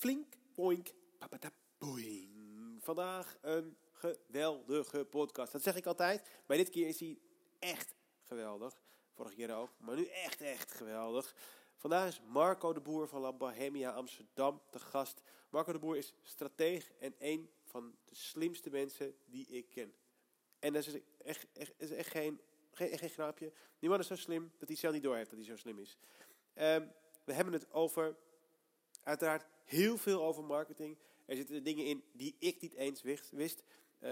Flink, boink, papata, boing. Vandaag een geweldige podcast. Dat zeg ik altijd, maar dit keer is hij echt geweldig. Vorige keer ook, maar nu echt, echt geweldig. Vandaag is Marco de Boer van La Bohemia Amsterdam te gast. Marco de Boer is strateeg en een van de slimste mensen die ik ken. En dat is echt, echt, is echt geen, geen, geen grapje. Die man is zo slim dat hij zelf niet doorheeft dat hij zo slim is. Ehm, we hebben het over, uiteraard, heel veel over marketing. Er zitten dingen in die ik niet eens wist. eh,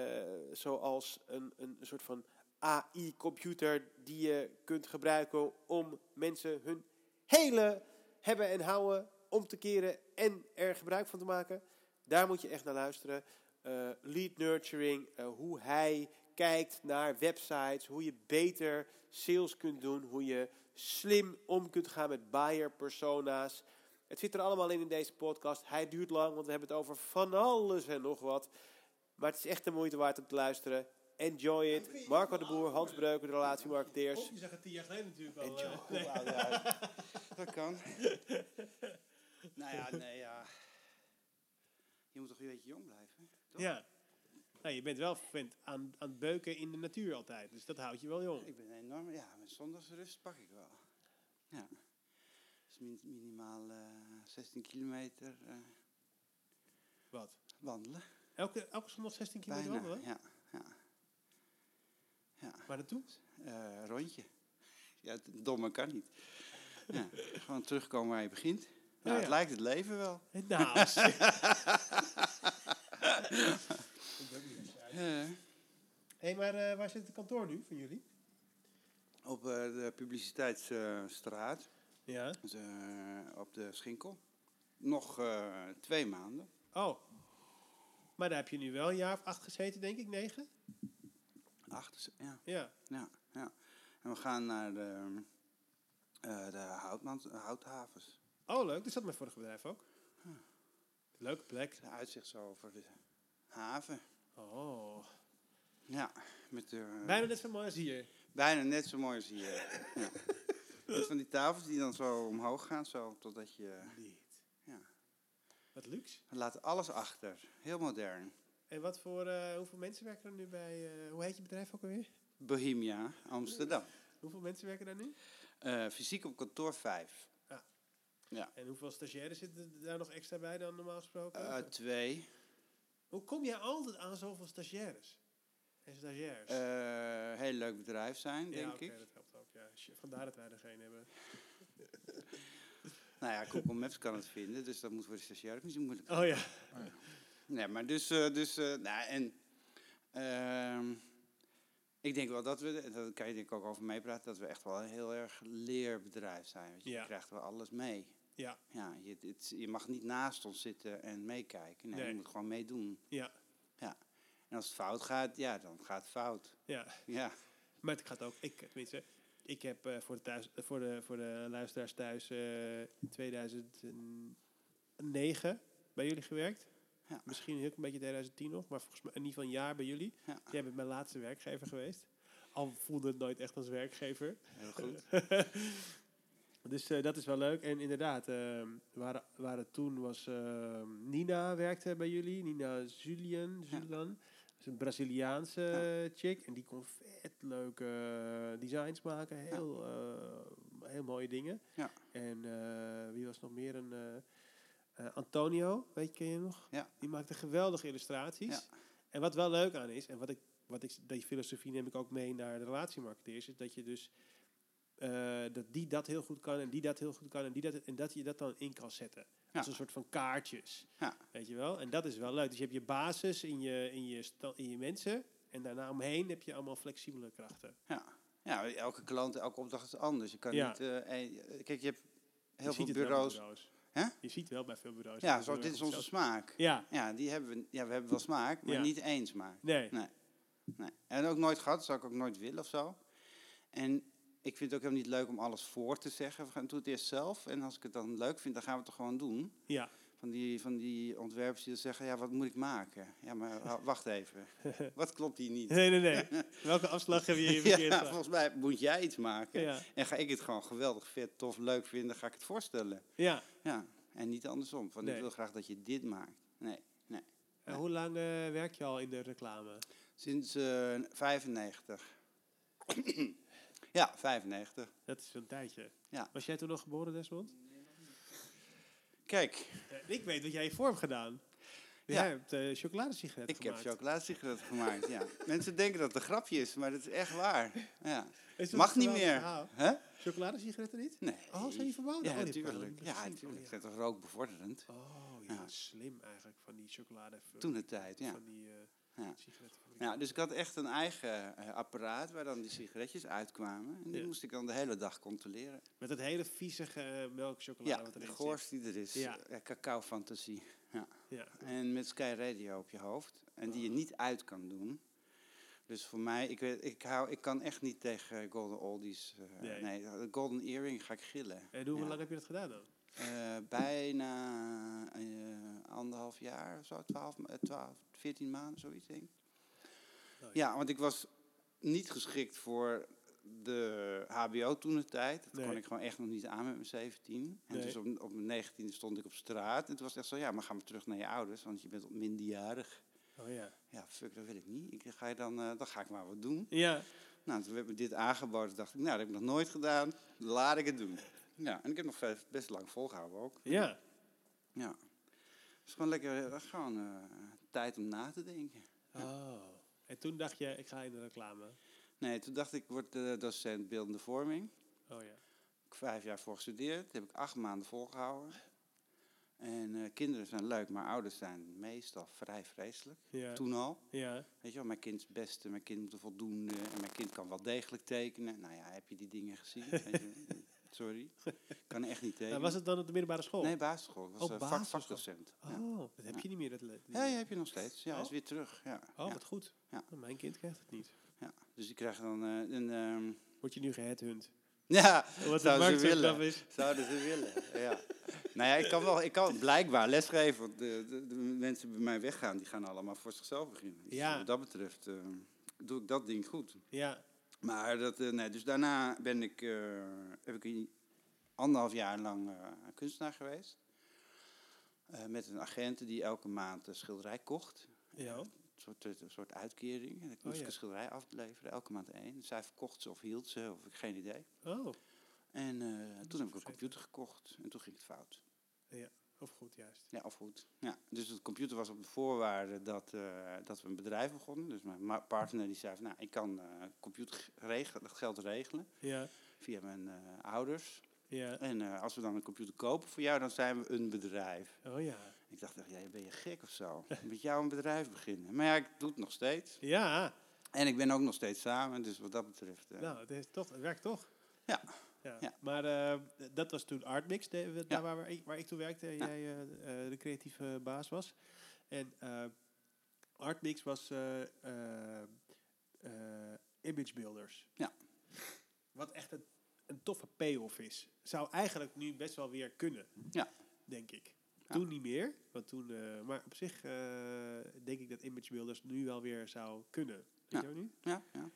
zoals een, een soort van AI-computer die je kunt gebruiken om mensen hun hele hebben en houden om te keren en er gebruik van te maken. Daar moet je echt naar luisteren. Uh, lead nurturing, uh, hoe hij kijkt naar websites, hoe je beter sales kunt doen, hoe je slim om kunt gaan met buyer persona's. Het zit er allemaal in in deze podcast. Hij duurt lang, want we hebben het over van alles en nog wat. Maar het is echt de moeite waard om te luisteren. Enjoy it. Marco de Boer, Hans Breuken, de relatiemarketeers. Oh, je zegt het tien jaar geleden natuurlijk al. Enjoy. eh, oud uit? Dat kan. nou ja, nee, ja. Je moet toch een beetje jong blijven? Toch? Ja. Nou, je bent wel aan, aan het beuken in de natuur altijd. Dus dat houdt je wel jong. Ik ben enorm, ja, met zondagsrust pak ik wel. Ja. Min- minimaal eh 16 kilometer eh, Wat? wandelen. Elke, elke zondag 16 kilometer Bijna, wandelen? ja. ja. ja. Waar naartoe? Eh, rondje. Ja, het domme kan niet. Ja, gewoon terugkomen waar je begint. Nou, ja. Het lijkt het leven wel. Nou, Eh, hey, maar eh, waar zit het kantoor nu van jullie? op eh, de publiciteitsstraat, Ja. dus, eh, op de Schinkel. Nog eh, twee maanden. Oh. Maar daar heb je nu wel een jaar of acht gezeten, denk ik, negen? Acht, ja, Ja. ja, ja. En we gaan naar de, eh, de houtman, houthavens. Oh, leuk. Dat zat mijn vorige bedrijf ook. Leuke plek. De uitzicht zo over de haven. Oh. Ja, met de, Bijna net zo mooi als hier. bijna net zo mooi als hier. ja. Met van die tafels die dan zo omhoog gaan, zo totdat je... Niet. Ja. Wat luxe. We laten alles achter. Heel modern. En wat voor, eh, hoeveel mensen werken er nu bij, eh, hoe heet je bedrijf ook alweer? Bohemia, Amsterdam. Hoeveel mensen werken daar nu? Eh, fysiek op kantoor 5. En hoeveel stagiaires zitten daar nog extra bij dan normaal gesproken? Twee. Hoe kom jij altijd aan zoveel stagiaires? En stagiairs? Eh, heel leuk bedrijf zijn, ja, denk oké, ik. Dat. Ja. Vandaar dat wij er geen hebben. Nou ja, Google Maps kan het vinden, dus dat moet voor de stagiair niet zo moeilijk Oh ja. Nee, maar dus, eh, dus eh, nou, en ehm, ik denk wel dat we, daar kan je denk ik ook over meepraten, dat we echt wel een heel erg leerbedrijf zijn. Want je Ja. krijgt wel alles mee. Ja, Ja, je, het, je mag niet naast ons zitten en meekijken. Nee, Nee. je moet gewoon meedoen. ja, En als het fout gaat, ja, dan gaat het fout. ja. Ja, Maar het gaat ook, ik, tenminste, ik heb eh, voor, de thuis, eh, voor, de, voor de luisteraars thuis eh, in 2009 bij jullie gewerkt. Ja. Misschien een beetje 2010 nog, maar volgens mij in ieder geval een jaar bij jullie. Ja. Jij bent mijn laatste werkgever geweest. Al voelde het nooit echt als werkgever. heel goed. Dus dat is wel leuk. En inderdaad, ehm waren, waren toen was Nina werkte bij jullie. Nina Julian. Julian. Is een Braziliaanse chick. En die kon vet leuke eh, designs maken. Heel, eh, heel mooie dingen. Ja. En eh, wie was nog meer? Een, Antonio, weet je, ken je nog? Ja. Die maakte geweldige illustraties. Ja. En wat wel leuk aan is, en wat ik, wat ik, die filosofie neem ik ook mee naar de relatiemarketeers, is dat je dus dat die dat heel goed kan en die dat heel goed kan en die dat en dat je dat dan in kan zetten. Als een soort van kaartjes. Ja. Weet je wel? En dat is wel leuk. Dus je hebt je basis in je, in je, in je mensen en daarna omheen heb je allemaal flexibele krachten. Ja. ja, elke klant, elke opdracht is anders. Je kan Ja. niet... eh, eh, kijk, je hebt heel je veel bureaus. Hè? Je ziet wel bij veel bureaus. Ja, zo, dit is onze smaak. Ja, Ja, die hebben we, ja, we hebben wel smaak, maar Ja. niet één smaak. nee. Nee. nee. En ook nooit gehad, zou ik ook nooit willen of zo. En ik vind het ook helemaal niet leuk om alles voor te zeggen. We gaan doe het eerst zelf. En als ik het dan leuk vind, dan gaan we het toch gewoon doen. Ja, Van die, van die ontwerpers die dan zeggen, ja, wat moet ik maken? Ja, maar wa- wacht even. Wat klopt hier niet? nee, nee, nee. Welke afslag heb je hier verkeerd Ja, volgens mij moet jij iets maken. Ja, En ga ik het gewoon geweldig vet, tof, leuk vinden, ga ik het voorstellen. ja, Ja. En niet andersom. Van Nee. ik wil graag dat je dit maakt. Nee, nee. En hoe lang eh, werk je al in de reclame? Sinds eh 95. Ja, 95. Dat is een tijdje. Ja. Was jij toen nog geboren, Desmond? Kijk, ik weet wat jij hiervoor hebt gedaan. Ja. Jij hebt uh, chocoladesigaretten ik heb gemaakt. chocoladesigaretten gemaakt. Ja. Mensen denken dat het een grapje is, maar dat is echt waar. Ja. Mag niet meer. Hè? Chocoladesigaretten niet? Nee. Oh, zijn die verboden? Ja, Oh, die natuurlijk. Ja, natuurlijk. Oh, Het is toch rookbevorderend? Oh, ja, Ja. slim eigenlijk van die chocolade. Toen de tijd, ja. Van die eh Ja. Ja, dus ik had echt een eigen eh, apparaat waar dan die sigaretjes uitkwamen. En die Ja. moest ik dan de hele dag controleren. Met het hele viezige uh, melkchocolade Ja, wat de die er is. Ja. Ja. cacao fantasie. Ja. En met Sky Radio op je hoofd. En die je niet uit kan doen. Dus voor mij, ik, weet, ik, hou, ik kan echt niet tegen Golden Oldies. eh, Nee. nee. de Golden Earring ga ik gillen. En hoe Ja. lang heb je dat gedaan dan? Eh, bijna eh, anderhalf jaar of zo, 12, eh, 12, 14 maanden, zoiets denk ik. Ja, want ik was niet geschikt voor de HBO toen de tijd. Dat Nee. kon ik gewoon echt nog niet aan met mijn 17. En Nee. dus op, op mijn 19 stond ik op straat. En toen was het echt zo, ja, maar ga maar terug naar je ouders, want je bent minderjarig. Oh ja. Ja, fuck, dat wil ik niet. Ik, ga je dan, dan ga ik maar wat doen. Ja. Nou, toen werd me dit aangeboden. dacht ik, nou, dat heb ik nog nooit gedaan. Laat ik het doen. Ja, en ik heb nog best lang volgehouden ook. Ja. Ja. Het is gewoon lekker, eh, gewoon eh, tijd om na te denken. Oh. En toen dacht je, ik ga in de reclame. Nee, toen dacht ik, ik word eh, docent beeldende vorming. Oh ja. Ik heb vijf jaar voor gestudeerd. heb ik acht maanden volgehouden. En kinderen zijn leuk, maar ouders zijn meestal vrij vreselijk. Ja. Toen al. Ja. Weet je wel, mijn kind is het beste, mijn kind moet er voldoende. En mijn kind kan wel degelijk tekenen. Nou ja, heb je die dingen gezien? Sorry. Kan echt niet En tekenen. was het dan op de middelbare school? Nee, basisschool. Ik was Oh, eh, vak, vakdocent. Ja. Oh, dat heb Ja. je niet meer. Dat le- Ja, ja, heb je nog steeds. Ja, Oh. is weer terug. Ja. Oh, ja. wat goed. Ja. Nou, Mijn kind krijgt het niet. ja. Dus die krijgen dan eh, een... ehm, Word je nu geheadhunt? ja, Wat Zouden ze willen. is. Zouden ze willen, ja. Nou ja, ik kan, wel, ik kan blijkbaar lesgeven. Want de, de, de mensen die bij mij weggaan, die gaan allemaal voor zichzelf beginnen. Dus Ja. wat dat betreft eh, doe ik dat ding goed. Ja. Maar dat, eh, nee, dus daarna ben ik, eh, heb ik een anderhalf jaar lang eh, kunstenaar geweest. Met een agent die elke maand een schilderij kocht. Ja. Een soort, een soort uitkering. En ik Oh, moest ja. ik een schilderij afleveren, elke maand één. Zij verkocht ze of hield ze, of ik geen idee. Oh. En toen heb ik een computer gekocht en toen ging het fout. Of goed, juist. Ja, of goed. Ja, dus de computer was op de voorwaarde dat, eh, dat we een bedrijf begonnen. Dus mijn partner die zei van, nou, ik kan eh computer regelen, dat geld regelen Ja. via mijn eh, ouders. Ja. En als we dan een computer kopen voor jou, dan zijn we een bedrijf. Oh ja. Ik dacht echt, ja, ben je gek of zo? Met jou een bedrijf beginnen. Maar ja, ik doe het nog steeds. Ja. En ik ben ook nog steeds samen, dus wat dat betreft... Nou, het, is toch, het werkt toch? Ja. Ja. Ja. Maar eh, dat was toen Artmix, de, daar Ja. waar, ik, waar ik toen werkte, jij eh, eh, de creatieve baas was. En Artmix was image builders. Ja. Wat echt een, een toffe payoff is. Zou eigenlijk nu best wel weer kunnen, Ja. denk ik. Ja. Toen niet meer, want toen, maar op zich denk ik dat image builders nu wel weer zou kunnen. Weet Ja. je niet? Ja, ja.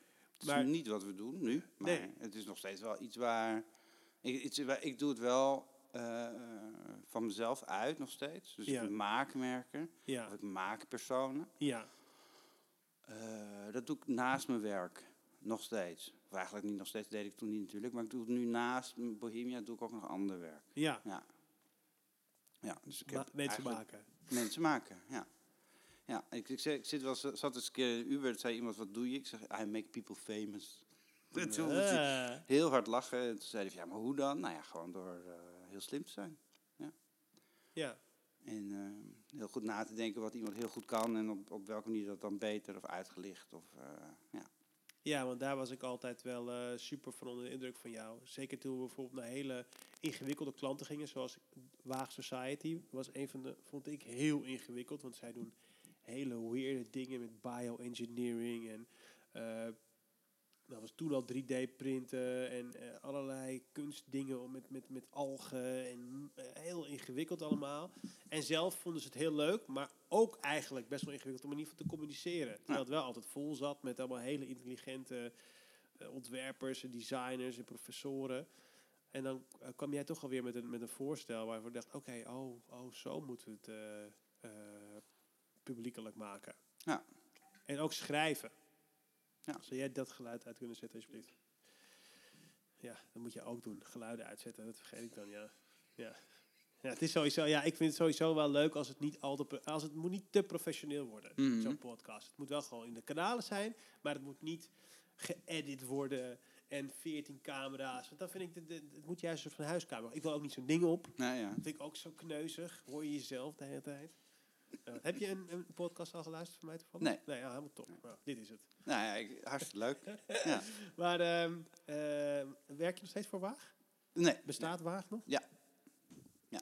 Het is niet wat we doen nu, maar Nee. het is nog steeds wel iets waar... Ik, iets waar- ik doe het wel eh, van mezelf uit nog steeds. Dus Ja. ik maak merken, Ja, of ik maak personen. ja, Eh, dat doe ik naast mijn werk, nog steeds. Of eigenlijk niet nog steeds, deed ik toen niet natuurlijk. Maar ik doe het nu naast Bohemia, doe ik ook nog ander werk. ja. Ja. Ja, dus ik Ma- mensen maken. Mensen maken, ja. Ja, ik, ik, zit- ik zit wel, zat eens een keer in Uber, zei iemand, wat doe je? Ik zeg, I make people famous. En toen moest ik heel hard lachen. En toen zei hij, van, ja, maar hoe dan? Nou ja, gewoon door eh, heel slim te zijn. Ja, En eh, heel goed na te denken wat iemand heel goed kan en op, op welke manier dat dan beter of uitgelicht. Of, eh, ja. Ja, want daar was ik altijd wel super van onder de indruk van jou. Zeker toen we bijvoorbeeld naar hele ingewikkelde klanten gingen, zoals Waag Society. Was een van de, vond ik heel ingewikkeld, want zij doen hele weirde dingen met bioengineering en eh dat was toen al 3D printen en eh, allerlei kunstdingen met, met, met algen en eh, heel ingewikkeld allemaal. En zelf vonden ze het heel leuk, maar ook eigenlijk best wel ingewikkeld om in ieder geval te communiceren. Terwijl het wel altijd vol zat met allemaal hele intelligente ontwerpers en designers en professoren. En dan kwam jij toch alweer met een, met een voorstel waarvoor ik dacht, oké, oh, oh, zo moeten we het publiekelijk maken. Ja. En ook schrijven. Ja. Zou jij dat geluid uit kunnen zetten, alsjeblieft? Ja, dat moet je ook doen. Geluiden uitzetten, dat vergeet ik dan, ja. Ja. Ja, het is sowieso, ja, ik vind het sowieso wel leuk als het niet al te, als het moet niet te professioneel worden, Mhm. zo'n podcast. Het moet wel gewoon in de kanalen zijn, maar het moet niet geëdit worden en 14 camera's. Want dan vind ik, de, de- het moet juist een soort van huiskamer. Ik wil ook niet zo'n ding op. Nou ja. Dat vind ik ook zo kneuzig. Hoor je jezelf de hele tijd. Heb je een, een podcast al geluisterd van mij toevallig? Nee. Nee, ja, helemaal top. Nou, dit is het. Nou ja, ik, hartstikke leuk. Ja. Maar ehm, ehm, werk je nog steeds voor Waag? Nee. Bestaat Waag nog? Ja. Ja.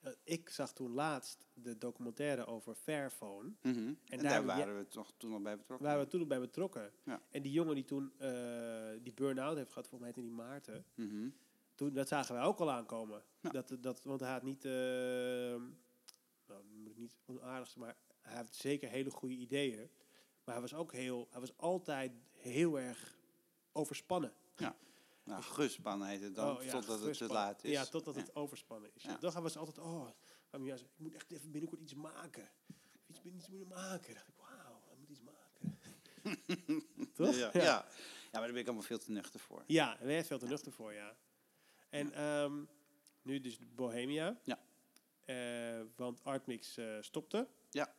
Eh, ik zag toen laatst de documentaire over Fairphone. Mhm. En, daar waren we toch toen al bij betrokken. Waar we toen ook bij betrokken. Ja. En die jongen die toen eh, die burn-out heeft gehad, volgens mij heette die Maarten. Mhm. Toen, dat zagen wij ook al aankomen. Ja. Dat, dat, want hij had niet, niet onaardig zijn, maar hij heeft zeker hele goede ideeën. Maar hij was ook heel, hij was altijd heel erg overspannen. Nou, gespannen heet het dan, Oh, ja, totdat het te laat is. Ja, totdat het overspannen is. Ja. Ja. Hij was altijd, oh, ik moet echt even binnenkort iets maken. Iets, iets moeten maken. dacht ik, wauw, hij moet iets maken. Toch? Ja. Ja. ja, maar daar ben ik allemaal veel te nuchter voor. Ja, daar is veel te nuchter voor, ja. En ehm, nu dus Bohemia. Ja. Eh, want Artmix eh, stopte. Ja.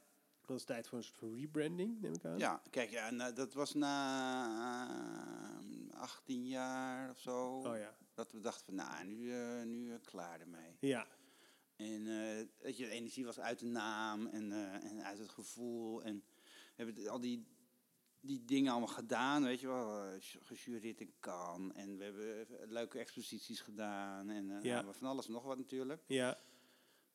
Dat is tijd voor een soort van rebranding, neem ik aan. Ja, kijk, ja, nou, dat was na eh, 18 jaar of zo. Oh ja. Dat we dachten van, nou, nu, eh, nu eh, klaar ermee. Ja, En eh, weet je, de energie was uit de naam en, eh, en uit het gevoel. En we hebben al die, die dingen allemaal gedaan, weet je wel. eh, Gejureerd in Cannes. En we hebben eh, leuke exposities gedaan. En eh, Ja. nou, van alles en nog wat natuurlijk. ja,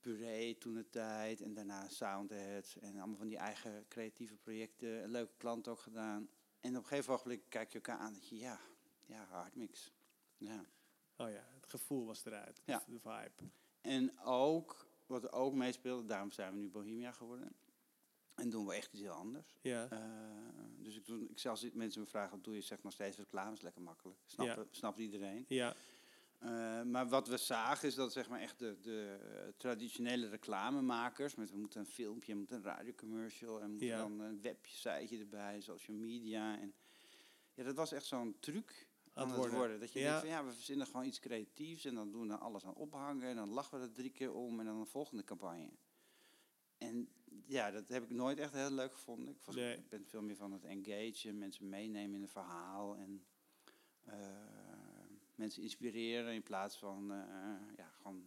Puree toen de tijd. En daarna Soundhead. En allemaal van die eigen creatieve projecten. Een leuke klant ook gedaan. En op een gegeven moment kijk je elkaar aan. Dat je, ja, ja, hardmix. Ja. oh ja, het gevoel was eruit. Ja. De vibe. En ook, wat er ook meespeelde, daarom zijn we nu Bohemia geworden. En doen we echt iets heel anders. Ja, Eh, dus ik, doe, ik zie als mensen me vragen, wat doe je? Zeg nog steeds reclame, is lekker makkelijk. Snapt, snapt iedereen. ja, Eh, maar wat we zagen is dat zeg maar echt de, de eh, traditionele reclamemakers, met we moeten een filmpje, we moeten een radiocommercial en moeten Ja. dan een website erbij, social media. En ja, dat was echt zo'n truc aan het worden. worden. Dat je Ja. denkt van ja, we verzinnen gewoon iets creatiefs en dan doen we alles aan ophangen en dan lachen we er drie keer om en dan een volgende campagne. En ja, dat heb ik nooit echt heel leuk gevonden. Ik, was, Nee. ben veel meer van het engagen, mensen meenemen in een verhaal en mensen inspireren in plaats van eh, ja, gewoon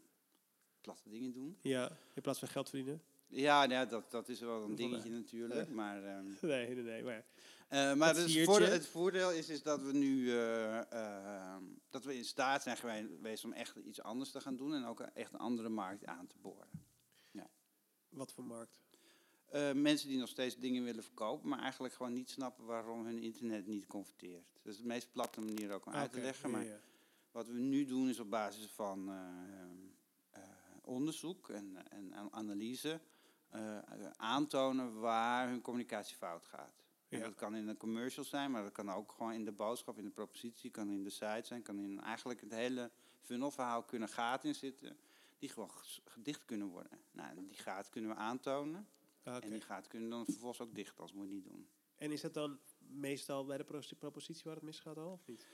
platte dingen doen. ja. In plaats van geld verdienen. Ja, nou ja dat, dat is wel een dingetje natuurlijk. Maar, ehm, Nee, nee, nee. Maar, eh, maar Het dus voordeel, het voordeel is, is dat we nu eh, ehm, dat we in staat zijn geweest om echt iets anders te gaan doen en ook echt een andere markt aan te boren. wat voor markt? Mensen die nog steeds dingen willen verkopen, maar eigenlijk gewoon niet snappen waarom hun internet niet converteert. Dat is de meest platte manier ook om uit te leggen. ja, Maar ja. Wat we nu doen is op basis van eh, eh, onderzoek en, en an- analyse eh, aantonen waar hun communicatie fout gaat. Ja. dat kan in een commercial zijn, maar dat kan ook gewoon in de boodschap, in de propositie, kan in de site zijn, kan in eigenlijk het hele funnelverhaal kunnen gaten in zitten die gewoon gedicht kunnen worden. Nou, die gaten kunnen we aantonen Ah, en die gaten kunnen dan vervolgens ook dicht als we het niet doen. En is dat dan meestal bij de pro- propositie waar het misgaat al, of niet?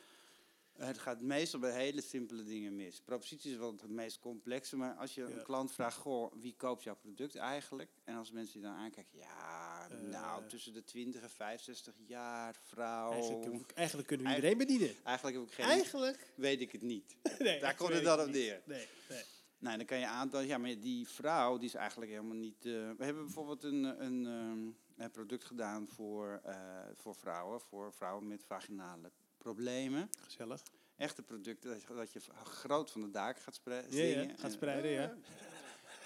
Eh, Het gaat meestal bij hele simpele dingen mis. Propositie is wel het meest complexe, maar als je Ja. een klant vraagt, goh, wie koopt jouw product eigenlijk? En als mensen die dan aankijken, ja, Eh. nou, tussen de 20 en 65 jaar, vrouw. Eigenlijk, kunnen we- eigenlijk kunnen we iedereen bedienen. Eigenlijk heb ik geen, Eigenlijk? weet ik het niet. Nee, Daar komt het dan op neer. Nee, nee. Nou, dan kan je aantonen, ja, maar die vrouw, die is eigenlijk helemaal niet... eh, we hebben bijvoorbeeld een, een, ehm, een product gedaan voor, eh, voor vrouwen, voor vrouwen met vaginale problemen. Gezellig. Echte producten dat je, dat je groot van de daken gaat spre- Ja, gaat spreiden, ja.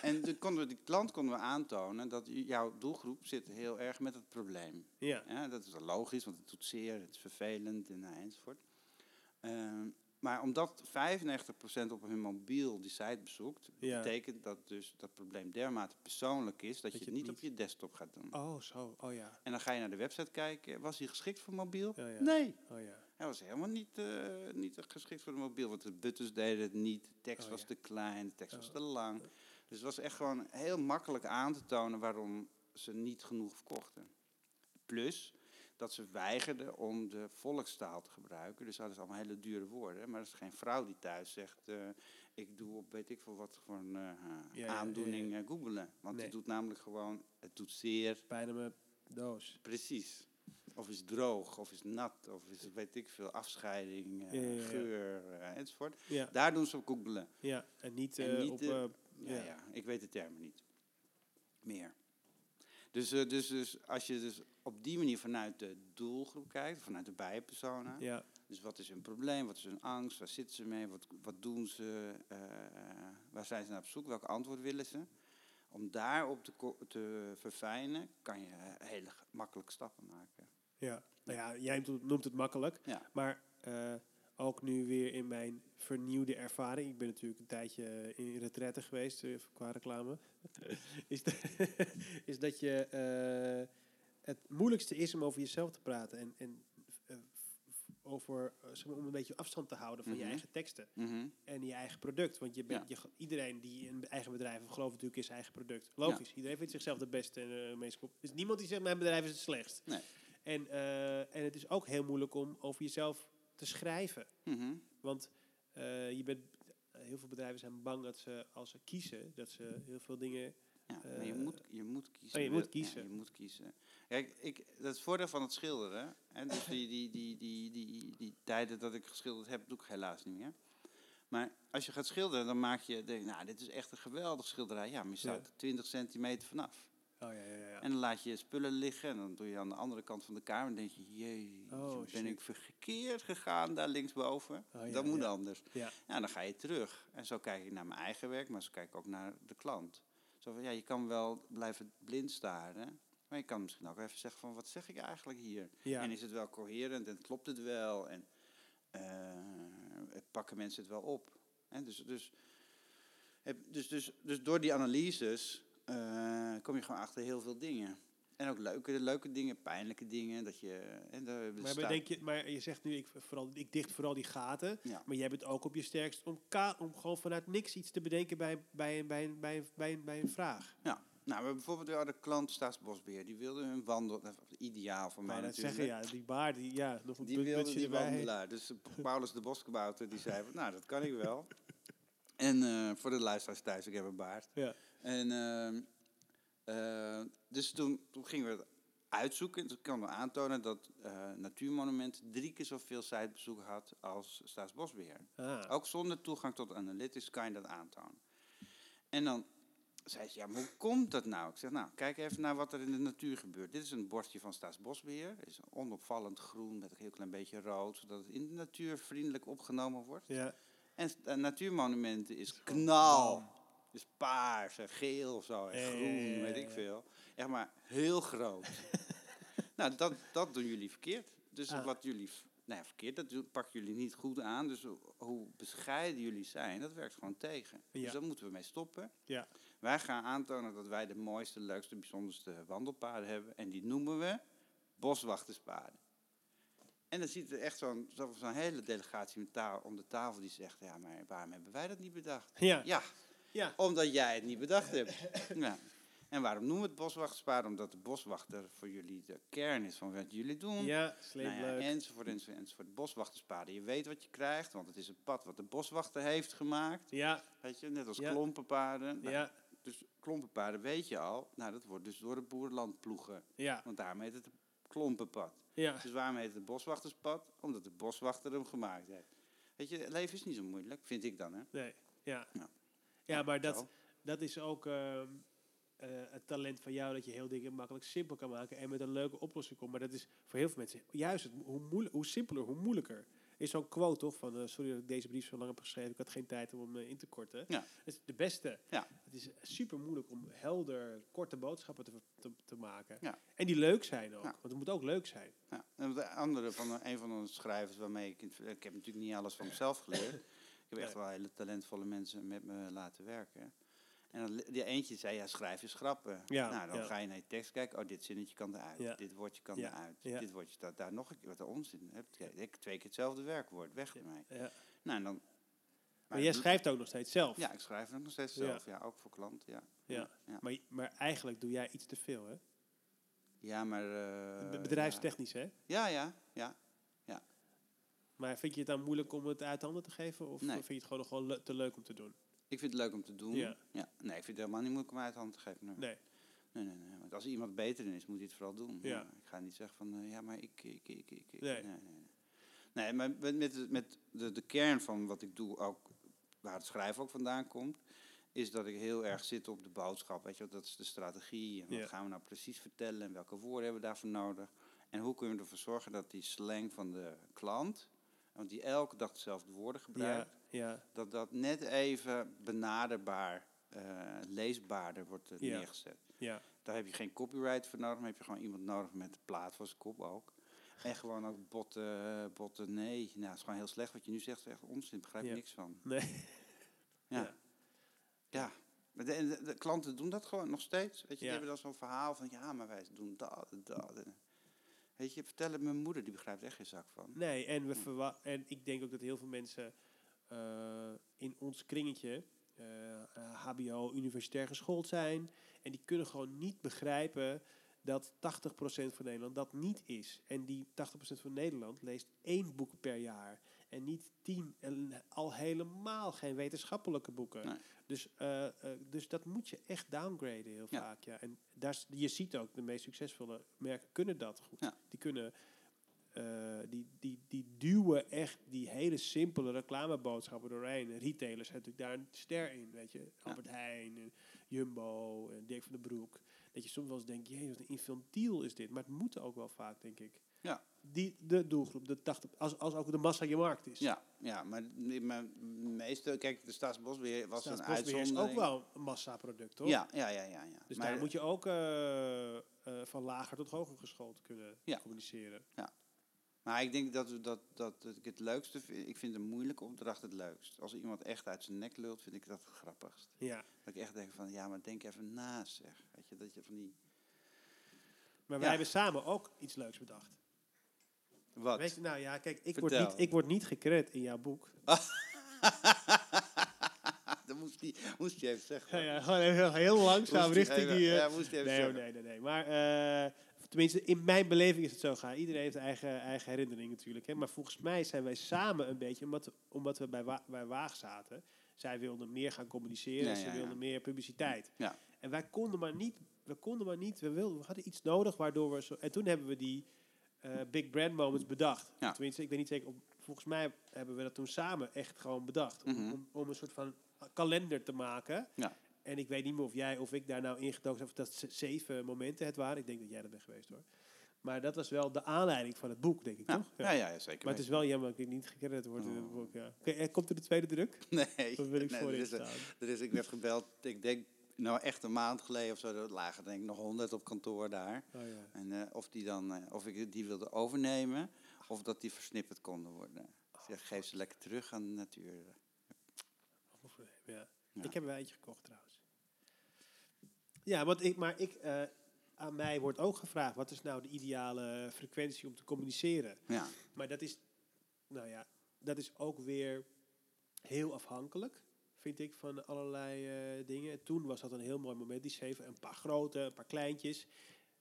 En de, konden we, die klant konden we aantonen dat jouw doelgroep zit heel erg met het probleem. Ja. Ja, dat is wel logisch, want het doet zeer, het is vervelend en, nou, enzovoort. Ehm, maar omdat 95% op hun mobiel die site bezoekt, Ja. betekent dat dus dat probleem dermate persoonlijk is dat, je het niet op je desktop gaat doen. Oh, zo. Oh ja. En dan ga je naar de website kijken, was die geschikt voor mobiel? Ja. Nee. Oh ja. Hij was helemaal niet, eh, niet geschikt voor de mobiel, want de buttons deden het niet. De tekst Oh, was ja. te klein, de tekst was te lang. Dus het was echt gewoon heel makkelijk aan te tonen waarom ze niet genoeg verkochten. Plus dat ze weigerden om de volkstaal te gebruiken. Dus dat is allemaal hele dure woorden. Maar er is geen vrouw die thuis zegt, eh, ik doe op weet ik veel wat voor een eh, ja, aandoening ja, googelen. Want Nee. het doet namelijk gewoon, het doet zeer Bijna mijn doos. Precies. Of is droog, of is nat, of is weet ik veel, afscheiding, eh, Ja, geur eh, enzovoort. Ja, Daar doen ze op googelen. ja. en niet, En eh, niet, op... Ja, Ja. ik weet de termen niet. Meer. Dus, dus, dus als je dus op die manier vanuit de doelgroep kijkt, vanuit de bijpersona. ja, Dus wat is hun probleem, wat is hun angst, waar zitten ze mee, wat, wat doen ze, waar zijn ze naar op zoek, welk antwoord willen ze. Om daarop te, te verfijnen, kan je hele makkelijke stappen maken. Ja. Nou ja, jij noemt- het makkelijk. Ja. Maar eh, ook nu weer in mijn vernieuwde ervaring. Ik ben natuurlijk een tijdje in retraite geweest eh, qua reclame. is, de- is dat je eh, het moeilijkste is om over jezelf te praten. En, en over, zeg maar, om een beetje afstand te houden van je Mhm. eigen teksten. Mhm. En je eigen product. Want je bent, je, iedereen die een eigen bedrijf heeft, gelooft natuurlijk in zijn eigen product. Logisch. Iedereen vindt zichzelf de beste en uh, meest. Er is niemand die zegt, mijn bedrijf is het slechtst. Nee. En, eh, en het is ook heel moeilijk om over jezelf te schrijven. Mhm. Want eh, je bent, heel veel bedrijven zijn bang dat ze, als ze kiezen, dat ze heel veel dingen... Ja, maar je Eh, moet, je moet kiezen. oh, je moet Ja, kiezen. je moet kiezen. Kijk, ik, dat is het voordeel van het schilderen. Hè? Dus die, die, die, die, die, die tijden dat ik geschilderd heb, doe ik helaas niet meer. Maar als je gaat schilderen, dan maak je, denk, nou, dit is echt een geweldig schilderij. Ja, maar je staat Ja. er 20 centimeter vanaf. Oh ja, ja, ja. En dan laat je je spullen liggen en dan doe je aan de andere kant van de kamer en denk je, jee, Oh, ben shit. ik verkeerd gegaan daar linksboven? Oh, dat moet anders. Ja. Dan ga je terug. En zo kijk ik naar mijn eigen werk, maar zo kijk ik ook naar de klant. Zo van, ja, je kan wel blijven blind staren, maar je kan misschien ook even zeggen van, wat zeg ik eigenlijk hier? En is het wel coherent en klopt het wel? En eh, pakken mensen het wel op? En dus, dus, heb, dus, dus, dus door die analyses eh, kom je gewoon achter heel veel dingen. En ook leuke, leuke dingen, pijnlijke dingen. Dat je, en daar maar, maar denk je, maar je zegt nu, ik, vooral, ik dicht vooral die gaten. Ja. Maar jij bent ook op je sterkst om, ka om gewoon vanuit niks iets te bedenken bij, bij, bij, bij, bij, bij een vraag. Ja, nou, we bijvoorbeeld de klant Staatsbosbeheer. Die wilde een wandel, ideaal voor mij natuurlijk. zeggen, ja, die baard, die, ja, nog een Die wilde die erbij. wandelaar. Dus Paulus de Boskabouter die zei, van, nou dat kan ik wel. En eh, voor de luisteraars thuis, ik heb een baard. Ja. En ehm, eh, dus toen, toen gingen we het uitzoeken. En toen konden we aantonen dat eh Natuurmonument drie keer zoveel sitebezoek had als Staatsbosbeheer. Ah, Ook zonder toegang tot analytics kan je dat aantonen. En dan zei ze, ja, maar hoe komt dat nou? Ik zeg, nou, kijk even naar wat er in de natuur gebeurt. Dit is een bordje van Staatsbosbeheer. Het is onopvallend groen met een heel klein beetje rood, zodat het in de natuur vriendelijk opgenomen wordt. ja. En eh, natuurmonumenten is knal. Is paars en geel of zo. En groen, weet ik veel. Echt maar heel groot. nou, dat, dat doen jullie verkeerd. Dus Ah. wat jullie... Nou ja, verkeerd, dat pakken jullie niet goed aan. Dus ho- hoe bescheiden jullie zijn, dat werkt gewoon tegen. Ja. Dus daar moeten we mee stoppen. Ja. Wij gaan aantonen dat wij de mooiste, leukste, bijzonderste wandelpaden hebben. En die noemen we boswachterspaden. En dan ziet er echt zo'n zo, hele delegatie met taal, om de tafel die zegt... Ja, maar waarom hebben wij dat niet bedacht? Ja. Ja, Ja. omdat jij het niet bedacht hebt. ja. En waarom noemen we het boswachterspaden? Omdat de boswachter voor jullie de kern is van wat jullie doen. Ja, sleep Nou ja, leuk. enzovoort, enzovoort, enzovoort. Boswachterspaden. Je weet wat je krijgt, want het is een pad wat de boswachter heeft gemaakt. Ja, Weet je, net als Ja. klompenpaden. Nou, ja, Dus klompenpaden weet je al. Nou, dat wordt dus door het boerenland ploegen. ja, Want daarom heet het klompenpad. ja. Dus waarom heet het het boswachterspad? Omdat de boswachter hem gemaakt heeft. Weet je, het leven is niet zo moeilijk, vind ik dan, hè? Nee, ja. Ja. Ja, maar dat, dat is ook ehm, eh, het talent van jou, dat je heel dingen makkelijk simpel kan maken en met een leuke oplossing komt. Maar dat is voor heel veel mensen juist het, hoe, moeilijk, hoe simpeler, hoe moeilijker. Is zo'n quote toch van, eh, sorry dat ik deze brief zo lang heb geschreven, ik had geen tijd om hem eh, in te korten. Ja. Het is de beste. Ja. Het is super moeilijk om helder, korte boodschappen te, te, te maken. Ja. En die leuk zijn ook, want het moet ook leuk zijn. Ja. En de andere van een van onze schrijvers waarmee ik... Ik heb natuurlijk niet alles van mezelf geleerd. Ik heb echt wel hele talentvolle mensen met me laten werken. En dan, die eentje zei, ja, schrijf eens grappen. Ja, nou, dan ja. ga je naar je tekst kijken. Oh, dit zinnetje kan eruit. Ja. Dit woordje kan eruit. Dit woordje staat daar nog een keer. Wat onzin. Heb je ik twee keer hetzelfde werkwoord. Weg ermee. Nou, en dan... Maar jij schrijft ook nog steeds zelf. Ja, ik schrijf ook nog steeds zelf. Ja, ook voor klanten, ja. Ja. Maar, maar eigenlijk doe jij iets te veel, hè? Ja, maar... eh, Be- Bedrijfstechnisch, hè? Ja, ja, ja. Maar vind je het dan moeilijk om het uit handen te geven? Of Nee. vind je het gewoon nog wel le- te leuk om te doen? Ik vind het leuk om te doen. Ja. Nee, ik vind het helemaal niet moeilijk om uit de hand te geven. Nee. Nee. Nee, nee, nee. Want als iemand beter in is, moet hij het vooral doen. Ja. Ik ga niet zeggen van, eh, ja, maar ik, ik, ik, ik. ik. Nee. Nee, nee, nee. Maar met, met, de- de, kern van wat ik doe, ook waar het schrijven ook vandaan komt, is dat ik heel erg zit op de boodschap. Weet je, dat is de strategie. En wat Ja. gaan we nou precies vertellen en welke woorden hebben we daarvoor nodig? En hoe kunnen we ervoor zorgen dat die slang van de klant, want die elke dag dezelfde woorden gebruikt, Ja, ja, dat dat net even benaderbaar, eh, leesbaarder wordt eh, Ja. neergezet. ja. Daar heb je geen copyright voor nodig, maar heb je gewoon iemand nodig met de plaat van zijn kop ook. En gewoon ook botten, botten, nee. Nou, het is gewoon heel slecht wat je nu zegt, is echt onzin, begrijp niks van. Nee. Ja. Ja. De, de, de klanten doen dat gewoon nog steeds. Weet je, die hebben dan zo'n verhaal van, ja, maar wij doen dat en dat. Weet je, vertel het mijn moeder, die begrijpt echt geen zak van. Nee, en, we verwa- en ik denk ook dat heel veel mensen eh, in ons kringetje, eh, eh, HBO, universitair geschoold zijn. En die kunnen gewoon niet begrijpen dat 80% van Nederland dat niet is. En die 80% van Nederland leest één boek per jaar. En niet tien, en al helemaal geen wetenschappelijke boeken. Nee. Dus, eh, eh, dus dat moet je echt downgraden heel Ja. vaak. Ja. En daar, je ziet ook, de meest succesvolle merken kunnen dat goed. Ja. Die kunnen eh, die, die, die duwen echt die hele simpele reclameboodschappen doorheen. Retailers hebben natuurlijk daar een ster in, weet je. Albert Heijn, en Jumbo, en Dirk van den Broek. Dat je soms wel eens denkt, jee, wat een infantiel is dit. Maar het moet ook wel vaak, denk ik. Ja. Die, de doelgroep, de 80, als, als ook de massa je markt is. Ja, ja maar de meeste, kijk, de Staatsbosbeheer was een Staatsbosbeheer is ook uitzondering. wel een massaproduct, hoor. Ja, ja, ja, ja. ja. Dus maar, daar moet je ook eh, eh, van lager tot hoger geschoold kunnen Ja. communiceren. Maar ik denk dat, dat, dat, dat ik het leukste vind. Ik vind een moeilijke opdracht het leukst. Als iemand echt uit zijn nek lult, vind ik dat het grappigst. Ja. Dat ik echt denk van, ja, maar denk even na, zeg. Weet je, dat je van die... Maar wij Ja. hebben samen ook iets leuks bedacht. Wat? Weet je, nou ja, kijk, ik word, niet, ik word niet gecred in jouw boek. dat moest, die, moest je even zeggen. Ja, ja, gewoon heel, heel langzaam Moest richting die... eh, ja, moest je even nee, zeggen. nee, nee, nee. Maar eh, tenminste, in mijn beleving is het zo gaan. Iedereen heeft eigen, eigen herinnering natuurlijk. Hè. Maar volgens mij zijn wij samen een beetje, omdat, omdat we bij, Wa bij Waag zaten... Zij wilden meer gaan communiceren, ze ja, wilden meer publiciteit. Ja. En wij konden maar niet, we konden maar niet, we, wilden, we hadden iets nodig waardoor we zo... En toen hebben we die eh, big brand moments bedacht. Ja. Tenminste, ik weet niet zeker, op- volgens mij hebben we dat toen samen echt gewoon bedacht. Om, Mhm. om, om een soort van kalender te maken. Ja. En ik weet niet meer of jij of ik daar nou ingedoken zijn of dat ze- zeven momenten het waren. Ik denk dat jij dat bent geweest hoor. Maar dat was wel de aanleiding van het boek, denk ik Ja, toch? ja, ja, ja, zeker. Maar het is wel jammer dat ik niet gecrediteerd word in het Oh. boek. Ja. En komt er de tweede druk? Nee, Dan wil ik nee, voor er is, een- er is, ik werd gebeld, ik denk, nou echt een maand geleden of zo, er lagen denk ik nog honderd op kantoor daar. Oh, ja. En eh, of, die dan, eh, of ik die wilde overnemen, of dat die versnipperd konden worden. Ik zeg, geef ze lekker terug aan de natuur. Of, ja. Ja. Ik heb wel eentje gekocht trouwens. Ja, want ik, maar ik, eh, aan mij wordt ook gevraagd, wat is nou de ideale frequentie om te communiceren? Ja, Maar dat is, nou ja, dat is ook weer heel afhankelijk, vind ik, van allerlei eh, dingen. Toen was dat een heel mooi moment, die zeven, een paar grote, een paar kleintjes.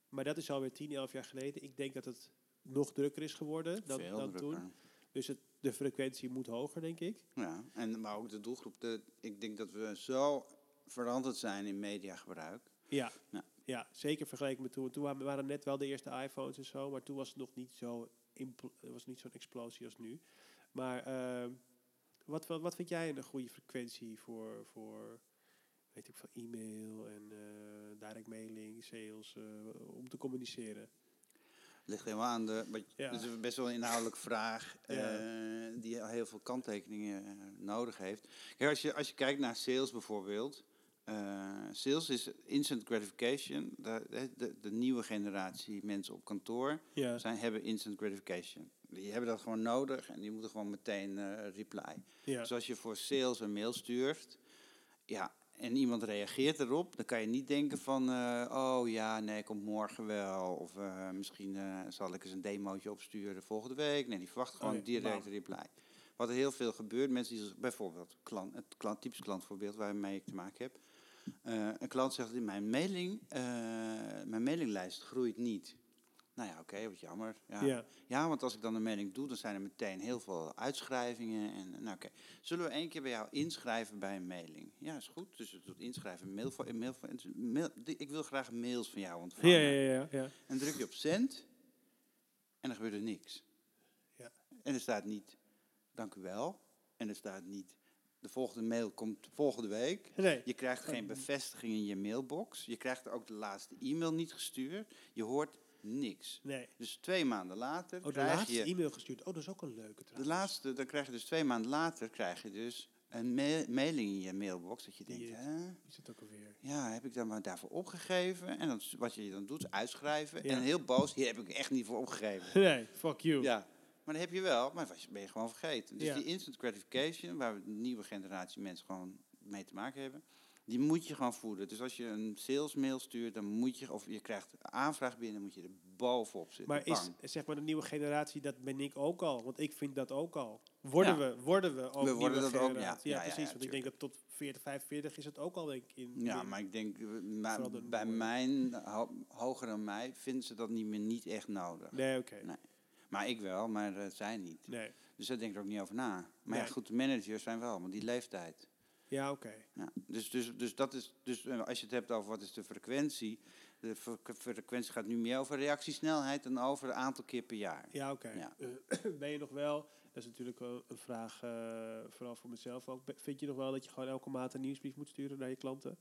Maar dat is alweer 10, 11 jaar geleden. Ik denk dat het nog drukker is geworden dan, veel dan drukker. toen. Dus het, de frequentie moet hoger, denk ik. Ja, en, maar ook de doelgroep. De, ik denk dat we zo veranderd zijn in mediagebruik. Ja. Ja. Ja. zeker vergeleken met toen. Toen waren- net wel de eerste iPhones en zo, maar toen was het nog niet zo was niet zo'n explosie als nu. Maar ehm, wat, wat, wat vind jij een goede frequentie voor, voor weet ik van e-mail en eh, direct mailing, sales, eh, om te communiceren? Ligt helemaal aan de. Ja. Het is best wel een inhoudelijke vraag. Ja. eh, die heel veel kanttekeningen nodig heeft. Kijk, als, je, als je kijkt naar sales bijvoorbeeld. sales is instant gratification. De, de, de, de nieuwe generatie mensen op kantoor Ja, zijn, hebben instant gratification. Die hebben dat gewoon nodig en die moeten gewoon meteen eh, reply. ja, Dus als je voor sales een mail stuurt, ja, en iemand reageert erop, dan kan je niet denken van, eh, oh ja, nee, komt morgen wel. Of eh, misschien zal ik eens een demootje opsturen volgende week. Nee, die verwacht gewoon Oh direct reply. Wat er heel veel gebeurt, mensen die bijvoorbeeld, klant, het klant, typisch klantvoorbeeld waarmee ik te maken heb. Een klant zegt, in mijn, mailing, mijn mailinglijst groeit niet. Nou ja, oké, wat jammer. Ja. Ja. Ja, want als ik dan een mailing doe, dan zijn er meteen heel veel uitschrijvingen. En, nou, oké. Zullen we één keer bij jou inschrijven bij een mailing? Ja, is goed. Dus het doet inschrijven. Mail van, mail van, mail, ik wil graag mails van jou ontvangen. Ja, ja, ja, ja. En druk je op send en dan gebeurt er niks. Ja. En er staat niet, dank u wel. En er staat niet, de volgende mail komt volgende week. Nee. Je krijgt geen bevestiging in je mailbox. Je krijgt ook de laatste e-mail niet gestuurd. Je hoort niks. Nee. Dus twee maanden later Oh, de krijg laatste je... e-mail gestuurd. Oh, dat is ook een leuke De trouwens. laatste, dan krijg je dus twee maanden later krijg je dus een mail- mailing in je mailbox. Dat je denkt, hè? Is het ook alweer? ja, heb ik daar maar daarvoor opgegeven? En dan, wat je dan doet, uitschrijven. Ja. En heel boos, hier heb ik echt niet voor opgegeven. Nee, fuck you. Ja, maar dat heb je wel, maar ben je gewoon vergeten. Dus Ja. die instant gratification, waar we de nieuwe generatie mensen gewoon mee te maken hebben, die moet je gewoon voeden. Dus als je een salesmail stuurt, dan moet je, of je krijgt een aanvraag binnen, moet je er bovenop zitten. Maar is zeg maar de nieuwe generatie, dat ben ik ook al. Want ik vind dat ook al. Worden, Ja. we, worden we ook We worden dat ook, ja. Ja, precies. want ik denk dat tot 40, 45 is het ook al denk ik in. Ja, maar ik denk, eh, maar de bij mijn, ho- hoger dan mij, vinden ze dat niet meer niet echt nodig. Nee, oké. Nee. Maar ik wel, maar eh, zij niet. Nee. Dus daar denk ik er ook niet over na. Maar ja, goed, de managers zijn wel, maar die leeftijd. Ja, oké. Ja, dus, dus, dus dat is, dus eh, als je het hebt over wat is de frequentie, de fre- frequentie gaat nu meer over reactiesnelheid dan over het aantal keer per jaar. Ja, oké. Ja. Eh, ben je nog wel, dat is natuurlijk wel een vraag, eh, vooral voor mezelf ook. Vind je nog wel dat je gewoon elke maand een nieuwsbrief moet sturen naar je klanten?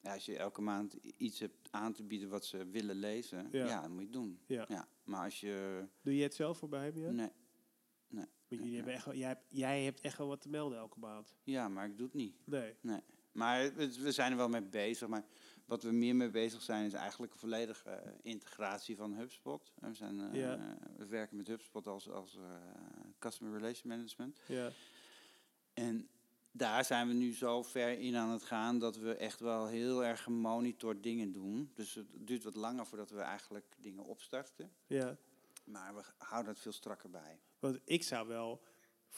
Ja, als je elke maand iets hebt aan te bieden wat ze willen lezen, Ja. ja, dan moet je het doen. Ja. Maar als je... Doe je het zelf voor bij hem? Ja? Nee, Want jullie ja. hebben echt, wel- jij, hebt, jij hebt echt wel wat te melden elke maand. ja, maar ik doe het niet. Nee. Maar het- we zijn er wel mee bezig. Maar wat we meer mee bezig zijn, is eigenlijk een volledige eh, integratie van HubSpot. En we, zijn, eh, Ja. we werken met HubSpot als, als eh, Customer Relation Management. Ja. En daar zijn we nu zo ver in aan het gaan dat we echt wel heel erg gemonitord dingen doen. Dus het duurt wat langer voordat we eigenlijk dingen opstarten. ja. Maar we houden het veel strakker bij. Want ik zou wel,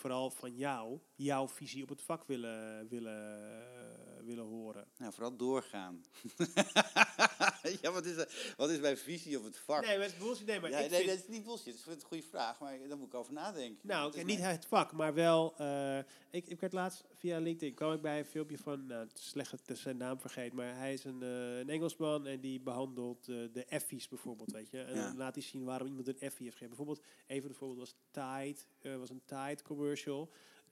vooral van jou, jouw visie op het vak willen, willen, eh, willen horen. Nou, vooral doorgaan. ja, wat is, wat is mijn visie op het vak? Nee, maar het is bullshit. Nee, maar ja, ik nee, dat is niet bullshit. Dat is een goede vraag, maar daar moet ik over nadenken. Nou, oké, niet mijn- het vak, maar wel. eh, ik, ik werd laatst via LinkedIn kwam ik bij een filmpje van. Nou, het is slecht dat ik zijn naam vergeet, maar hij is een, eh, een Engelsman en die behandelt eh, de effies bijvoorbeeld, weet je. En Ja. dan laat hij zien waarom iemand een effie heeft gegeven. Bijvoorbeeld, een van de voorbeelden was Tide, was een Tide commercial.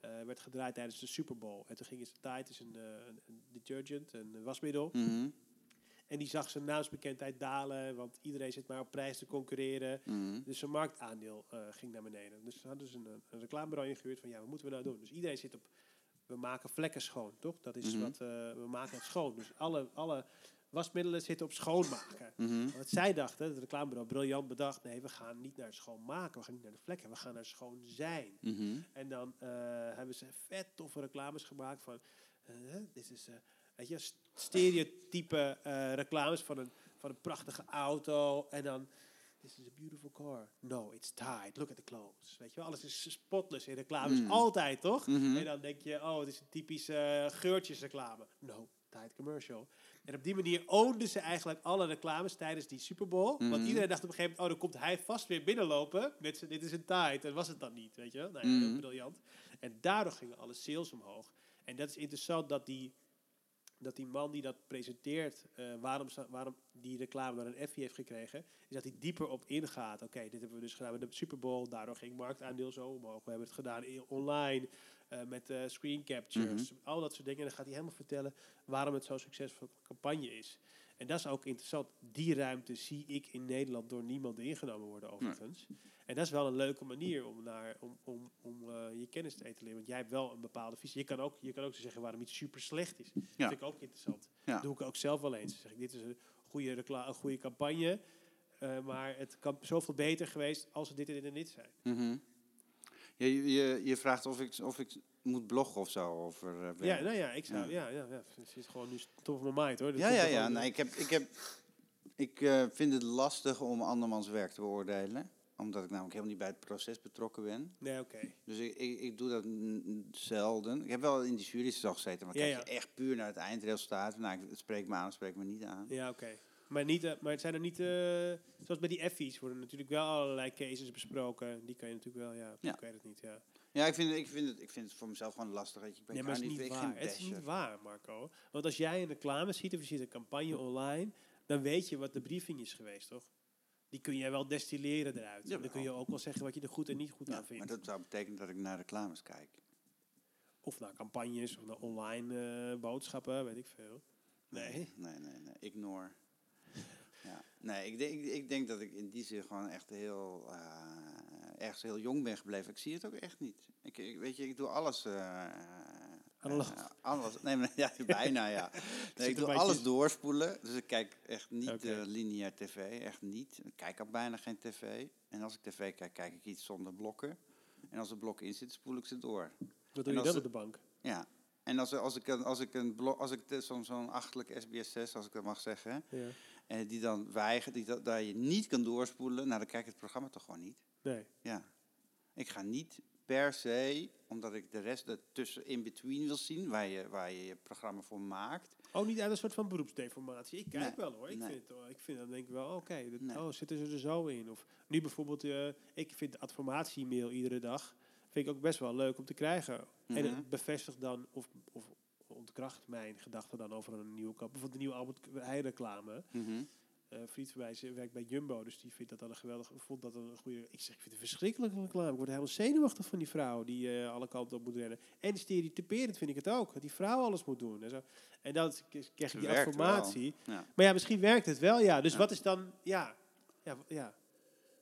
Eh, werd gedraaid tijdens de Super Bowl. En toen ging het Tide is een, eh, een, detergent, een wasmiddel. Mhm, En die zag zijn naamsbekendheid dalen, want iedereen zit maar op prijs te concurreren. mhm. Dus zijn marktaandeel eh, ging naar beneden. Dus ze hadden dus een, een reclamebureau ingehuurd van ja, wat moeten we nou doen? Dus iedereen zit op, we maken vlekken schoon, toch? Dat is Mhm. wat, eh, we maken het schoon. Dus alle, alle wasmiddelen zitten op schoonmaken. Mhm. Wat zij dachten, het reclamebureau briljant bedacht, nee, we gaan niet naar schoonmaken, we gaan niet naar de vlekken, we gaan naar schoon zijn. Mhm. En dan eh, hebben ze vet toffe reclames gemaakt van, eh, dit is, eh, weet je, st- stereotype reclames van een, van een prachtige auto. En dan, this is a beautiful car. No, it's tight. Look at the clothes. Weet je wel, alles is spotless in reclames. Mm. Altijd, toch? Mhm. En dan denk je, oh, het is een typische geurtjesreclame. No, tight commercial. En op die manier oonden ze eigenlijk alle reclames tijdens die Super Bowl. Want Mhm. iedereen dacht op een gegeven moment, oh, dan komt hij vast weer binnenlopen met zijn, dit is een tight. En was het dan niet, weet je wel? Nou ja, heel Mhm. briljant. En daardoor gingen alle sales omhoog. En dat is interessant dat die, dat die man die dat presenteert, eh, waarom, waarom die reclame dan een Effie heeft gekregen, is dat hij dieper op ingaat. Oké, dit hebben we dus gedaan met de Super Bowl, daardoor ging marktaandeel zo omhoog. We hebben het gedaan online eh, met eh, screen captures, al dat soort dingen. En dan gaat hij helemaal vertellen waarom het zo'n succesvolle campagne is. En dat is ook interessant. Die ruimte zie ik in Nederland door niemand ingenomen worden, overigens. En dat is wel een leuke manier om, naar, om, om, om eh, je kennis te etaleren. Want jij hebt wel een bepaalde visie. Je kan ook, je kan ook zeggen waarom iets super slecht is. Dat vind ik ook interessant. Ja. Dat doe ik ook zelf wel eens. Dan zeg ik, dit is een goede, recla- een goede campagne. eh, maar het kan zoveel beter geweest als het dit en dit en dit zijn. Mhm. Je, je, je vraagt of ik, of ik moet bloggen of zo over eh. Ja, nou ja, ik zou, Ja. ja, ja, ja, het zit gewoon nu top of mijn mind hoor. Dat Ja, ja, ja. Nee, ik, heb, ik, heb, ik eh, vind het lastig om andermans werk te beoordelen. Omdat ik namelijk helemaal niet bij het proces betrokken ben. Nee, oké. Dus ik, ik, ik doe dat zelden. Ik heb wel in die jury's gezeten, maar Ja, kijk je echt puur naar het eindresultaat. Nou, ik- het spreekt me aan, het spreekt me niet aan. Ja, oké. Maar, niet, eh, maar het zijn er niet, eh, zoals bij die effies worden natuurlijk wel allerlei cases besproken. Die kan je natuurlijk wel, ja, Ja. ik weet het niet, ja. Ja, ik vind, ik vind, het, ik vind het voor mezelf gewoon lastig. Ik ben Nee, maar het is niet, waar. Het is niet waar, Marco. Want als jij een reclame ziet of je ziet een campagne online, dan weet je wat de briefing is geweest, toch? Die kun jij wel destilleren eruit. En dan kun je ook wel zeggen wat je er goed en niet goed Ja, aan vindt. maar dat zou betekenen dat ik naar reclames kijk. Of naar campagnes of naar online eh, boodschappen, weet ik veel. Nee. Nee, nee, nee. Ignore. Ja. Nee, ik denk, ik, ik denk dat ik in die zin gewoon echt heel, eh, ergens heel jong ben gebleven. Ik zie het ook echt niet. Ik, ik, weet je, ik doe alles... eh, eh, alles, nee, maar, ja, bijna ja. Nee, ik doe alles doorspoelen. Dus ik kijk echt niet eh, lineair tv. Echt niet. Ik kijk al bijna geen tv. En als ik tv kijk, kijk ik iets zonder blokken. En als er blokken in zitten, spoel ik ze door. Wat doe je ze- op de bank? Ja. En als, als ik een, als ik een blok, als ik zo'n zo'n achtelijk SBS 6, als ik dat mag zeggen, Ja. en die dan weigert, die dat, dat je niet kan doorspoelen, nou dan kijk ik het programma toch gewoon niet. Nee. Ja. Ik ga niet per se, omdat ik de rest ertussen in between wil zien, waar je, waar je je programma voor maakt. Ook niet uit een soort van beroepsdeformatie. Ik kijk Nee, wel hoor. Ik, nee. vind, het, ik vind dan denk ik wel, oké, Nee. oh, zitten ze er zo in? Of nu bijvoorbeeld, eh, ik vind de adformatie-mail iedere dag, vind ik ook best wel leuk om te krijgen. En Mhm. het bevestigt dan, of, of ontkracht mijn gedachten dan over een nieuwe kap. Bijvoorbeeld de nieuwe Albert Heijn reclame. Mhm. Eh, een vriend van mij werkt bij Jumbo, dus die vindt dat dan een geweldig, vond dat een goede. Ik zeg, ik vind het een verschrikkelijke reclame. Ik word helemaal zenuwachtig van die vrouw die eh, alle kanten op moet rennen. En stereotyperend vind ik het ook, dat die vrouw alles moet doen. En, zo. en dan krijg je die informatie. Ja. Maar ja, misschien werkt het wel, ja. Dus Ja. wat is dan, ja, ja, ja.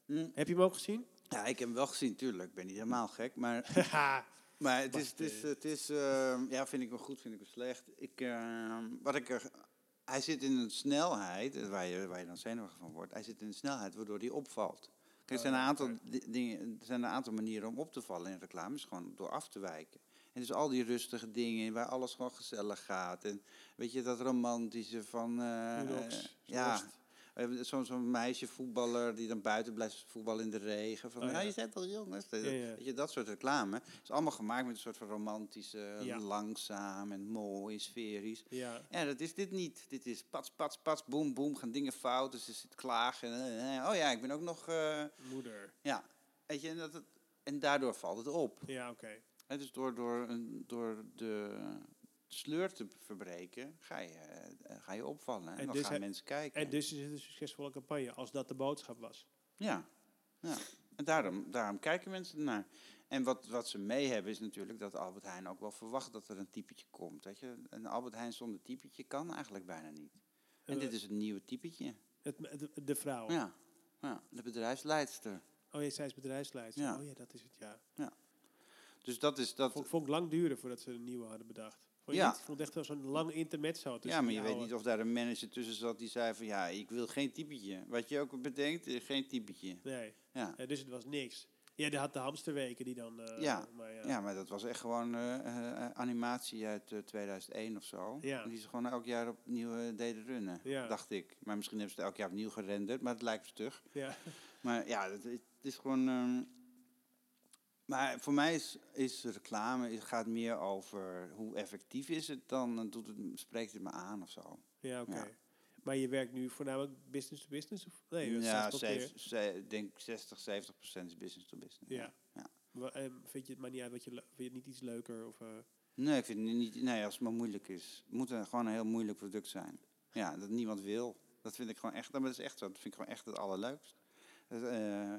Hm. Heb je hem ook gezien? Ja, ik heb hem wel gezien, tuurlijk. Ik ben niet helemaal gek, maar. Maar het is, het is, het is ehm, ja, vind ik wel goed, vind ik wel slecht. Ik, ehm, wat ik er, hij zit in een snelheid, eh, waar je, waar je dan zenuwachtig van wordt. Hij zit in een snelheid waardoor hij opvalt. Kijk, er zijn, een Oh, aantal oké. di- dingen, er zijn een aantal manieren om op te vallen in reclame. is gewoon door af te wijken. En dus al die rustige dingen waar alles gewoon gezellig gaat. En weet je, dat romantische van... Unox, ja, Zo'n zo'n meisje voetballer die dan buiten blijft voetballen in de regen. Van, Oh, ja. je bent al jongens. Ja, ja. Weet je, dat soort reclame. is allemaal gemaakt met een soort van romantische, langzaam en mooi, sferisch. Ja. Ja, dat is dit niet. Dit is pats, pats, pats, boem, boem, gaan dingen fout. Dus ze zit klagen. en, oh ja, ik ben ook nog... eh, Moeder. ja, weet je, en, dat het, en daardoor valt het op. Ja, oké. Hè, dus door, door, door de sleur te verbreken, ga je, eh, ga je opvallen. En, En dan dus gaan hij- mensen kijken. En dus is het een succesvolle campagne, als dat de boodschap was. Ja, ja. en daarom, daarom kijken mensen ernaar. En wat, wat ze mee hebben is natuurlijk dat Albert Heijn ook wel verwacht dat er een typetje komt. Weet je? Een Albert Heijn zonder typetje kan eigenlijk bijna niet. En Eh, dit is een nieuwe typetje. Het, de vrouw. Ja, ja de bedrijfsleidster. Oh ja, zij is bedrijfsleider. Ja. Oh ja, dat is het, ja. Dus dat is dat. Vond, vond ik lang duren voordat ze een nieuwe hadden bedacht. Vond je Ja. niet? Ik vond het echt wel zo'n lang intermezzo. Ja, maar je weet niet of daar een manager tussen zat die zei van ja, ik wil geen typetje. Wat je ook bedenkt, geen typetje. Nee, Ja. Ja, dus het was niks. Ja, die had de hamsterweken die dan... eh, Ja, maar ja. Ja, maar dat was echt gewoon eh, eh, animatie uit eh, 2001 of zo. Ja. Die ze gewoon elk jaar opnieuw deden runnen, Ja. dacht ik. Maar misschien hebben ze het elk jaar opnieuw gerenderd, maar het lijkt stug. Ja. Maar ja, het, het is gewoon... ehm, maar voor mij is, is reclame, het gaat meer over hoe effectief is het dan, doet het, spreekt het me aan of zo. Ja, oké. Ja. Maar je werkt nu voornamelijk business to business? Of? Nee, dat ja, ik denk 60, 70 procent is business to business. Ja. Ja. Eh, Vind je het maar niet uit wat je... le- Vind je het niet iets leuker? Of, eh, Nee, ik vind het niet. Nee, als het maar moeilijk is. Het moet gewoon een heel moeilijk product zijn. Ja, dat niemand wil. Dat vind ik gewoon echt. Dat is echt zo. Dat vind ik gewoon echt het allerleukst. Dat, eh,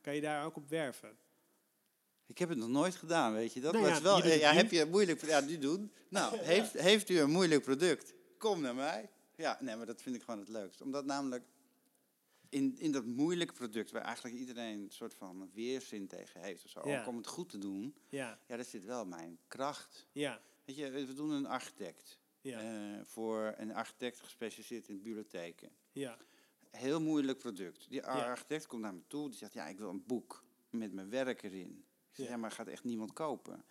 kan je daar ook op werven? Ik heb het nog nooit gedaan, weet je dat? Nou maar ja, wel, ja, heb je een moeilijk Ja, nu doen. Nou, heeft, heeft u een moeilijk product? Kom naar mij. Ja, nee, maar dat vind ik gewoon het leukst. Omdat namelijk in, in dat moeilijke product, waar eigenlijk iedereen een soort van weerzin tegen heeft of zo, Ja. ook om het goed te doen, Ja, ja, daar zit wel mijn kracht. ja, Weet je, we doen een architect. ja, eh, voor een architect gespecialiseerd in bibliotheken. ja. Heel moeilijk product. Die architect komt naar me toe, die zegt, ja, ik wil een boek met mijn werk erin. Ik zeg, Ja. maar gaat echt niemand kopen.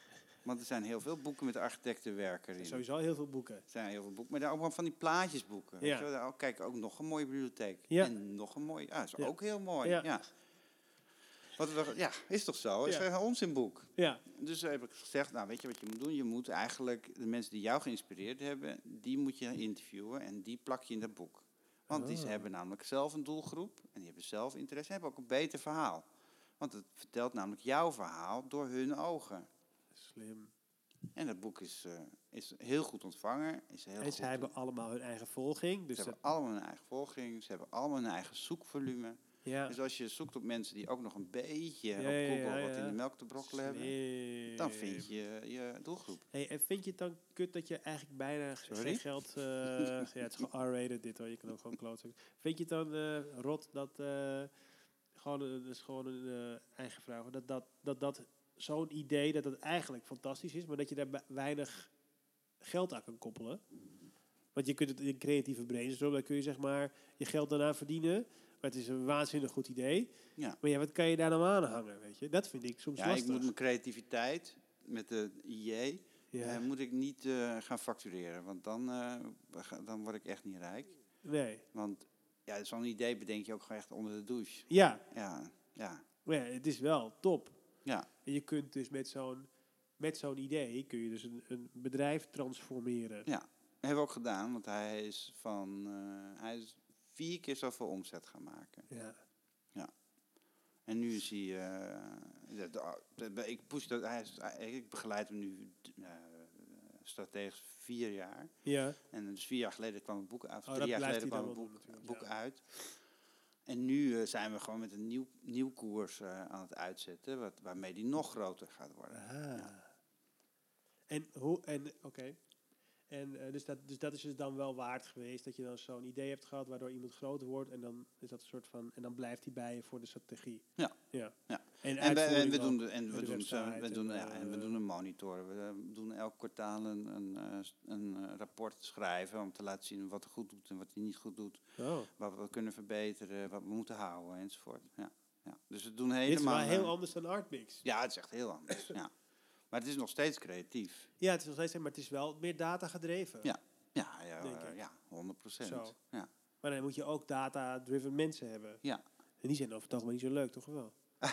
Want er zijn heel veel boeken met architectenwerken in. Sowieso heel veel boeken. Er zijn heel veel boeken, maar daar ook van die plaatjesboeken. Weet Ja. je wel? Daar ook, kijk, ook nog een mooie bibliotheek. Ja. En nog een mooie, ja, is Ja. ook heel mooi. Ja. Wat we, ja, is toch zo? Is Ja. een onzinboek. Ja, Dus heb ik gezegd, nou weet je wat je moet doen? Je moet eigenlijk de mensen die jou geïnspireerd hebben, die moet je interviewen en die plak je in dat boek. Want die Ah. hebben namelijk zelf een doelgroep en die hebben zelf interesse en hebben ook een beter verhaal. Want het vertelt namelijk jouw verhaal door hun ogen. slim. En dat boek is, eh, is heel goed ontvangen. Is heel en goed ze hebben allemaal hun eigen volging. Dus ze hebben allemaal hun eigen volging, ze hebben allemaal hun eigen zoekvolume. ja. Dus als je zoekt op mensen die ook nog een beetje Ja, op Google ja, wat in de melk te brokkelen hebben, dan vind je je doelgroep. Hey, en vind je het dan kut dat je eigenlijk bijna Sorry? geen geld... eh, ja, het is gewoon R-rated dit hoor, je kan ook gewoon klootzak. Vind je het dan eh, rot dat... gewoon, dat is gewoon een eigen vraag. Dat dat, dat, dat zo'n idee, dat het eigenlijk fantastisch is... maar dat je daar weinig geld aan kan koppelen. Want je kunt het in creatieve brainstorm... dan kun je zeg maar je geld daarna verdienen... Maar het is een waanzinnig goed idee. Ja. Maar ja, wat kan je daar nou aan hangen, weet je? Dat vind ik soms Ja, ik moet mijn creativiteit met de IJ ja. eh, moet ik niet eh, gaan factureren, want dan, eh, dan word ik echt niet rijk. nee. Want ja, zo'n idee bedenk je ook gewoon echt onder de douche. Ja, Ja, ja, Maar ja, het is wel top. ja. En je kunt dus met zo'n, met zo'n idee kun je dus een, een bedrijf transformeren. ja. Dat hebben we ook gedaan, want hij is van eh, hij is vier keer zoveel omzet gaan maken. Ja. En nu de- de- de- ik push dat, hij is, ik begeleid hem nu eh, strategisch vier jaar. Ja. En dus vier jaar geleden kwam het boek uit. Oh, drie jaar geleden kwam het boek, doen boek natuurlijk, uit. En nu eh, zijn we gewoon met een nieuw, nieuw koers eh, aan het uitzetten, wat, waarmee die nog groter gaat worden. Ah. En hoe, en oké. En eh, dus, dat, dus dat is dus dan wel waard geweest dat je dan zo'n idee hebt gehad waardoor iemand groter wordt en dan is dat een soort van en dan blijft hij bij je voor de strategie. Ja. ja. Ja. En, En we, en doen, de, en we doen, we en, doen, ja, en we doen een monitor. We eh, doen elk kwartaal een, een, eh, een eh, rapport schrijven om te laten zien wat hij goed doet en wat hij niet goed doet. Oh. Wat we kunnen verbeteren, wat we moeten houden enzovoort. Ja, ja. Dus we doen Dit is helemaal... wel heel anders dan Artmix. Ja, het is echt heel anders. ja. Maar het is nog steeds creatief. Ja, het is nog steeds, maar het is wel meer data gedreven. Ja. Ja, ja, ja 100 procent. Ja. Maar dan moet je ook data-driven mensen hebben. Ja. En die zijn over het algemeen niet zo leuk, toch wel?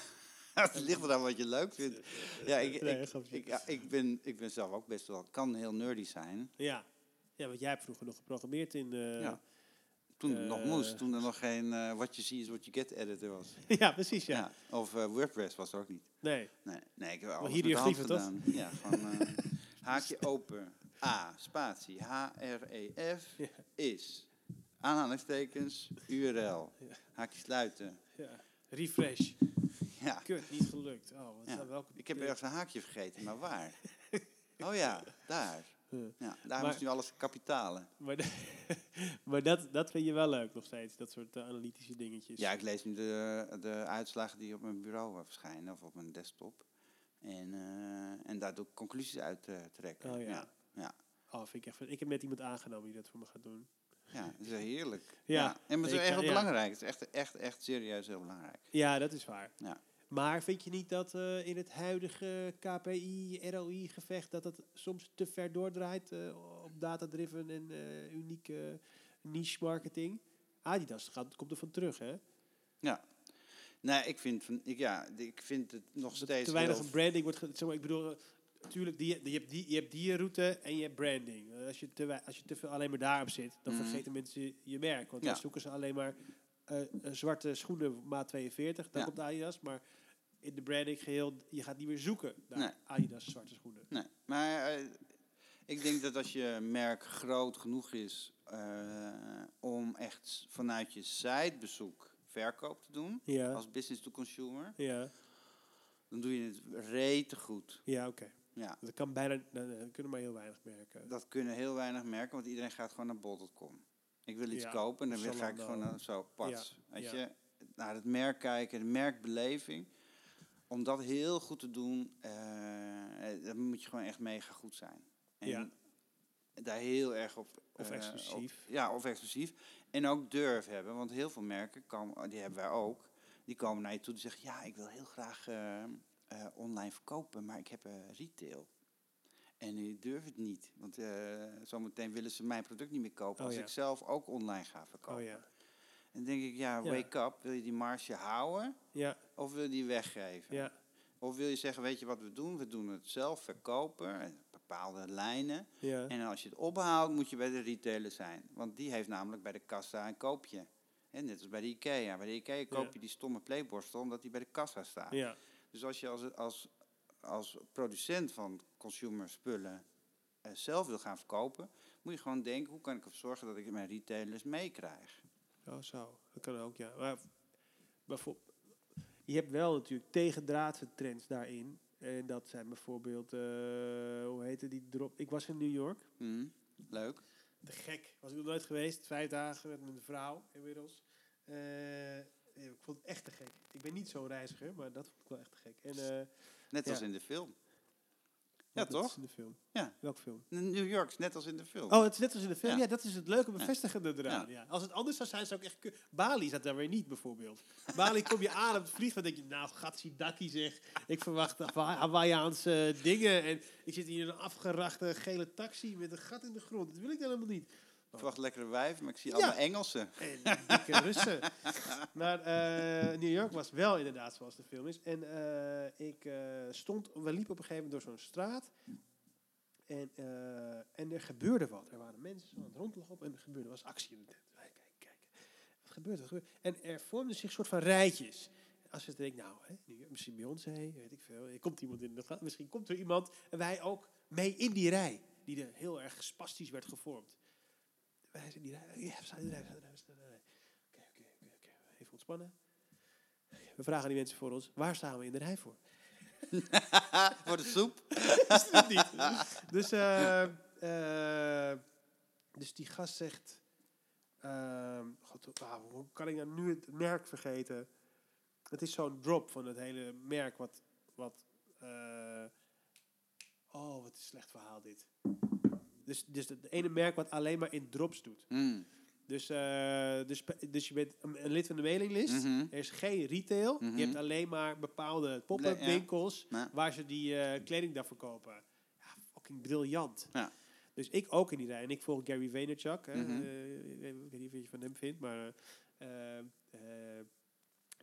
het ligt eraan wat je leuk vindt. Ja, ik, ik, ja, ik, ben, ik ben zelf ook best wel... kan heel nerdy zijn. Ja. Ja, want jij hebt vroeger nog geprogrammeerd in... eh, Ja. Toen het nog Eh, moest. Toen er nog geen eh what you see is what you get editor was. ja, precies, ja. Ja. Of WordPress was er ook niet. Nee. Nee, nee ik heb alles hier met de hand toch? gedaan. Ja, gewoon haakje open. A, spatie, H-R-E-F, Ja. is. Aanhalingstekens, URL. Haakje sluiten. Ja. Refresh. Ja, Kut, niet gelukt. Oh, wat Ja. zijn welke... ik heb ergens een haakje vergeten, maar waar? Oh ja, daar. Ja. Ja, daar Maar- moest nu alles kapitalen. Maar, maar dat, dat vind je wel leuk nog steeds, dat soort eh, analytische dingetjes. Ja, ik lees nu de, de uitslagen die op mijn bureau eh, verschijnen, of op mijn desktop. En, eh, en daar doe ik conclusies uit eh, trekken. Oh ja. ja. Ja, Oh, vind ik echt... Ik heb net iemand aangenomen die dat voor me gaat doen. ja, dat is heerlijk. Ja. En het is echt ja. belangrijk. Het is echt, echt, echt serieus heel belangrijk. Ja, dat is waar. Ja. Maar vind je niet dat eh, in het huidige KPI, ROI-gevecht, dat het soms te ver doordraait eh, op data-driven en eh, unieke niche marketing? Adidas gaat, komt er van terug, hè? Nee, ik vind, van, ik, ja, ik vind het nog Dat steeds te weinig een branding wordt. Zeg maar, ik bedoel, natuurlijk, die, die, je, hebt die, je hebt die route en je hebt branding. Als je te, als je te veel alleen maar daarop zit, dan Mhm. vergeten mensen je, merk. Want Ja. dan zoeken ze alleen maar zwarte schoenen maat 42, dan Ja. komt Adidas. Maar in de branding geheel, je gaat niet meer zoeken naar Nee. Adidas zwarte schoenen. Nee, maar eh, ik denk dat als je merk groot genoeg is eh, om echt vanuit je sitebezoek verkoop te doen, Ja, als business to consumer, ja, dan doe je het rete goed. ja oké. Ja, Dat kan bijna, dat dat kunnen maar heel weinig merken. dat kunnen heel weinig merken, want iedereen gaat gewoon naar bol.com. Ik wil iets Ja, kopen en dan ga ik gewoon naar zo, pats. Ja, Weet je, naar het merk kijken, de merkbeleving. Om dat heel goed te doen, eh, dan moet je gewoon echt mega goed zijn. En Ja. daar heel erg op... Of eh, exclusief. op- ja, of exclusief. En ook durf hebben, want heel veel merken, komen, die hebben wij ook, die komen naar je toe die zeggen, ja, ik wil heel graag eh, online verkopen, maar ik heb retail. En ik durf het niet, want eh, zometeen willen ze mijn product niet meer kopen Oh, als ja. ik zelf ook online ga verkopen. Oh ja. En dan denk ik, ja, wake up. Wil je die marge houden Ja, of wil je die weggeven? ja, Of wil je zeggen, weet je wat we doen? We doen het zelf verkopen, en bepaalde lijnen. En als je het ophaalt, moet je bij de retailer zijn. Want die heeft namelijk bij de kassa een koopje. En net als bij de IKEA. Bij de IKEA koop je die stomme playborstel omdat die bij de kassa staat. ja. Dus als je als, als, als producent van consumer spullen eh, zelf wil gaan verkopen, moet je gewoon denken, hoe kan ik ervoor zorgen dat ik mijn retailers meekrijg? Oh, zo. Dat kan ook, ja. Maar, bijvoorbeeld, je hebt wel natuurlijk tegendraadse trends daarin. En dat zijn bijvoorbeeld, eh, hoe heette die drop? Ik was in New York. Hm, Leuk. Te gek. Was ik nog nooit geweest. Vijf dagen met mijn vrouw inmiddels. Eh, ik vond het echt te gek. Ik ben niet zo'n reiziger, maar dat vond ik wel echt te gek. En, Net Ja. als in de film. Ja, dat is toch? in de film. Ja. Welke film? New York net als in de film. Oh, het is net als in de film. Ja, Ja. dat is het leuke bevestigende eraan. Ja. Als het anders zou zijn, zou ik echt... Bali zat daar weer niet, bijvoorbeeld. Bali kom je aan op het vliegveld denk je... Nou, gatsidakkie zeg. Ik verwacht Hawa- Hawaiiaanse dingen. En ik zit hier in een afgerachte gele taxi met een gat in de grond. Dat wil ik dan helemaal niet. Ik verwacht lekkere wijven, maar ik zie allemaal Engelsen. En dikke Russen. Maar eh, New York was wel inderdaad zoals de film is. En eh, ik eh, stond, we liepen op een gegeven moment door zo'n straat. En, en er gebeurde wat. Er waren mensen aan het rondlopen en er gebeurde was actie in de tent. Kijk, kijk. Wat gebeurt er? Wat gebeurt? En er vormden zich soort van rijtjes. Als je denkt, nou, hè, misschien Beyoncé, weet ik veel. Er komt iemand in de misschien komt er iemand. En wij ook mee in die rij. Die er heel erg spastisch werd gevormd. Zijn in die rij. Ja, in die rij. Oké, oké, oké. Even ontspannen. We vragen aan die mensen voor ons, waar staan we in de rij voor? Voor de soep. Is het niet? Dus, eh, eh, dus die gast zegt, ehm, God, wauw, hoe kan ik nou nu het merk vergeten? Het is zo'n drop van het hele merk wat, wat eh, oh, wat een slecht verhaal dit. Dus, dus het ene merk wat alleen maar in drops doet. Mm. Dus, eh, dus, dus je bent een lid van de mailinglist. Mhm. Er is geen retail. Mhm. Je hebt alleen maar bepaalde pop-up ja. winkels Ja. waar ze die eh, kleding daar verkopen. Ja, fucking briljant. Ja. Dus ik ook in die rij. En ik volg Gary Vaynerchuk. Eh, ik weet niet wat je van hem vindt, maar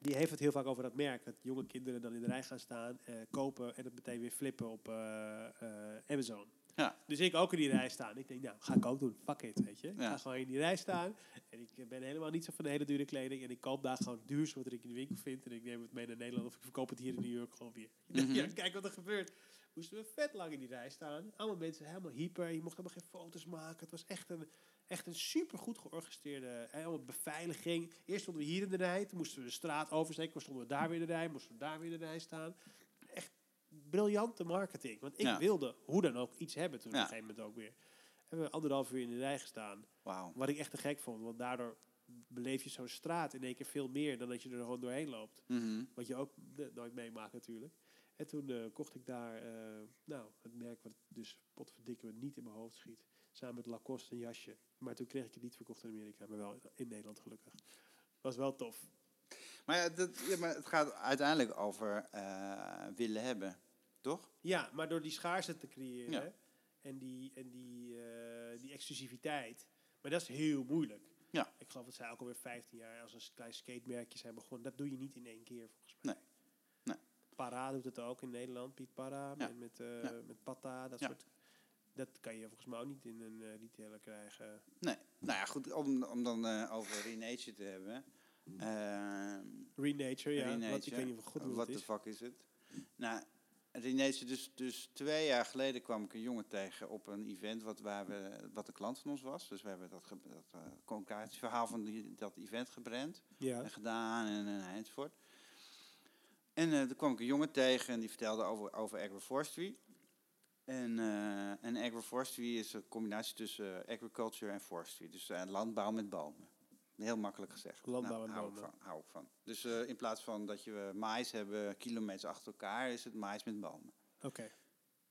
die heeft het heel vaak over dat merk. Dat jonge kinderen dan in de rij gaan staan, kopen en het meteen weer flippen op Amazon. Ja. Dus ik ook in die rij staan. Ik denk, nou, ga ik ook doen. Fuck it, weet je. Ik Ja. ga gewoon in die rij staan. En ik ben helemaal niet zo van de hele dure kleding. En ik koop daar gewoon duurste wat ik in de winkel vind. En ik neem het mee naar Nederland of ik verkoop het hier in New York gewoon weer. Mhm. ja, kijk wat er gebeurt. Moesten we vet lang in die rij staan. Allemaal mensen helemaal hyper. Je mocht helemaal geen foto's maken. Het was echt een, echt een super goed georganiseerde hè, allemaal beveiliging. Eerst stonden we hier in de rij. Toen moesten we de straat oversteken. Toen stonden we daar weer in de rij. Moesten we daar weer in de rij staan. Briljante marketing. Want ik Ja. wilde hoe dan ook iets hebben toen op een gegeven moment ook weer. Hebben we anderhalf uur in de rij gestaan. Wat ik echt te gek vond. Want daardoor beleef je zo'n straat in één keer veel meer dan dat je er gewoon doorheen loopt. Mhm. Wat je ook nooit meemaakt natuurlijk. En toen eh, kocht ik daar, eh, nou, het merk wat dus potverdikke niet in mijn hoofd schiet. Samen met Lacoste een jasje. Maar toen kreeg ik het niet verkocht in Amerika, maar wel in, in Nederland gelukkig. Was wel tof. Maar, ja, dat, ja, maar het gaat uiteindelijk over eh, willen hebben, toch? Ja, maar door die schaarste te creëren Ja. en, die, en die, eh, die exclusiviteit. Maar dat is heel moeilijk. Ja. Ik geloof dat zij ook alweer 15 jaar als een klein skatemerkje zijn begonnen. Dat doe je niet in één keer volgens mij. Nee. Nee. Para doet het ook in Nederland. Piet Para Ja. met, met, Ja. met Patta. Dat soort. Dat kan je volgens mij ook niet in een eh, retailer krijgen. Nee. Nou ja, goed, om, om dan eh, over Renature te hebben. Ehm, Renature, ja. Renature. Wat, ik weet niet of goed Wat de fuck is het? Nou, Renature, dus, dus twee jaar geleden kwam ik een jongen tegen op een event wat, waar we, wat een klant van ons was. Dus we hebben dat, ge- dat uh, van die, dat event gebrand Ja. en gedaan en, en enzovoort. En eh toen kwam ik een jongen tegen en die vertelde over, over agroforestry. En, eh, en agroforestry is een combinatie tussen agriculture en forestry. Dus landbouw met bomen. Heel makkelijk gezegd. Landbouw Nou, en hou bomen. Ik van, hou ik van. Dus eh, in plaats van dat je eh, maïs hebben kilometers achter elkaar, is het maïs met bomen. Oké.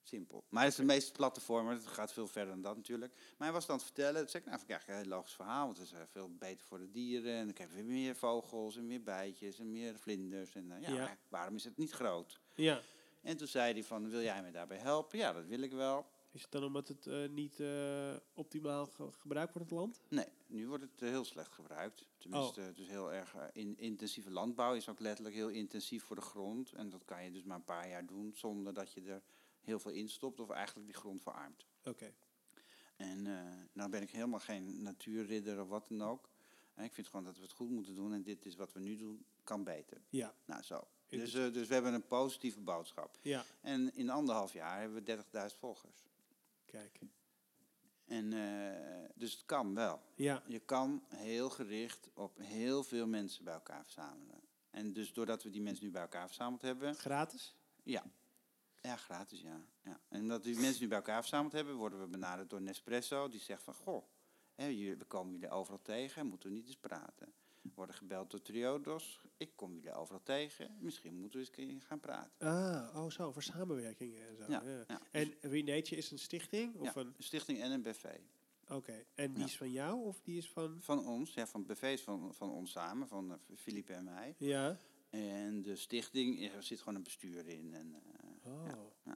Simpel. Maar het is de meest platte vorm, maar het gaat veel verder dan dat natuurlijk. Maar hij was dan aan het vertellen, toen zei ik, nou, vind ik eigenlijk een heel logisch verhaal, want het is eh, veel beter voor de dieren. En dan krijg je weer meer vogels en meer bijtjes en meer vlinders. En ja, Ja. waarom is het niet groot? Ja. En toen zei hij van, wil jij me daarbij helpen? Ja, dat wil ik wel. Is het dan omdat het eh, niet eh, optimaal ge- gebruikt wordt in het land? Nee, nu wordt het eh, heel slecht gebruikt. Tenminste, het is heel erg in, intensieve landbouw is ook letterlijk heel intensief voor de grond. En dat kan je dus maar een paar jaar doen zonder dat je er heel veel in stopt of eigenlijk die grond verarmt. Oké. En nou ben ik helemaal geen natuurridder of wat dan ook. En ik vind gewoon dat we het goed moeten doen en dit is wat we nu doen, kan beter. Ja, Nou zo. Dus, dus we hebben een positieve boodschap. ja. En in anderhalf jaar hebben we 30.000 volgers. Kijk. En, eh, dus het kan wel. Ja, Je kan heel gericht op heel veel mensen bij elkaar verzamelen. En dus doordat we die mensen nu bij elkaar verzameld hebben, gratis? ja. Ja, gratis, ja. ja. En omdat die mensen nu bij elkaar verzameld hebben, worden we benaderd door Nespresso. Die zegt van, goh, hè, we komen jullie overal tegen, moeten we niet eens praten. Worden gebeld door Triodos. Ik kom jullie overal tegen. Misschien moeten we eens gaan praten. Ah, oh zo, voor samenwerking en zo. Ja, Ja. ja. En Renature is een stichting? Of een, stichting en een BV. Oké, en die is van jou of die is van... Van ons, ja, van BV is van, van ons samen, van eh, Philippe en mij. Ja. En de stichting, er zit gewoon een bestuur in. En, eh, Oh.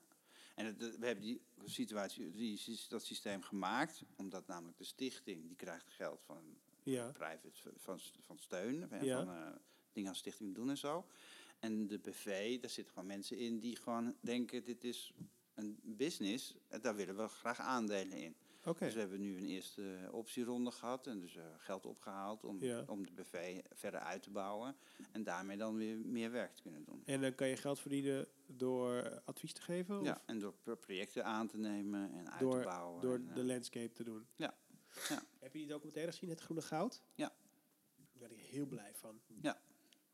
En we hebben die situatie, die, dat systeem gemaakt, omdat namelijk de stichting, die krijgt geld van Ja. private, van, van steun, hè, Ja. van eh, dingen als stichting doen en zo. En de BV, daar zitten gewoon mensen in die gewoon denken, dit is een business, en daar willen we graag aandelen in. Dus we hebben nu een eerste optieronde gehad en dus eh, geld opgehaald om, Ja. om de BV verder uit te bouwen. En daarmee dan weer meer werk te kunnen doen. En dan kan je geld verdienen door eh, advies te geven? Ja, Of en door pro- projecten aan te nemen en uit Door- te bouwen. door en, eh, de landscape te doen? Ja. Ja. Heb je die documentaire gezien, Het Groene Goud? Ja. Daar ben ik heel blij van. Ja.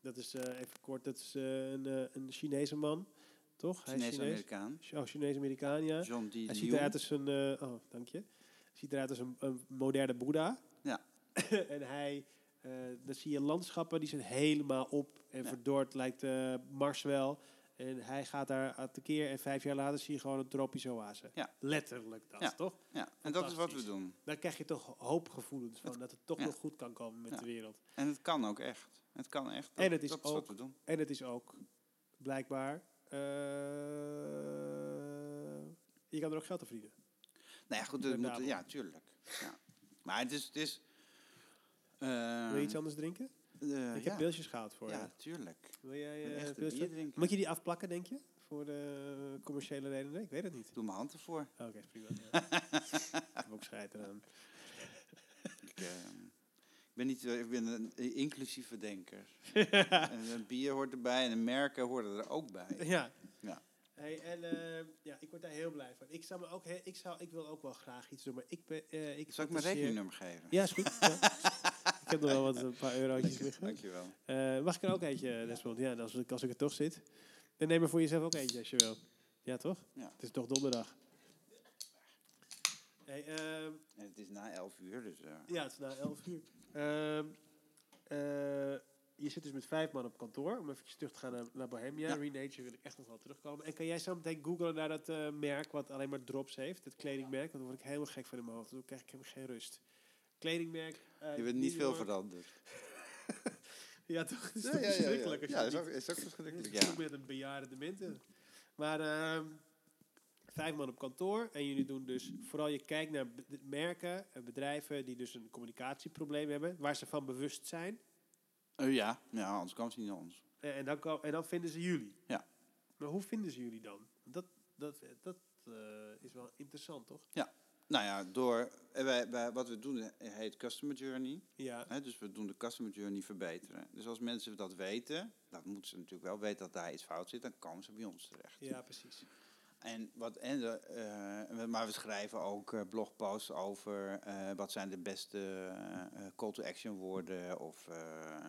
Dat is, eh, even kort, dat is eh, een, eh, een Chinese man, toch? Is Chinees. Chinees-Amerikaan. Oh, Chinees-Amerikaan, ja. John D. Hij ziet eruit als een, oh, dank je. Hij ziet eruit als een, een moderne Boeddha. Ja. en hij, dan zie je landschappen die zijn helemaal op en Ja. verdord, lijkt Mars wel. En hij gaat daar tekeer en vijf jaar later zie je gewoon een tropische oase. Ja. Letterlijk dat, Ja. toch? Ja, en dat is wat we doen. Dan krijg je toch hoopgevoelens van dat het toch nog goed kan komen met de wereld. En het kan ook echt. Het kan echt. En het is dat ook- wat we doen. En het is ook blijkbaar, eh, je kan er ook geld aan verdienen. Nou ja, goed, moet, ja, tuurlijk. Ja. Maar het is... Het is Wil je iets anders drinken? Eh, ik heb pilsjes gehaald voor Ja, je. tuurlijk. Wil jij eh. Moet je die afplakken, denk je? Voor de commerciële redenen? Ik weet het niet. Doe mijn hand ervoor. Oh, Oké, prima. Ik heb ook scheid eraan. Ik, eh, ik ben, niet, ik ben een inclusieve denker. en een bier hoort erbij en een merken horen er ook bij. Ja. Ja. Hey, en ja, ik word daar heel blij van. Ik, zou me ook he- ik, zou, ik wil ook wel graag iets doen, maar ik ben... ik Zal ik mijn rekeningnummer geven? Ja, is goed. Ja. ik heb nog wel wat, een paar eurotjes liggen. Dankjewel. Eh, mag ik er ook eentje, Desmond? Ja, als ik, als ik er toch zit. Dan neem er voor jezelf ook eentje als je wil. Ja, toch? Ja. Het is toch donderdag. Hey, ehm, En het is na 11 uur, dus... eh, ja, het is na 11 uur. Ehm, eh, je zit dus met vijf man op kantoor. Om eventjes terug te gaan naar, naar Bohemia. Ja. Renature wil ik echt nog wel terugkomen. En kan jij zo meteen googlen naar dat merk wat alleen maar drops heeft? Het kledingmerk. Want dan word ik helemaal gek van in mijn hoofd. Dan krijg ik helemaal geen rust. Kledingmerk. eh, je bent niet veel veranderd. Ja, toch? Het is toch verschrikkelijk als je Ja, is ook, is ook verschrikkelijk. ik Ja. met een bejaarde demente. Maar ehm, vijf man op kantoor. En jullie doen dus vooral je kijkt naar merken, en bedrijven die dus een communicatieprobleem hebben, waar ze van bewust zijn. Eh, ja, ja, anders kwam ze niet naar ons. En, en, dan, en dan vinden ze jullie. Ja. Maar hoe vinden ze jullie dan? Dat, dat, dat eh, is wel interessant, toch? Nou ja, door, eh, wij, wij, wat we doen eh, heet Customer Journey. Ja. Dus we doen de Customer Journey verbeteren. Dus als mensen dat weten, dan moeten ze natuurlijk wel weten dat daar iets fout zit, dan komen ze bij ons terecht. Ja, precies. En wat, en de, eh, maar we schrijven ook blogposts over wat zijn de beste call to action woorden of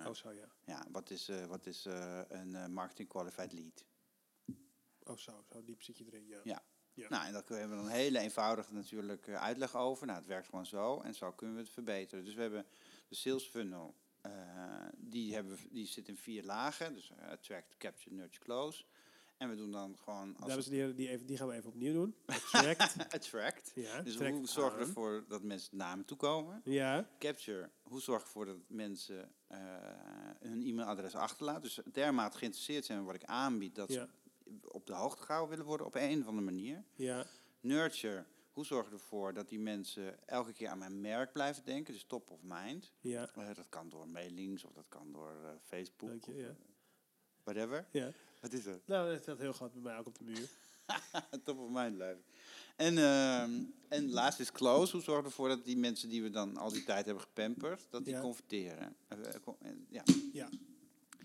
Oh, zo ja. ja, wat is, wat is een marketing qualified lead. Oh, zo. Zo diep zit je erin, ja. Ja. Ja. Nou, en daar hebben we dan een hele eenvoudige natuurlijk eh, uitleg over. Nou, het werkt gewoon zo en zo kunnen we het verbeteren. Dus we hebben de sales funnel, eh, die, hebben die zit in vier lagen. Dus eh, attract, capture, nurture, close. En we doen dan gewoon als Dames en heren, die, even, die gaan we even opnieuw doen. Attract. attract. ja, Dus trek hoe zorgen we ervoor dat mensen naar me toe komen? Ja, Capture, hoe zorg ik ervoor dat mensen hun e-mailadres achterlaten? Dus dermate geïnteresseerd zijn in wat ik aanbied, dat ja. ze op de hoogte gehouden willen worden op een of andere manier. Ja, Nurture, hoe zorg je ervoor dat die mensen elke keer aan mijn merk blijven denken, dus top of mind. ja, Eh, dat kan door mailings of dat kan door eh, Facebook Dank je, of ja. eh, whatever. ja. Wat is er? Nou, dat staat heel groot bij mij ook op de muur. top of mind blijven. En, ehm en laatst is close. Hoe zorgen we ervoor dat die mensen die we dan al die tijd hebben gepamperd, dat die Ja. converteren? Con- en- ja. Ja.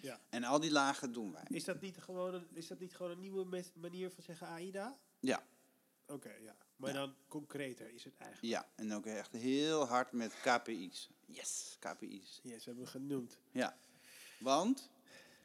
Ja. En al die lagen doen wij. Is dat niet gewoon een, is dat niet gewoon een nieuwe manier van zeggen AIDA? Ja. Oké, ja. Maar Ja. dan concreter is het eigenlijk. Ja, en ook echt heel hard met KPI's. Yes, KPI's. Ja, ze hebben we genoemd. Ja, want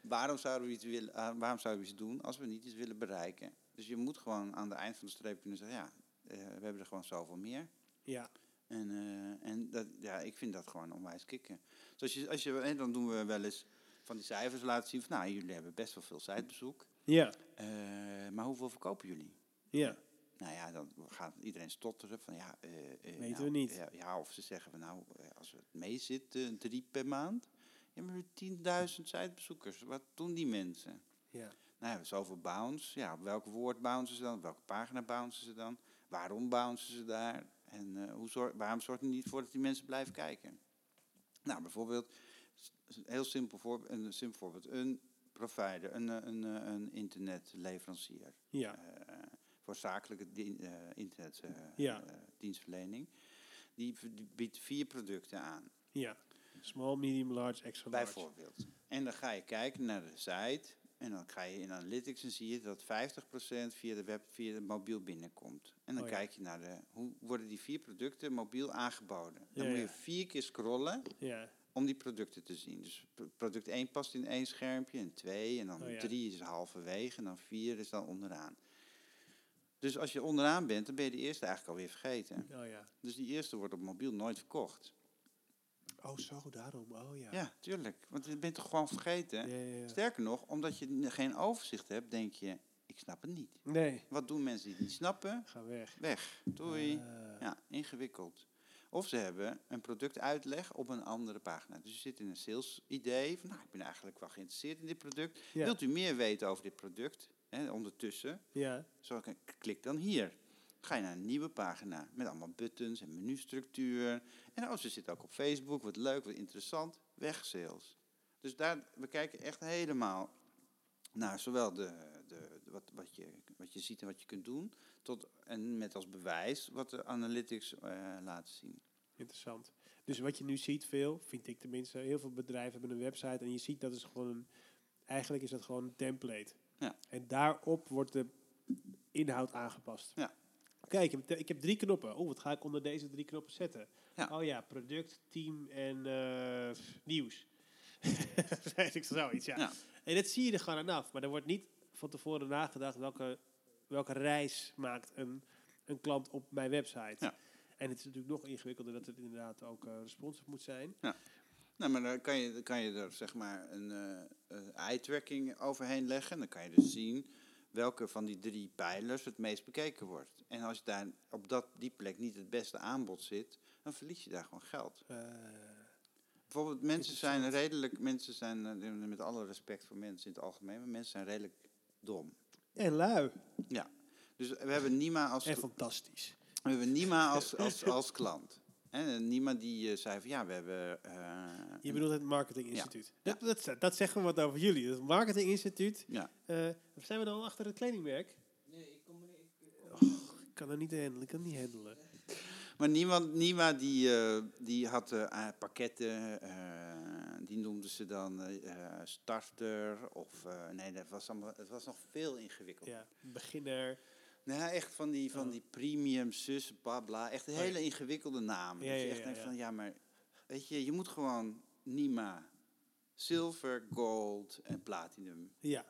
waarom zouden we iets, willen, ah, waarom zouden we iets doen als we niet iets willen bereiken? Dus je moet gewoon aan het eind van de streep kunnen zeggen, ja, eh, we hebben er gewoon zoveel meer. Ja, En, eh, en dat, ja, ik vind dat gewoon onwijs kicken. Dus als je, als je, en dan doen we wel eens van die cijfers laten zien van, nou, jullie hebben best wel veel sitebezoek. ja, eh, maar hoeveel verkopen jullie? ja. Nou ja, dan gaat iedereen stotteren van ja. eh, Weten nou, we niet. Ja, ja, of ze zeggen van nou, als het mee zit, eh, drie per maand. Ja, maar 10.000 sitebezoekers. Wat doen die mensen? ja. Nou ja, zoveel bounce. Ja, op welk woord bouncen ze dan? Op welke pagina bouncen ze dan? Waarom bouncen ze daar? En hoe zorg, waarom zorgt er niet voor dat die mensen blijven kijken? Nou, bijvoorbeeld, heel simpel, voor, een simpel voorbeeld. Een provider, een, eh, een, eh, een internetleverancier Ja, eh, voor zakelijke di- eh, internetdienstverlening. Ja. Die, biedt vier producten aan, ja. Small, medium, large, extra large. bijvoorbeeld. En dan ga je kijken naar de site en dan ga je in Analytics en zie je dat 50% via de web, via de mobiel binnenkomt. En dan Oh ja. kijk je naar de, hoe worden die vier producten mobiel aangeboden. Dan Ja, moet je vier keer scrollen Ja, om die producten te zien. Dus product 1 past in één schermpje en 2 en dan Oh ja. 3 is halverwege en dan 4 is dan onderaan. Dus als je onderaan bent, dan ben je de eerste eigenlijk alweer vergeten. oh ja. Dus die eerste wordt op mobiel nooit verkocht. Oh, zo, daarom. Oh ja. Ja, tuurlijk. Want je bent toch gewoon vergeten? Ja, ja, ja. Sterker nog, omdat je geen overzicht hebt, denk je, ik snap het niet. Nee, Wat doen mensen die het niet snappen? ga weg. Weg. Doei. Ah, Ja, ingewikkeld. Of ze hebben een productuitleg op een andere pagina. Dus je zit in een sales idee van, nou, ik ben eigenlijk wel geïnteresseerd in dit product. Ja. Wilt u meer weten over dit product? Hè, ondertussen, ja, zo klik dan hier. Ga je naar een nieuwe pagina met allemaal buttons en menustructuur. En oh, ze zit ook op Facebook, wat leuk, wat interessant. Weg sales. Dus daar, we kijken echt helemaal naar zowel de, de, de- wat, wat, je, wat je ziet en wat je kunt doen, tot, en met als bewijs wat de analytics eh, laten zien. Interessant. Dus wat je nu ziet veel, vind ik tenminste, heel veel bedrijven hebben een website en je ziet dat is gewoon een, eigenlijk is dat gewoon een template. Ja. En daarop wordt de inhoud aangepast. Ja. Kijk, ik heb, drie knoppen. Oh, wat ga ik onder deze drie knoppen zetten? Ja. Oh ja, product, team en eh, nieuws. Weet ik zoiets, ja. Ja. En dat zie je er gewoon aan af. Maar er wordt niet van tevoren nagedacht welke, welke reis maakt een, een klant op mijn website. Ja. En het is natuurlijk nog ingewikkelder dat het inderdaad ook eh, responsive moet zijn. Nou, maar dan kan je, dan kan je er zeg maar een eh, een eye-tracking overheen leggen. En dan kan je dus zien welke van die drie pijlers het meest bekeken wordt. En als je daar op dat, die plek niet het beste aanbod zit, dan verlies je daar gewoon geld. Eh, Bijvoorbeeld, mensen zijn redelijk, mensen zijn, eh, met alle respect voor mensen in het algemeen, maar mensen zijn redelijk dom. en lui. Ja. Dus we hebben Nima als, En fantastisch. We hebben Nima als, als, als klant. En Nima die eh, zei van ja, we hebben... eh, Je bedoelt het marketinginstituut. Dat, dat, dat zeggen we wat over jullie. Het marketinginstituut. Ja. Eh, zijn we dan achter het kledingmerk? Nee, ik kom er niet. Ik kan dat niet handelen. Ik kan het niet handelen. Maar niemand, Nima die, eh, die had pakketten, eh, die noemden ze dan starter of eh, nee, dat was allemaal, het was nog veel ingewikkelder. Ja, beginner. Nou, echt van die, van die premium, zus, bla bla, echt een Oh ja. hele ingewikkelde namen. Ja, dat je echt denkt van ja, maar weet je, je moet gewoon Nima, zilver, gold en platinum. Ja.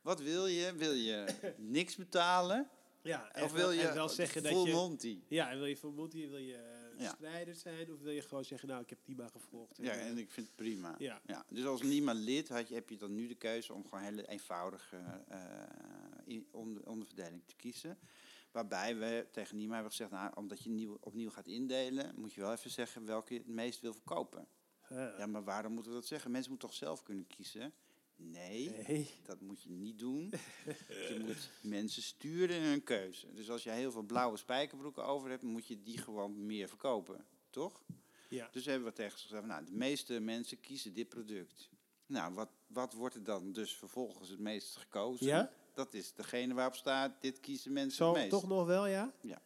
Wat wil je? Wil je niks betalen? ja Of wil je wel zeggen dat je... Monty? Ja, en wil je voor multi, wil je eh, Ja. strijder zijn? Of wil je gewoon zeggen, nou, ik heb maar gevolgd. Ja, en ik vind het prima. Ja. Ja, dus als Nima lid had je, heb je dan nu de keuze om gewoon hele eenvoudige eh, i- onder, onderverdeling te kiezen. Waarbij we tegen Nima hebben gezegd, nou, omdat je nieuw, opnieuw gaat indelen, moet je wel even zeggen welke je het meest wil verkopen. Ja, maar waarom moeten we dat zeggen? Mensen moeten toch zelf kunnen kiezen? Nee, Nee. dat moet je niet doen. je moet mensen sturen in hun keuze. Dus als je heel veel blauwe spijkerbroeken over hebt, moet je die gewoon meer verkopen. Toch? Ja. Dus hebben we tegen ze gezegd, nou, de meeste mensen kiezen dit product. Nou, wat, wat wordt er dan dus vervolgens het meest gekozen? Ja? Dat is degene waarop staat, dit kiezen mensen Zo het meest. toch nog wel, ja? Ja.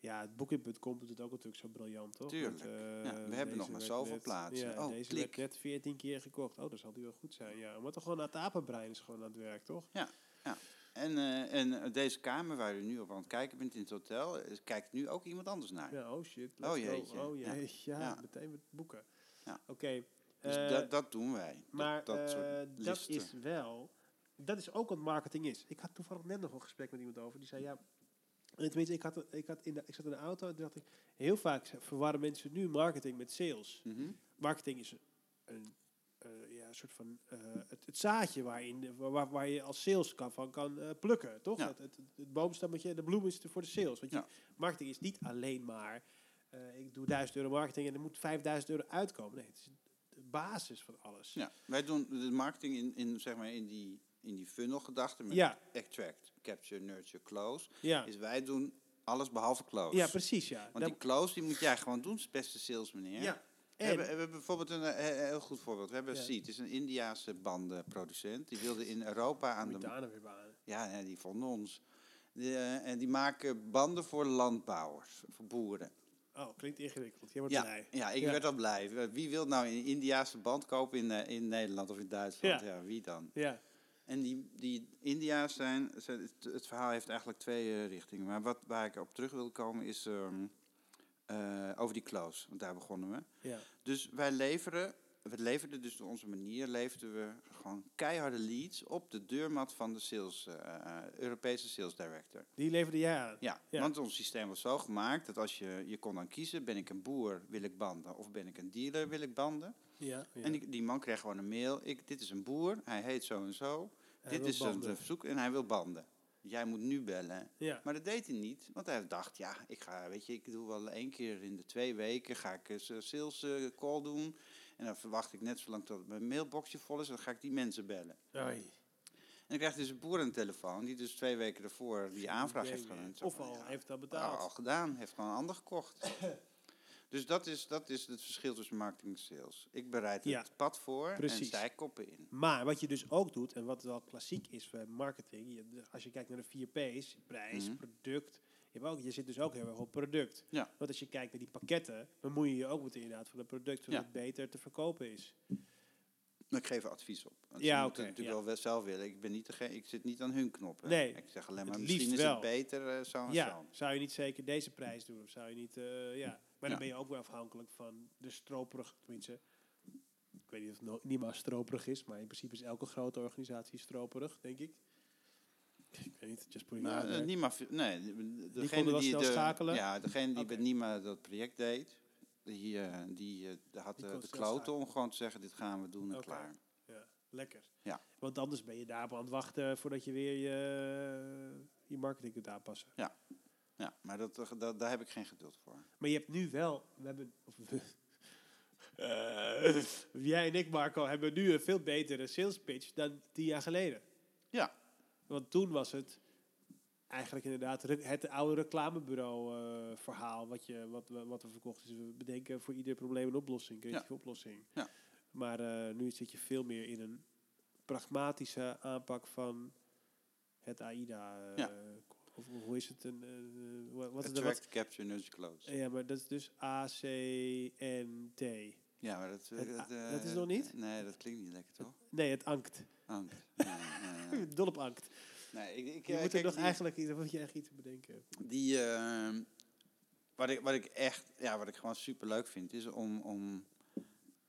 Ja, het Booking.com doet het ook natuurlijk zo briljant, toch? Tuurlijk. Want, eh, Ja, we hebben nog maar zoveel net- plaatsen. Ja, Oh, deze klik. werd net 14 keer gekocht. Oh, dat zal die wel goed zijn, ja. Maar toch gewoon het apenbrein is gewoon aan het werk, toch? En, eh, en eh, deze kamer waar u nu op aan het kijken bent in het hotel, kijkt nu ook iemand anders naar. Ja, oh shit. Oh, jeetje. Oh Ja. jee, ja, Ja. meteen met boeken. Ja. Oké. Dus dat, dat doen wij. Maar dat, soort dat listen. is wel... Dat is ook wat marketing is. Ik had toevallig net nog een gesprek met iemand over. Die zei, ja... en Tenminste, ik, had, ik, had in de, ik zat in de auto en dacht ik... Heel vaak verwarren mensen nu marketing met sales. Mhm. Marketing is een, eh, ja, een soort van... eh, het, het zaadje waarin, waar, waar je als sales kan, van kan eh, plukken, toch? Ja. Het, het, het boomstammetje, de bloem is voor de sales. Want je, Ja. marketing is niet alleen maar... ik doe 1000 euro marketing en er moet 5000 euro uitkomen. Nee, het is de basis van alles. Ja, wij doen de marketing in, in, zeg maar in die, in die funnel gedachte met Ja. attract, capture, nurture, close. Ja. Is wij doen alles behalve close. Ja, precies, ja. Want die close die moet jij gewoon doen, beste sales meneer. ja. We En, hebben, we hebben bijvoorbeeld een eh, heel goed voorbeeld. We hebben Ja. Het is een Indiaanse bandenproducent. Die wilde in Europa aan de... weer. Ja, ja, die vonden ons. Die, eh, en die maken banden voor landbouwers, voor boeren. Oh, klinkt ingewikkeld. Jij wordt Ja, blij. ja, ik Ja. werd al blij. Eh, Wie wil nou een Indiaanse band kopen in, eh, in Nederland of in Duitsland? Ja. Ja, wie dan? Ja. En die, die India's zijn, zijn- het, het verhaal heeft eigenlijk twee eh, richtingen. Maar wat, waar ik op terug wil komen is ehm, eh, over die close. Want daar begonnen we. Ja. Dus wij leveren, we leverden dus op onze manier, leverden we gewoon keiharde leads op de deurmat van de sales, eh, Europese sales director. Die leverde jij aan. Ja, Ja. want ons systeem was zo gemaakt dat als je, je kon dan kiezen, ben ik een boer, wil ik banden, of ben ik een dealer, wil ik banden. Ja. ja. En die, die man kreeg gewoon een mail, ik, dit is een boer, hij heet zo en zo, Hij dit is een verzoek en hij wil banden. Jij moet nu bellen. ja. Maar dat deed hij niet, want hij dacht, ja, ik ga, weet je, ik doe wel één keer in de twee weken, ga ik een sales eh, call doen. En dan verwacht ik net zolang tot mijn mailboxje vol is, dan ga ik die mensen bellen. Oei. En dan krijgt dus een boer een telefoon, die dus twee weken daarvoor die aanvraag heeft gedaan. Of al ja, heeft dat al, betaald. al gedaan, heeft gewoon een ander gekocht. dus dat is, dat is het verschil tussen marketing en sales. Ik bereid Ja, het pad voor precies. en zij koppen in. Maar wat je dus ook doet, en wat wel klassiek is voor marketing, je, als je kijkt naar de 4 P's, prijs, Mhm. product, je, hebt ook, je zit dus ook heel erg op product. Ja. Want als je kijkt naar die pakketten, bemoei je je ook met de inhoud van het product, zodat Ja. het beter te verkopen is. Maar ik geef er advies op. Want Ja, ze moeten oké, natuurlijk ja. wel zelf willen. Ik, ben niet degene, ik zit niet aan hun knoppen. Nee, Ik zeg alleen maar, misschien is wel. het beter eh, zo en Ja, zo. zou je niet zeker deze prijs doen? Of zou je niet, eh, ja. Maar dan Ja. ben je ook weer afhankelijk van de stroperig, tenminste. Ik weet niet of het no- Nima stroperig is, maar in principe is elke grote organisatie stroperig, denk ik. Ik weet niet, just putting out Nou, eh, Nima, nee, degene wel die, de, schakelen? Ja, degene die Oké. bij Nima dat project deed, die, eh, die eh, had Die eh, kon de kloten schakelen. om gewoon te zeggen, dit gaan we doen en klaar. Ja, lekker. Ja. Want anders ben je daar aan het wachten voordat je weer je, je marketing kunt aanpassen. Ja, maar dat, eh, dat, daar heb ik geen geduld voor. Maar je hebt nu wel, we hebben, Eh, jij en ik Marco hebben nu een veel betere sales pitch dan tien jaar geleden. Ja. Want toen was het eigenlijk inderdaad het oude reclamebureau eh, verhaal wat, je, wat, we, wat we verkochten. Dus we bedenken voor ieder probleem een oplossing, creatieve oplossing. Ja. Maar eh, nu zit je veel meer in een pragmatische aanpak van het AIDA. eh, Ja. of, hoe is het? Een, eh, wat, is Attract, wat, capture, nudge, close. ja, maar dat is dus A, C, N, T. Ja, maar dat, Het- dat, dat is nog niet? Nee, dat klinkt niet lekker, toch? Nee, het ankt. Ankt. Nee, nee, nee. Dol op ankt. Nee, ik, ik, Je eh, moet er kijk, nog die- eigenlijk iets, moet je echt iets bedenken. Die, eh, wat, ik, wat ik echt, ja, wat ik gewoon super leuk vind, is om, om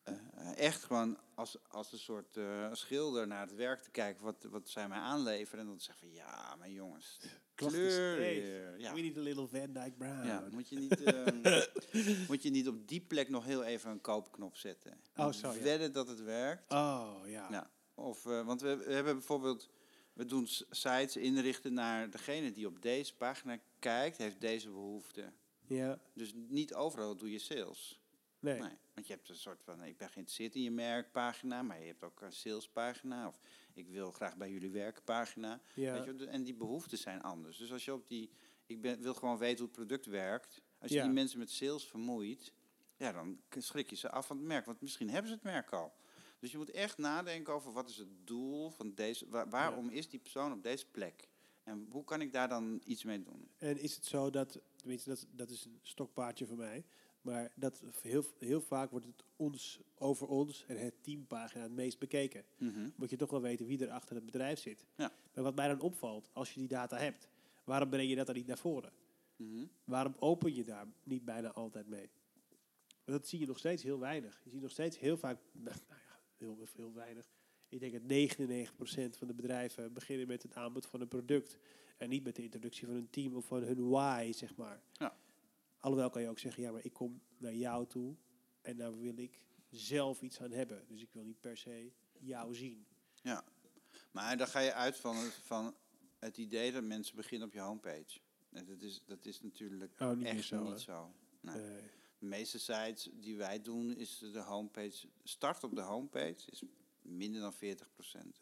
eh, echt gewoon als, als een soort eh, schilder naar het werk te kijken wat, wat zij mij aanleveren. En dan te zeggen van, ja, maar jongens, kleur streef. weer. Ja. We need a little Van Dyke Brown. Ja, moet je, niet, ehm, moet je niet op die plek nog heel even een koopknop zetten. Oh, zo, ja. Wedden dat het werkt. Oh, ja. Ja. Of, eh, want we, we hebben bijvoorbeeld, we doen sites inrichten naar degene die op deze pagina kijkt, heeft deze behoefte. Ja. Dus niet overal doe je sales. Nee. Nee, want je hebt een soort van, ik ben geïnteresseerd in je merkpagina, maar je hebt ook een salespagina. Of ik wil graag bij jullie werken pagina. Ja. Weet je, en die behoeften zijn anders. Dus als je op die, ik ben, wil gewoon weten hoe het product werkt. Als je Ja. die mensen met sales vermoeit, ja, dan schrik je ze af van het merk. Want misschien hebben ze het merk al. Dus je moet echt nadenken over wat is het doel van deze, wa- waarom is die persoon op deze plek? En hoe kan ik daar dan iets mee doen? En is het zo dat, tenminste, dat, dat is een stokpaardje voor mij, maar dat heel, heel vaak wordt het ons, over ons en het teampagina het meest bekeken. Mhm. Moet je toch wel weten wie er achter het bedrijf zit. Ja. Maar wat mij dan opvalt, als je die data hebt, waarom breng je dat dan niet naar voren? Mhm. Waarom open je daar niet bijna altijd mee? Want dat zie je nog steeds heel weinig. Je ziet nog steeds heel vaak, nou heel, heel weinig. Ik denk dat 99% van de bedrijven beginnen met het aanbod van een product. En niet met de introductie van een team of van hun why, zeg maar. Ja. Alhoewel kan je ook zeggen, ja, maar ik kom naar jou toe en daar wil ik zelf iets aan hebben. Dus ik wil niet per se jou zien. Ja, maar dan ga je uit van het, van het idee dat mensen beginnen op je homepage. En dat is, dat is natuurlijk Oh, niet meer echt zo, niet hè? zo. Nee. Meeste sites die wij doen, is de homepage. Start op de homepage is minder dan 40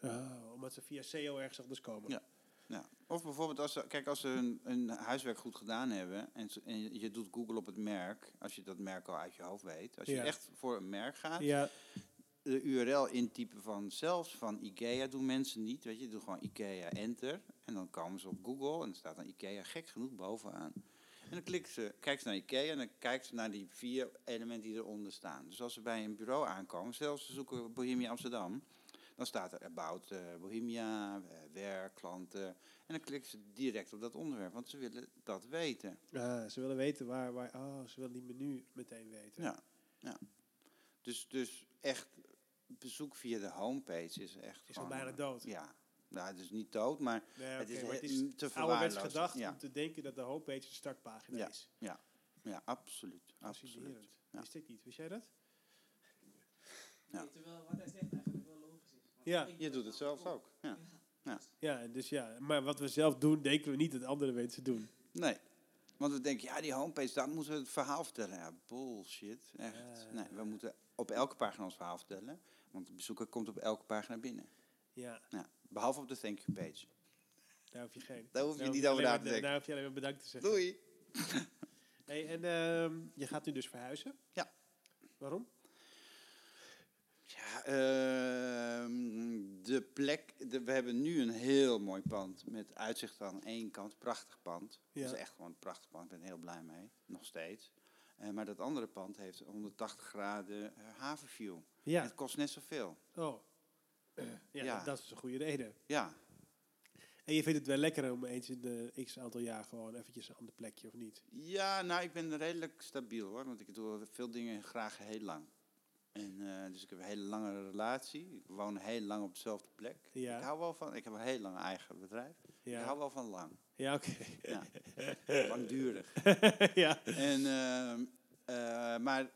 oh, omdat ze via SEO ergens anders komen. Ja. Ja. Of bijvoorbeeld, als ze, kijk, als ze hun, hun huiswerk goed gedaan hebben en, en je, je doet Google op het merk, als je dat merk al uit je hoofd weet. Als je Ja. echt voor een merk gaat, Ja, de URL intypen van zelfs van IKEA doen mensen niet. Weet je, doe gewoon IKEA enter en dan komen ze op Google en dan staat dan IKEA gek genoeg bovenaan. En dan klikken ze, kijken ze naar IKEA en dan kijken ze naar die vier elementen die eronder staan. Dus als ze bij een bureau aankomen, zelfs ze zoeken Bohemia Amsterdam, dan staat er about eh, Bohemia, eh, werk, klanten. En dan klikken ze direct op dat onderwerp, want ze willen dat weten. Ze willen weten waar, waar. Oh, ze willen die menu meteen weten. Ja, ja. Dus, dus echt bezoek via de homepage is echt. Is al bijna dood. Ja, nou, het is niet dood, maar Nee, het oké, is, maar het he- is te ouderwets verwaarloosd. gedacht Ja, om te denken dat de homepage de startpagina Ja. is. ja, ja, absoluut. absoluut. Fascinerend. Ja. Wist ik niet. Wist jij dat? Ja. Nee, terwijl wat hij zegt eigenlijk wel logisch is. Want Ja. Je doet het zelf ook. Ja. Ja. Ja, dus ja. Maar wat we zelf doen, denken we niet dat andere mensen doen. Nee, want we denken, ja, die homepage, daar moeten we het verhaal vertellen. Ja, bullshit. Echt. Ja. Nee, we moeten op elke pagina ons verhaal vertellen, want de bezoeker komt op elke pagina binnen. Ja, Ja, behalve op de thank you page. daar hoef je geen. Daar hoef je daar niet over na te denken. Daar hoef je alleen maar bedankt te zeggen. Doei! Hey, en ehm, je gaat nu dus verhuizen? Ja. Waarom? Ja, ehm, de plek. De, we hebben nu een heel mooi pand met uitzicht aan één kant. Prachtig pand. Ja. Dat is echt gewoon een prachtig pand. Ik ben er heel blij mee. Nog steeds. Eh, maar dat andere pand heeft 180 graden eh, havenview. Ja. Het kost net zoveel. Oh. Ja, Ja. dat is een goede reden. Ja, En je vindt het wel lekker om eens in de x aantal jaar gewoon eventjes een ander plekje, of niet? ja, nou, ik ben redelijk stabiel hoor. Want ik doe veel dingen graag heel lang. En, eh, dus ik heb een hele lange relatie. Ik woon heel lang op dezelfde plek. Ja. Ik hou wel van. Ik heb een heel lang eigen bedrijf. Ja, Ik hou wel van lang. ja oké. Ja. Langdurig. ja. En, ehm, eh, maar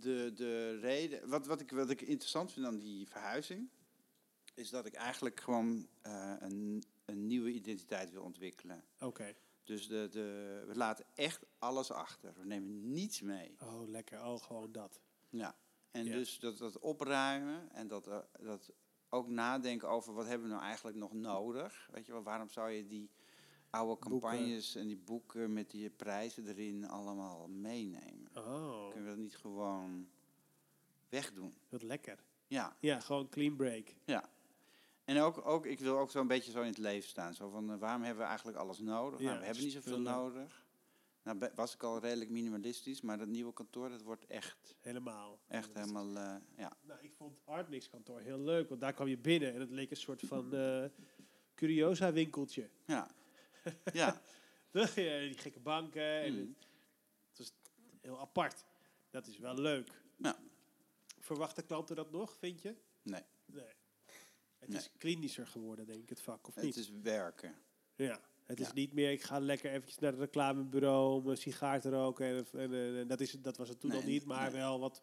de, de reden, wat, wat, ik, wat ik interessant vind aan die verhuizing, is dat ik eigenlijk gewoon eh, een, een nieuwe identiteit wil ontwikkelen. Oké. Dus de, de, we laten echt alles achter. We nemen niets mee. Oh, lekker. Oh, gewoon dat. Ja. En Ja. dus dat, dat opruimen en dat, eh, dat ook nadenken over wat hebben we nou eigenlijk nog nodig. Weet je wel, waarom zou je die oude Boeken. campagnes en die boeken met die prijzen erin allemaal meenemen? Oh, Kunnen we dat niet gewoon wegdoen? wat lekker. Ja, Ja, gewoon clean break. ja. En ook, ook, ik wil ook zo'n beetje zo in het leven staan. Zo van, eh, waarom hebben we eigenlijk alles nodig? Ja, nou, we hebben niet zoveel spullen. nodig. Nou, was ik al redelijk minimalistisch, maar dat nieuwe kantoor, dat wordt echt, Helemaal. echt helemaal, eh, ja. Nou, ik vond Artmix kantoor heel leuk, want daar kwam je binnen en het leek een soort van eh curiosa winkeltje. Ja, ja. die gekke banken en Mm. het, heel apart. Dat is wel leuk. Ja. Verwachten klanten dat nog, vind je? Nee, Nee. Het Nee. is klinischer geworden, denk ik, het vak, of het niet? is werken. Ja. Het is niet meer, ik ga lekker eventjes naar het reclamebureau om een sigaar te roken. En, en, en- en dat, is, het- dat was het toen Nee, al niet, maar nee. wel wat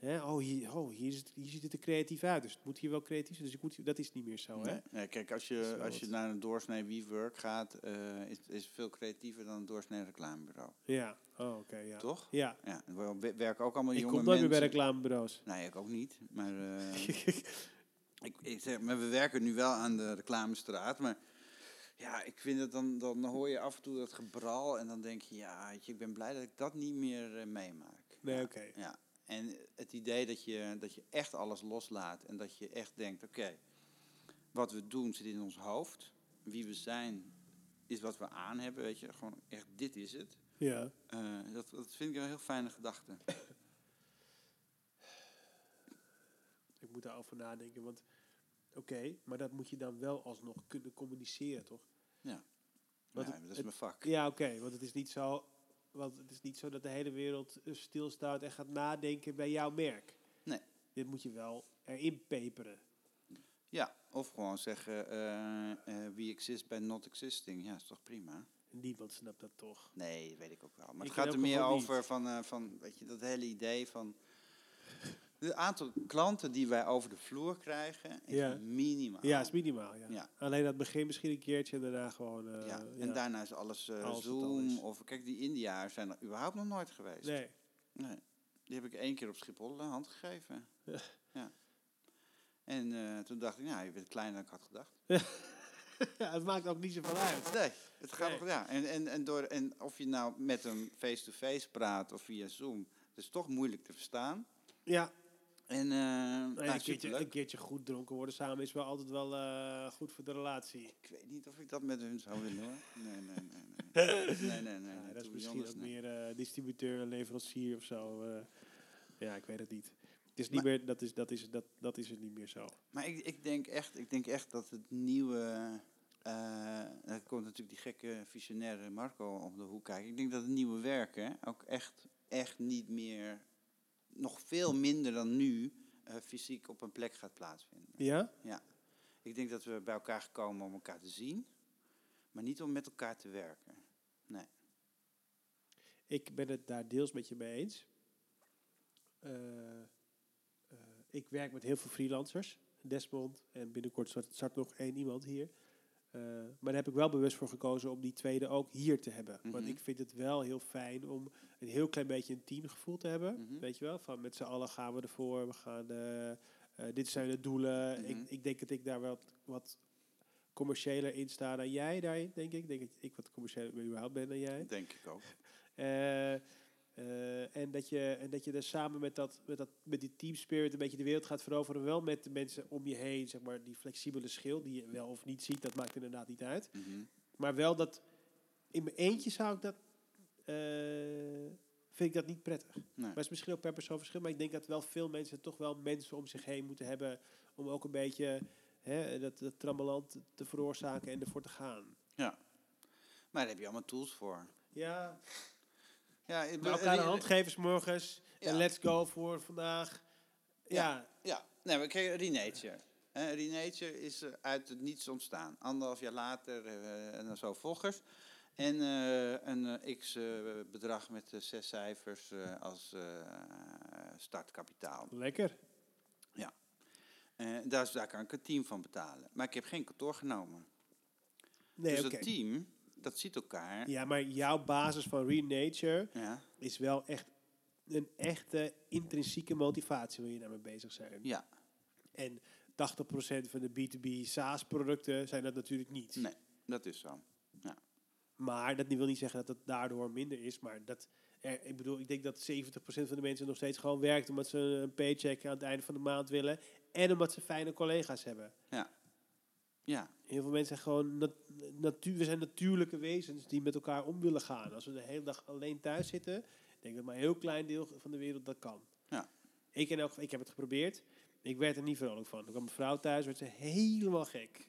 Hè, oh, hier, oh hier, is hier ziet het er creatief uit, dus het moet hier wel creatief zijn. Dus ik moet, dat is niet meer zo, hè? Nee, kijk, als je, als je naar een doorsnee WeWork gaat, eh, is is het veel creatiever dan een doorsnee reclamebureau. Ja, oh, oké, ja. Toch? Ja, Ja, er we- werken ook allemaal ik jonge kom nooit meer mensen. bij reclamebureaus. Nee, ik ook niet. Maar, eh, ik, ik zeg, maar we werken nu wel aan de reclamestraat. Maar ja, ik vind het dan, dan hoor je af en toe dat gebral. En dan denk je, ja, ik ben blij dat ik dat niet meer eh, meemaak. Nee, oké. Ja. En het idee dat je, dat je echt alles loslaat. En dat je echt denkt, oké, wat we doen zit in ons hoofd. Wie we zijn is wat we aan hebben, weet je. Gewoon echt, dit is het. Ja. Eh, dat, dat vind ik een heel fijne gedachte. Ik moet daarover nadenken, want oké, maar dat moet je dan wel alsnog kunnen communiceren, toch? Ja, Want ja het- dat is het- mijn vak. Ja, oké, want het is niet zo, want het is niet zo dat de hele wereld eh, stilstaat en gaat nadenken bij jouw merk. Nee. Dit moet je wel erin peperen. Ja, of gewoon zeggen, eh, eh, we exist by not existing. Ja, is toch prima? Niemand snapt dat toch. Nee, weet ik ook wel. Maar Ik het gaat er meer over niet. van, van, weet je, dat hele idee van... Het aantal klanten die wij over de vloer krijgen is Ja. minimaal. Ja, is minimaal. Ja. Ja. Alleen dat begin misschien een keertje en daarna gewoon. eh, Ja, ja. En daarna is alles eh, Zoom. is. Of kijk, die India's zijn er überhaupt nog nooit geweest. Nee. Nee. Die heb ik één keer op Schiphol de hand gegeven. Ja. En eh, toen dacht ik, nou, je bent kleiner dan ik had gedacht. ja, het maakt ook niet zoveel uit. Nee, het gaat Nee. nog, ja. En, en, en, door, en of je nou met hem face-to-face praat of via Zoom, het is toch moeilijk te verstaan. Ja, En, eh nou, een, keertje, superleuk. een keertje goed dronken worden samen is wel altijd wel eh, goed voor de relatie. Ik weet niet of ik dat met hun zou willen hoor. Nee, nee, nee. Nee, nee, nee. nee, Ja, dat is misschien ook meer eh, distributeur leverancier of zo. ja, ik weet het niet. Het is niet Maar- meer, dat, is, dat, is, dat, dat is het niet meer zo. Maar ik, ik, denk echt, ik denk echt dat het nieuwe... er komt natuurlijk die gekke visionaire Marco om de hoek kijken. Ik denk dat het nieuwe werken ook echt, echt niet meer... Nog veel minder dan nu eh, fysiek op een plek gaat plaatsvinden. Ja? Ik denk dat we bij elkaar gekomen om elkaar te zien, maar niet om met elkaar te werken. Ik ben het daar deels met je mee eens. Eh, eh, ik werk met heel veel freelancers. Desmond en binnenkort start, start nog één iemand hier. Eh, maar daar heb ik wel bewust voor gekozen om die tweede ook hier te hebben. Want Mhm. ik vind het wel heel fijn om een heel klein beetje een teamgevoel te hebben. Mhm. Weet je wel, van met z'n allen gaan we ervoor. We gaan, eh, eh, dit zijn de doelen. Mhm. ik, ik denk dat ik daar wel wat, wat commerciëler in sta dan jij daarin, denk ik. Ik denk dat ik wat commerciëler überhaupt ben dan jij. Denk ik ook. Eh, en, dat je, en dat je er samen met, dat, met, dat, met die team spirit een beetje de wereld gaat veroveren. Wel met de mensen om je heen, zeg maar, die flexibele schil die je wel of niet ziet, dat maakt inderdaad niet uit. Mhm. Maar wel dat, in mijn eentje zou ik dat, eh, vind ik dat niet prettig. Nee. Maar het is misschien ook per persoon verschil. Maar ik denk dat wel veel mensen toch wel mensen om zich heen moeten hebben. Om ook een beetje hè, dat, dat trammeland te veroorzaken en ervoor te gaan. Maar daar heb je allemaal tools voor. Ja, Ja, ik we ben- elkaar de hand geven morgens. Ja. En let's go voor vandaag. Ja, Ja, nee, maar kijk, Renature. Renature is eh, uit het niets ontstaan. Anderhalf jaar later eh, en dan zo volgers. En eh, een eh, x eh, bedrag met zes cijfers als startkapitaal. lekker. Eh, daar, is- daar kan ik een team van betalen. Maar ik heb geen kantoor genomen. Nee, dus het team, dat ziet elkaar. Ja, maar jouw basis van Renature Ja, is wel echt een echte intrinsieke motivatie wil je daarmee bezig zijn. ja. En 80% van de B2B SaaS-producten zijn dat natuurlijk niet. nee, dat is zo. Maar dat wil niet zeggen dat het daardoor minder is. Maar dat, er, ik bedoel, ik denk dat 70% van de mensen nog steeds gewoon werkt omdat ze een paycheck aan het einde van de maand willen. En omdat ze fijne collega's hebben. Ja, Heel veel mensen zijn gewoon nat natuur, we zijn natuurlijke wezens die met elkaar om willen gaan. Als we de hele dag alleen thuis zitten, ik denk dat maar een heel klein deel van de wereld dat kan. Ja. Ik, in elk geval- ik heb het geprobeerd. Ik werd er niet vrolijk van. Toen kwam mijn vrouw thuis, werd ze helemaal gek.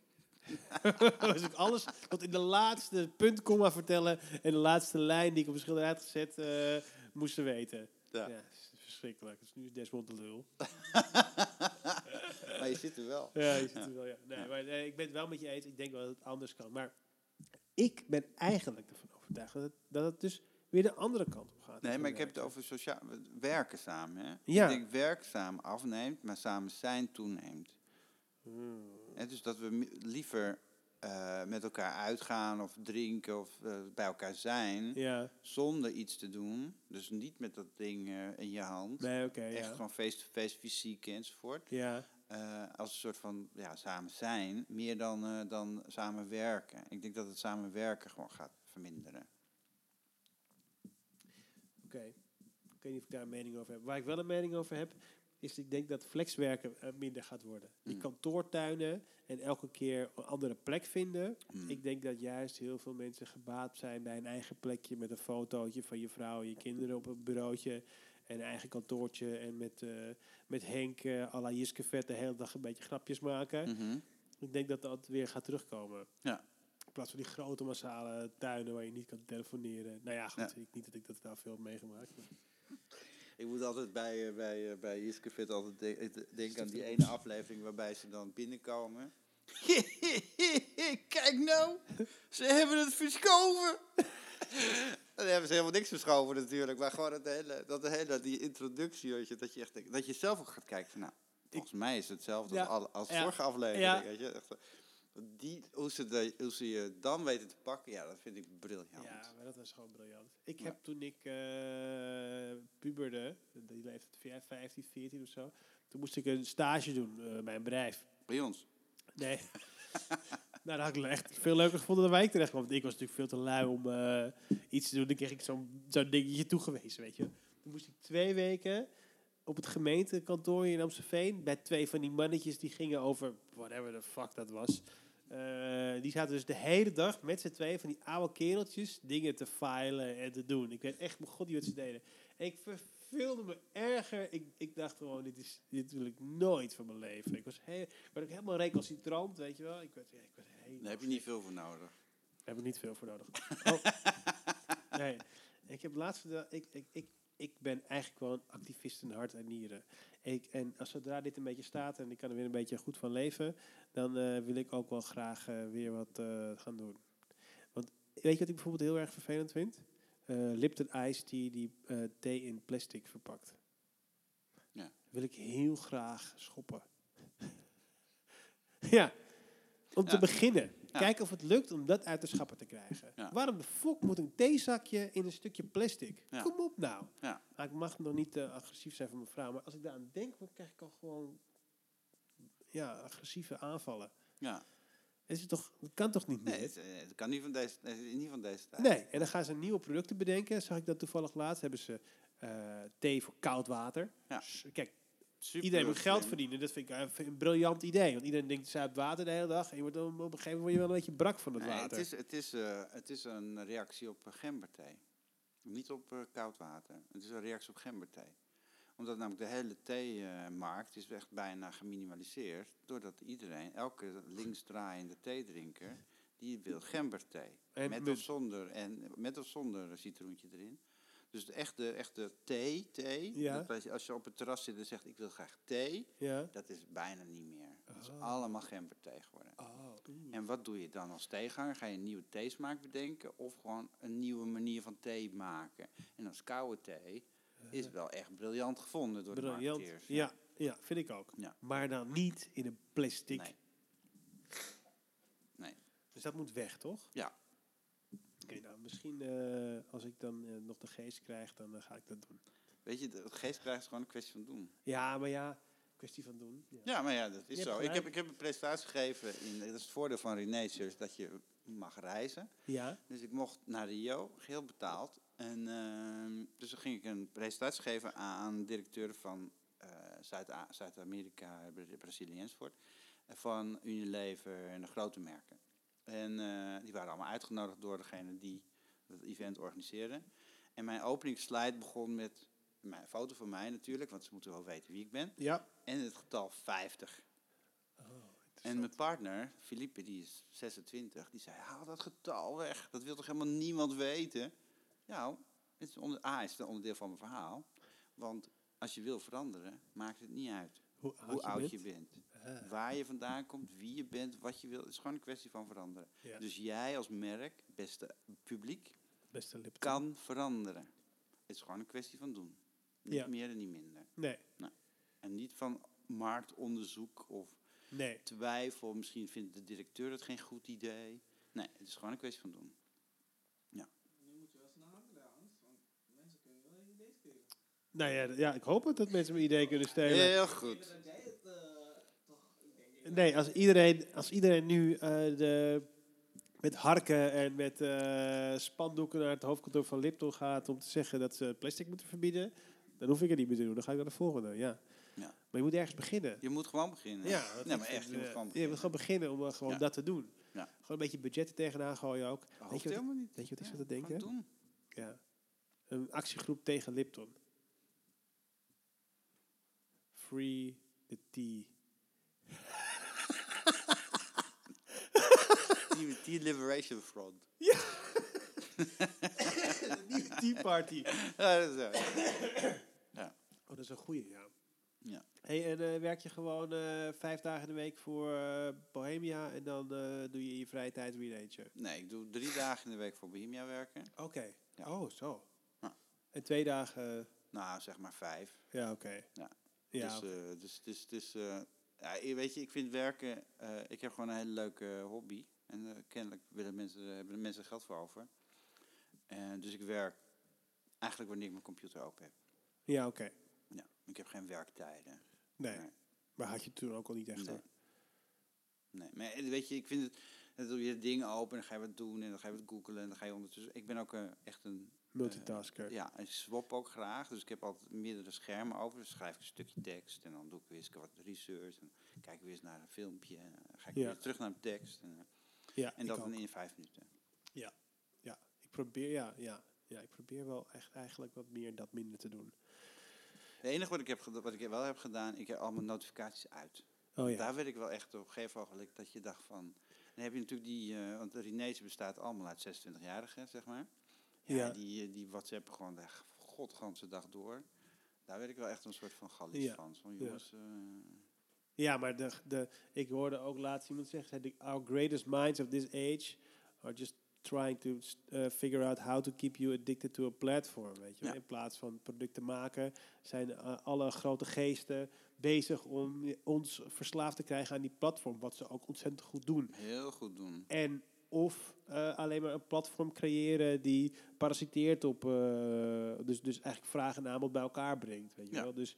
dus ik alles tot in de laatste punt, komma vertellen en de laatste lijn die ik op een schilderij had gezet, eh moesten weten. Ja. Is verschrikkelijk. Dus nu is Desmond de lul. maar je zit er wel. Ja, je zit er wel, ja. Nee, maar nee, ik ben het wel met je eens. Ik denk wel dat het anders kan. Maar ik ben eigenlijk ervan overtuigd dat het, dat het dus weer de andere kant op gaat. Nee, maar ik heb het over sociaal werken samen. Hè? Ja. Ik denk werkzaam afneemt, maar samen zijn toeneemt. Hmm. Dus dat we liever eh, met elkaar uitgaan of drinken of eh, bij elkaar zijn Ja, zonder iets te doen. Dus niet met dat ding eh, in je hand. nee, oké, Echt ja. gewoon face-to-face, fysiek enzovoort. Ja, Eh, als een soort van ja, samen zijn, meer dan, eh, dan samen werken. Ik denk dat het samen werken gewoon gaat verminderen. oké. Ik weet niet of ik daar een mening over heb. Waar ik wel een mening over heb, is ik denk dat flexwerken eh, minder gaat worden. Die Mm. kantoortuinen en elke keer een andere plek vinden. Mm. Ik denk dat juist heel veel mensen gebaat zijn bij een eigen plekje met een fotootje van je vrouw en je kinderen op een bureautje. En eigen kantoortje en met, eh, met Henk eh à la Jiske Vet de hele dag een beetje grapjes maken. Mhm. Ik denk dat dat weer gaat terugkomen. Ja. In plaats van die grote massale tuinen waar je niet kan telefoneren. Nou ja, goed, Ja. ik, niet dat ik dat nou veel heb meegemaakt. maar- Ik moet altijd bij, eh, bij, bij Jiske altijd de- denken aan die ene aflevering waarbij ze dan binnenkomen. Kijk nou, ze hebben het verschoven. Dan hebben ze helemaal niks verschoven natuurlijk, maar gewoon het hele, dat hele, die introductie, weet je, dat je echt denkt- dat je zelf ook gaat kijken van nou, volgens mij is het hetzelfde Ja, als, als ja, vorige aflevering, weet je. Echt, die, hoe, ze de, hoe ze je dan weten te pakken, ja, dat vind ik briljant. Ja, maar dat was gewoon briljant. Ik Ja. heb toen ik eh puberde, die leeftijd vij- 15, 14 of zo. Toen moest ik een stage doen eh, bij een bedrijf. Bij ons. Nee. nou, dat had ik echt veel leuker gevonden dan wij terecht kwam. Want ik was natuurlijk veel te lui om eh, iets te doen. Dan kreeg ik zo'n dingetje toegewezen, weet je. Toen moest ik twee weken op het gemeentekantoor in Amstelveen... bij twee van die mannetjes die gingen over whatever the fuck dat was. Eh, die zaten dus de hele dag met z'n twee van die oude kereltjes dingen te filen en te doen. Ik weet echt, mijn god, die wat ze deden. En ik verveelde me erger. Ik, ik dacht gewoon, dit, is, dit wil ik nooit van mijn leven. Ik was heel, ik ook helemaal recalcitrant, weet je wel. Ik ik werd Daar heb je niet veel voor nodig. daar heb ik niet veel voor nodig. Oh. nee, ik heb laatst verteld- ik, ik, ik, ik ben eigenlijk wel een activist in hart en nieren. Ik, en als zodra dit een beetje staat en ik kan er weer een beetje goed van leven, dan eh, wil ik ook wel graag eh, weer wat eh, gaan doen. Want weet je wat ik bijvoorbeeld heel erg vervelend vind? Lipton Ice die eh, thee in plastic verpakt. Ja. Wil ik heel graag schoppen. ja, om te beginnen. Kijken of het lukt om dat uit de schappen te krijgen. Waarom de fok moet een theezakje in een stukje plastic? Kom op nou. Ja. Nou, ik mag nog niet eh, agressief zijn voor mijn vrouw, maar als ik daaraan denk, dan krijg ik al gewoon ja, agressieve aanvallen. Ja. Het is toch, dat kan toch niet meer? Nee, het, eh, het kan niet van deze, het niet van deze tijd. Nee, en dan gaan ze nieuwe producten bedenken. Zag ik dat toevallig laatst. Hebben ze eh, thee voor koud water. Ja. Kijk, Super iedereen moet geld verdienen. Dat vind ik een briljant idee. Want iedereen denkt zuip water de hele dag. En je wordt op een gegeven moment word je wel een beetje brak van het Nee, water. het, is, het, is, eh, het is een reactie op eh, gemberthee. Niet op eh, koud water. Het is een reactie op gemberthee. Omdat namelijk de hele theemarkt is echt bijna geminimaliseerd. Doordat iedereen, elke linksdraaiende theedrinker, die wil gemberthee. En met- of zonder, en met of zonder citroentje erin. Dus de echte, echte thee, thee Ja. dat als je- op het terras zit en zegt ik wil graag thee, ja. dat is bijna niet meer. Dat is Oh. allemaal gemberthee geworden. Oh. En wat doe je dan als theeganger? Ga je een nieuwe theesmaak bedenken of gewoon een nieuwe manier van thee maken? En als koude thee is wel echt briljant gevonden door de marketeers. Ja, ja, vind ik ook. Maar dan niet in een plastic. Nee. Nee. Dus dat moet weg, toch? Ja. Nou, misschien eh, als ik dan eh, nog de geest krijg, dan eh, ga ik dat doen. Weet je, de geestkrijg is gewoon een kwestie van doen. Ja, maar ja, kwestie van doen. Ja. Ja, maar ja, dat is Je zo. Ik heb, ik heb een presentatie gegeven. In, dat is het voordeel van Renaissance, dat je mag reizen. ja. Dus ik mocht naar Rio, geheel betaald. En ehm, dus dan ging ik een presentatie geven aan directeuren van Zuid- Zuid-Amerika, Bra- Brazilië enzovoort. Van Unilever en de grote merken. En eh, die waren allemaal uitgenodigd door degene die het event organiseerde. En mijn openingsslide begon met mijn foto van mij natuurlijk, want ze moeten wel weten wie ik ben. Ja. En het getal 50. Oh, En mijn partner, Philippe, die is 26, die zei: Haal dat getal weg. Dat wil toch helemaal niemand weten? Nou, het is onder, A is het een onderdeel van mijn verhaal. Want als je wil veranderen, maakt het niet uit hoe oud, hoe je, oud bent? je bent. Ah, Waar je vandaan komt, wie je bent, wat je wil. Het is gewoon een kwestie van veranderen. ja. Dus jij als merk, beste publiek, Beste Lipton. kan veranderen. Het is gewoon een kwestie van doen. Niet Ja. meer en niet minder. Nee, En niet van marktonderzoek of nee. twijfel. Misschien vindt de directeur het geen goed idee. Nee, het is gewoon een kwestie van doen. Nu moet je wel snel handelen, Hans. Want mensen kunnen wel ideeën geven. Nou ja, ja, ik hoop het dat mensen mijn idee kunnen stelen. Heel goed. denk dat jij het eh, toch... Ik denk, ik Nee, als iedereen, als iedereen nu eh, de, met harken en met eh, spandoeken naar het hoofdkantoor van Lipton gaat om te zeggen dat ze plastic moeten verbieden, dan hoef ik het niet meer te doen. Dan ga ik naar de volgende, ja. Ja. Maar je moet ergens beginnen. Je moet gewoon beginnen. Ja, nee, maar echt, je moet eh, gewoon Je beginnen. moet gewoon beginnen om eh, gewoon Ja. dat te doen. Ja. Gewoon een beetje budgetten tegenaan gooien ook. Dat Weet je, wat, helemaal niet. weet je wat ik zat te denken? doen. Ja. Een actiegroep tegen Lipton. Free the tea. Tea Liberation Front. Niet Tea Party. Ja, dat is zo. Oh, dat is een goeie, ja. Ja. Hey, en eh, werk je gewoon eh, vijf dagen in de week voor eh, Bohemia en dan doe je in je vrije tijd weer eentje? Nee, ik doe drie dagen in de week voor Bohemia werken. Oké. Ja. Oh, zo. Ja. En twee dagen, Nou, zeg maar vijf. ja, oké. Ja. Ja, dus, dus, dus, dus ja, weet je, ik vind werken, ik heb gewoon een hele leuke hobby. En eh, kennelijk willen mensen, hebben er mensen geld voor over. En dus ik werk eigenlijk wanneer ik mijn computer open heb. ja oké. Ja, ik heb geen werktijden. Nee. Maar had je toen ook al niet echt, Nee. hoor. Nee, maar eh, weet je, ik vind het, dan doe je dingen open en dan ga je wat doen en dan ga je wat googlen en dan ga je ondertussen. Ik ben ook eh, echt een Multitasker. Ja, en ik swap ook graag. Dus ik heb altijd meerdere schermen over. Dus schrijf ik een stukje tekst en dan doe ik weer eens wat research. En kijk weer eens naar een filmpje. En dan ga ik Ja. weer terug naar mijn tekst. En, eh, Ja, en dat dan in vijf minuten. Ja, ik probeer, ja, ja, ja, ik probeer wel echt eigenlijk wat meer dat minder te doen. Het enige wat ik, heb, wat ik wel heb gedaan, ik heb al mijn notificaties uit. Oh ja. Daar werd ik wel echt op een gegeven ogenblik dat je dacht van... Dan heb je natuurlijk die, eh, want de Rinees bestaat allemaal uit 26-jarigen, zeg maar. Ja, Ja. Die, eh, die WhatsApp gewoon de godganse dag door. Daar werd ik wel echt een soort van gallies Ja. van. Van Ja. jongens, eh, Ja, maar de, de, ik hoorde ook laatst iemand zeggen, zei, "The- our greatest minds of this age are just trying to uh, figure out how to keep you addicted to a platform. Weet je? Ja. In plaats van producten maken, zijn eh, alle grote geesten bezig om ons verslaafd te krijgen aan die platform, wat ze ook ontzettend goed doen. heel goed doen. En of eh, alleen maar een platform creëren die parasiteert op, eh, dus, dus eigenlijk vraag en aanbod bij elkaar brengt. Weet je Ja. wel? Dus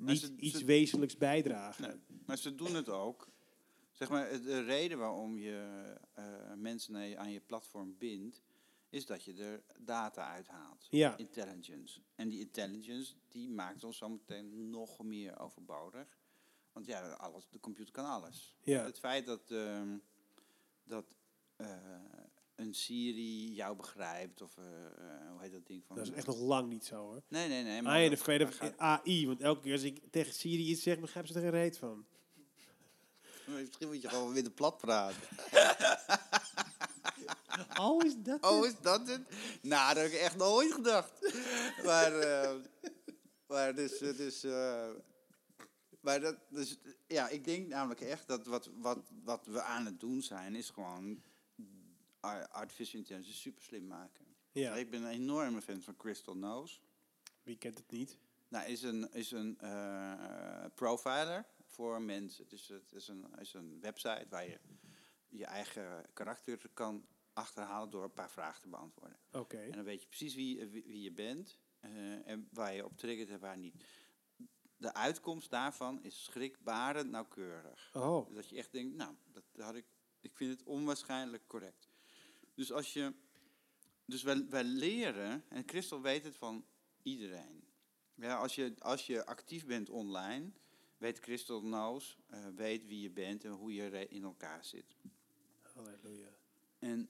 niet ze- iets ze- wezenlijks bijdragen. Nee, maar ze doen het ook. Zeg maar, de reden waarom je eh, mensen aan je platform bindt, is dat je er data uithaalt. Ja. Intelligence. En die intelligence, die maakt ons zometeen nog meer overbodig. Want ja, alles, de computer kan alles. Ja. Het feit dat, ehm, dat eh, een Siri jou begrijpt, of eh, eh, hoe heet dat ding van... Dat is echt nog lang niet zo hoor. Nee, nee, nee. Maar dat of gaat- AI, want elke keer als ik tegen Siri iets zeg, begrijp ze er geen reet van. Misschien moet je gewoon weer de plat praten. Oh, is dat Oh, is dat het? Nou, dat heb ik echt nooit gedacht. maar, eh, maar dus, dus, eh, maar dat, dus, ja, ik denk namelijk echt dat wat, wat, wat we aan het doen zijn, is gewoon artificial intelligence super slim maken. Ja, Ik ben een enorme fan van Crystal Knows. wie kent het niet? Nou, is een, is een eh, profiler voor mensen. Dus het is een, is een website waar je je eigen karakter kan achterhalen door een paar vragen te beantwoorden. Oké. En dan weet je precies wie, wie, wie je bent eh, en waar je op triggert en waar niet. De uitkomst daarvan is schrikbarend nauwkeurig. Oh, dat je echt denkt, nou, dat had ik, ik vind het onwaarschijnlijk correct. Dus als je, dus wij, wij leren, en Christel weet het van iedereen. Ja, als, je, als je actief bent online, weet Christel Knows, eh, weet wie je bent en hoe je in elkaar zit. halleluja. En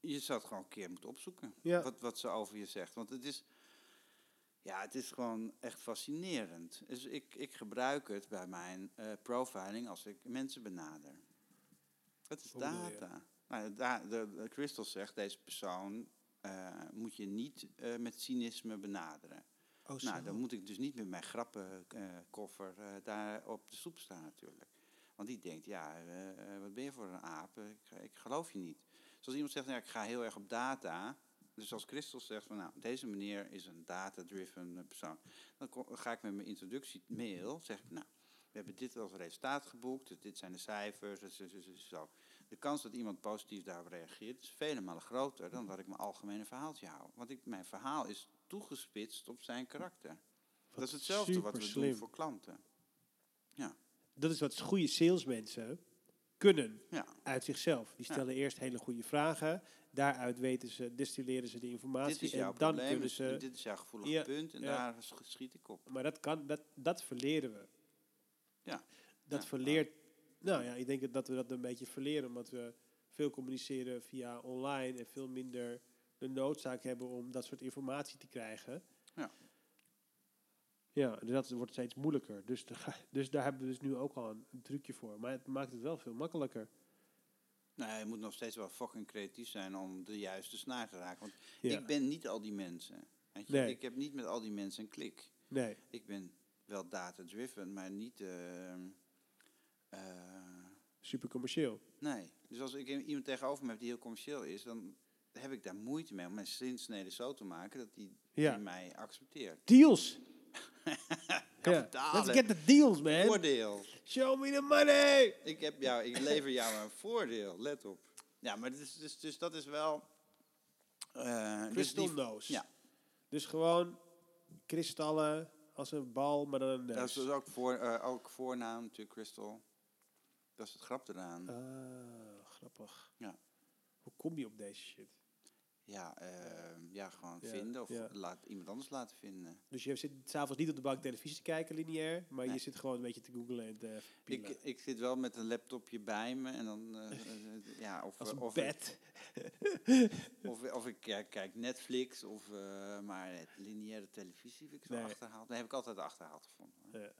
je zou het gewoon een keer moeten opzoeken. Ja. Wat, wat ze over je zegt. Want het is, ja, het is gewoon echt fascinerend. Dus ik, ik gebruik het bij mijn eh, profiling als ik mensen benader. Dat is data. Nou, da, de, de Crystal zegt, deze persoon eh, moet je niet eh, met cynisme benaderen. Oh. Nou, dan moet ik dus niet met mijn grappenkoffer eh daar op de stoep staan natuurlijk. Want die denkt, ja, wat ben je voor een aap? Ik, ik geloof je niet. Zoals iemand zegt, nou, ik ga heel erg op data. Dus als Christel zegt van nou, deze meneer is een data-driven persoon. Dan ga ik met mijn introductiemail, zeg ik nou, we hebben dit als resultaat geboekt. dus Dit zijn de cijfers. dus- dus- dus- dus zo. De kans dat iemand positief daarop reageert is vele malen groter dan dat ik mijn algemene verhaaltje hou. Want ik, mijn verhaal is toegespitst op zijn karakter. dat is hetzelfde wat we doen voor klanten. Dat is wat goede salesmensen kunnen Ja, uit zichzelf. Die Ja. stellen eerst hele goede vragen. Daaruit weten ze, destilleren ze de informatie. en dan probleem, kunnen en ze. dit is jouw gevoelig Ja, punt en ja. daar sch- schiet ik op. Maar dat kan, dat, dat verleren we. Ja. Dat Ja, verleert. Nou ja, ik denk dat we dat een beetje verleren, omdat we veel communiceren via online en veel minder de noodzaak hebben om dat soort informatie te krijgen. Ja. Ja, dus dat wordt steeds moeilijker. Dus, dus daar hebben we dus nu ook al een, een trucje voor. Maar het maakt het wel veel makkelijker. Nou, je moet nog steeds wel fucking creatief zijn om de juiste snaar te raken. Want Ja. ik ben niet al die mensen. Weet je? Nee. Ik heb niet met al die mensen een klik. Nee. Ik ben wel data-driven, maar niet... ehm, eh, Super commercieel. nee. Dus als ik iemand tegenover me heb die heel commercieel is, dan heb ik daar moeite mee om mijn zinsnede zo te maken dat die, Ja. die mij accepteert. Deals! Ja. Let's get the deals, man! Voordeel. Show me the money! Ik, heb jou, ik lever jou een voordeel, let op. Ja, maar dus, dus, dus dat is wel... eh, dus Crystal die- nose. Ja. Dus gewoon kristallen als een bal, maar dan een neus. Dat is dus ook, voor, eh, ook voornaam natuurlijk, Crystal. Dat is het grap eraan. Ah, grappig. Ja. Hoe kom je op deze shit? Ja, eh, ja, gewoon Ja, vinden of ja. laat, iemand anders laten vinden. Dus je zit s'avonds niet op de bank televisie te kijken, lineair, maar je zit gewoon een beetje te googlen en te Ik, ik zit wel met een laptopje bij me en dan, eh, eh, ja, of, Als een of, bed. Ik, of, of ik kijk, kijk Netflix, of, eh, maar lineaire televisie heb ik zo Nee. achterhaald. Nee, heb ik altijd achterhaald gevonden. Ja.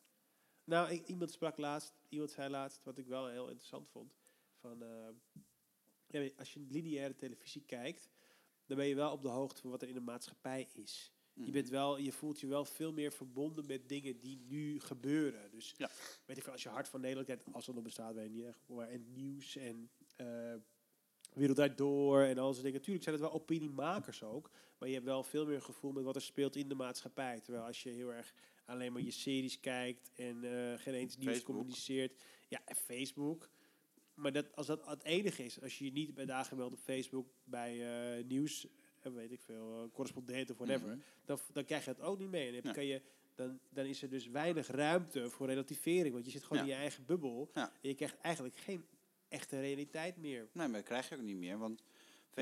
Nou, ik- iemand sprak laatst, iemand zei laatst, wat ik wel heel interessant vond. Van, eh, ja, als je lineaire televisie kijkt, dan ben je wel op de hoogte van wat er in de maatschappij is. Je, Mhm. bent wel, je voelt je wel veel meer verbonden met dingen die nu gebeuren. Dus Ja. weet ik veel, als je Hart van Nederland kijkt, als dat nog bestaat, weet ik niet echt. Maar en nieuws en eh Wereld Draait Door en al soort dingen. Natuurlijk zijn het wel opiniemakers ook. Maar je hebt wel veel meer gevoel met wat er speelt in de maatschappij. Terwijl als je heel erg alleen maar je series kijkt en eh, geen eens nieuws communiceert. Ja, en Facebook. Maar dat, als dat het enige is, als je je niet bij aangemeld op Facebook bij eh, nieuws, eh, weet ik veel, correspondent of whatever, Mhm. dan, dan krijg je het ook niet mee. En dan, kan je, dan, dan is er dus weinig ruimte voor relativering, want je zit gewoon Ja. in je eigen bubbel. Ja. En je krijgt eigenlijk geen echte realiteit meer. Nee, maar dat krijg je ook niet meer, want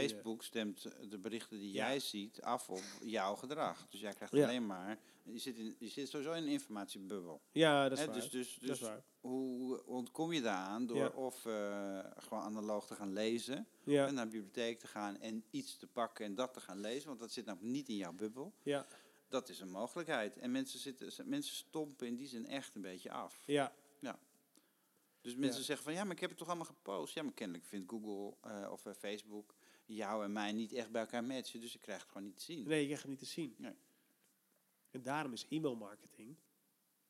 Facebook stemt eh, de berichten die Ja. jij ziet af op jouw gedrag. Dus jij krijgt Ja. alleen maar, je zit, in, je zit sowieso in een informatiebubbel. Ja, dat is Hè, waar. dus dus, dat is dus waar. hoe ontkom je daaraan? Door Ja. of eh, gewoon analoog te gaan lezen, Ja, en naar de bibliotheek te gaan en iets te pakken en dat te gaan lezen, want dat zit namelijk niet in jouw bubbel. ja, Dat is een mogelijkheid. En mensen, zitten, mensen stompen in die zin echt een beetje af. ja. Dus mensen Ja. zeggen van ja, maar ik heb het toch allemaal gepost. Ja, maar kennelijk vindt Google eh, of eh, Facebook jou en mij niet echt bij elkaar matchen. Dus ik krijg het gewoon niet te zien. Nee, je krijgt het niet te zien. Nee. En daarom is e-mailmarketing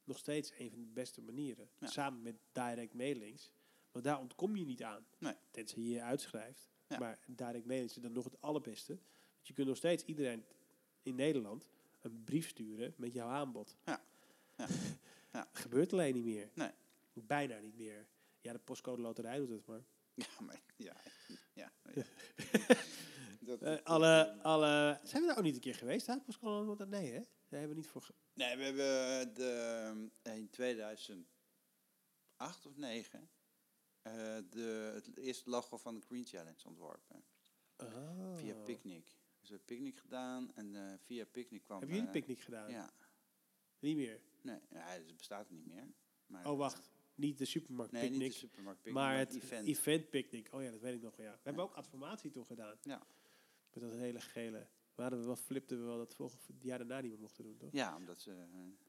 nog steeds een van de beste manieren. Ja. Samen met direct mailings. Want daar ontkom je niet aan. Nee. Tenzij je je uitschrijft. Ja. Maar direct mailings is dan nog het allerbeste. Want je kunt nog steeds iedereen in Nederland een brief sturen met jouw aanbod. Ja. Ja. Ja. Gebeurt alleen niet meer. Nee. Bijna niet meer. Ja, de postcode loterij doet het maar. Ja, maar ja. ja. Dat- Eh, alle, alle... Zijn we daar ook niet een keer geweest? Hè? Loterij? Nee, hè? Daar hebben we niet voor... ge- Nee, we hebben de, in 2008 of 9 eh, de, het eerste logo van de Green Challenge ontworpen. Oh. Via Picnic. Dus we hebben Picnic gedaan en eh, via Picnic kwam... Hebben jullie eh, picknick gedaan? Ja. Niet meer. Nee, ja, het bestaat niet meer. Maar, Oh, wacht. Niet de supermarkt Nee, niet picknick, de supermarkt Picnic, maar het event. event. picnic. Oh ja, dat weet ik nog. Ja. We hebben ook adformatie toen gedaan. Ja. Met dat hele gele. We hadden we wel, flipten we wel dat volgende jaar daarna niet meer mochten doen, toch? Ja, omdat ze, eh,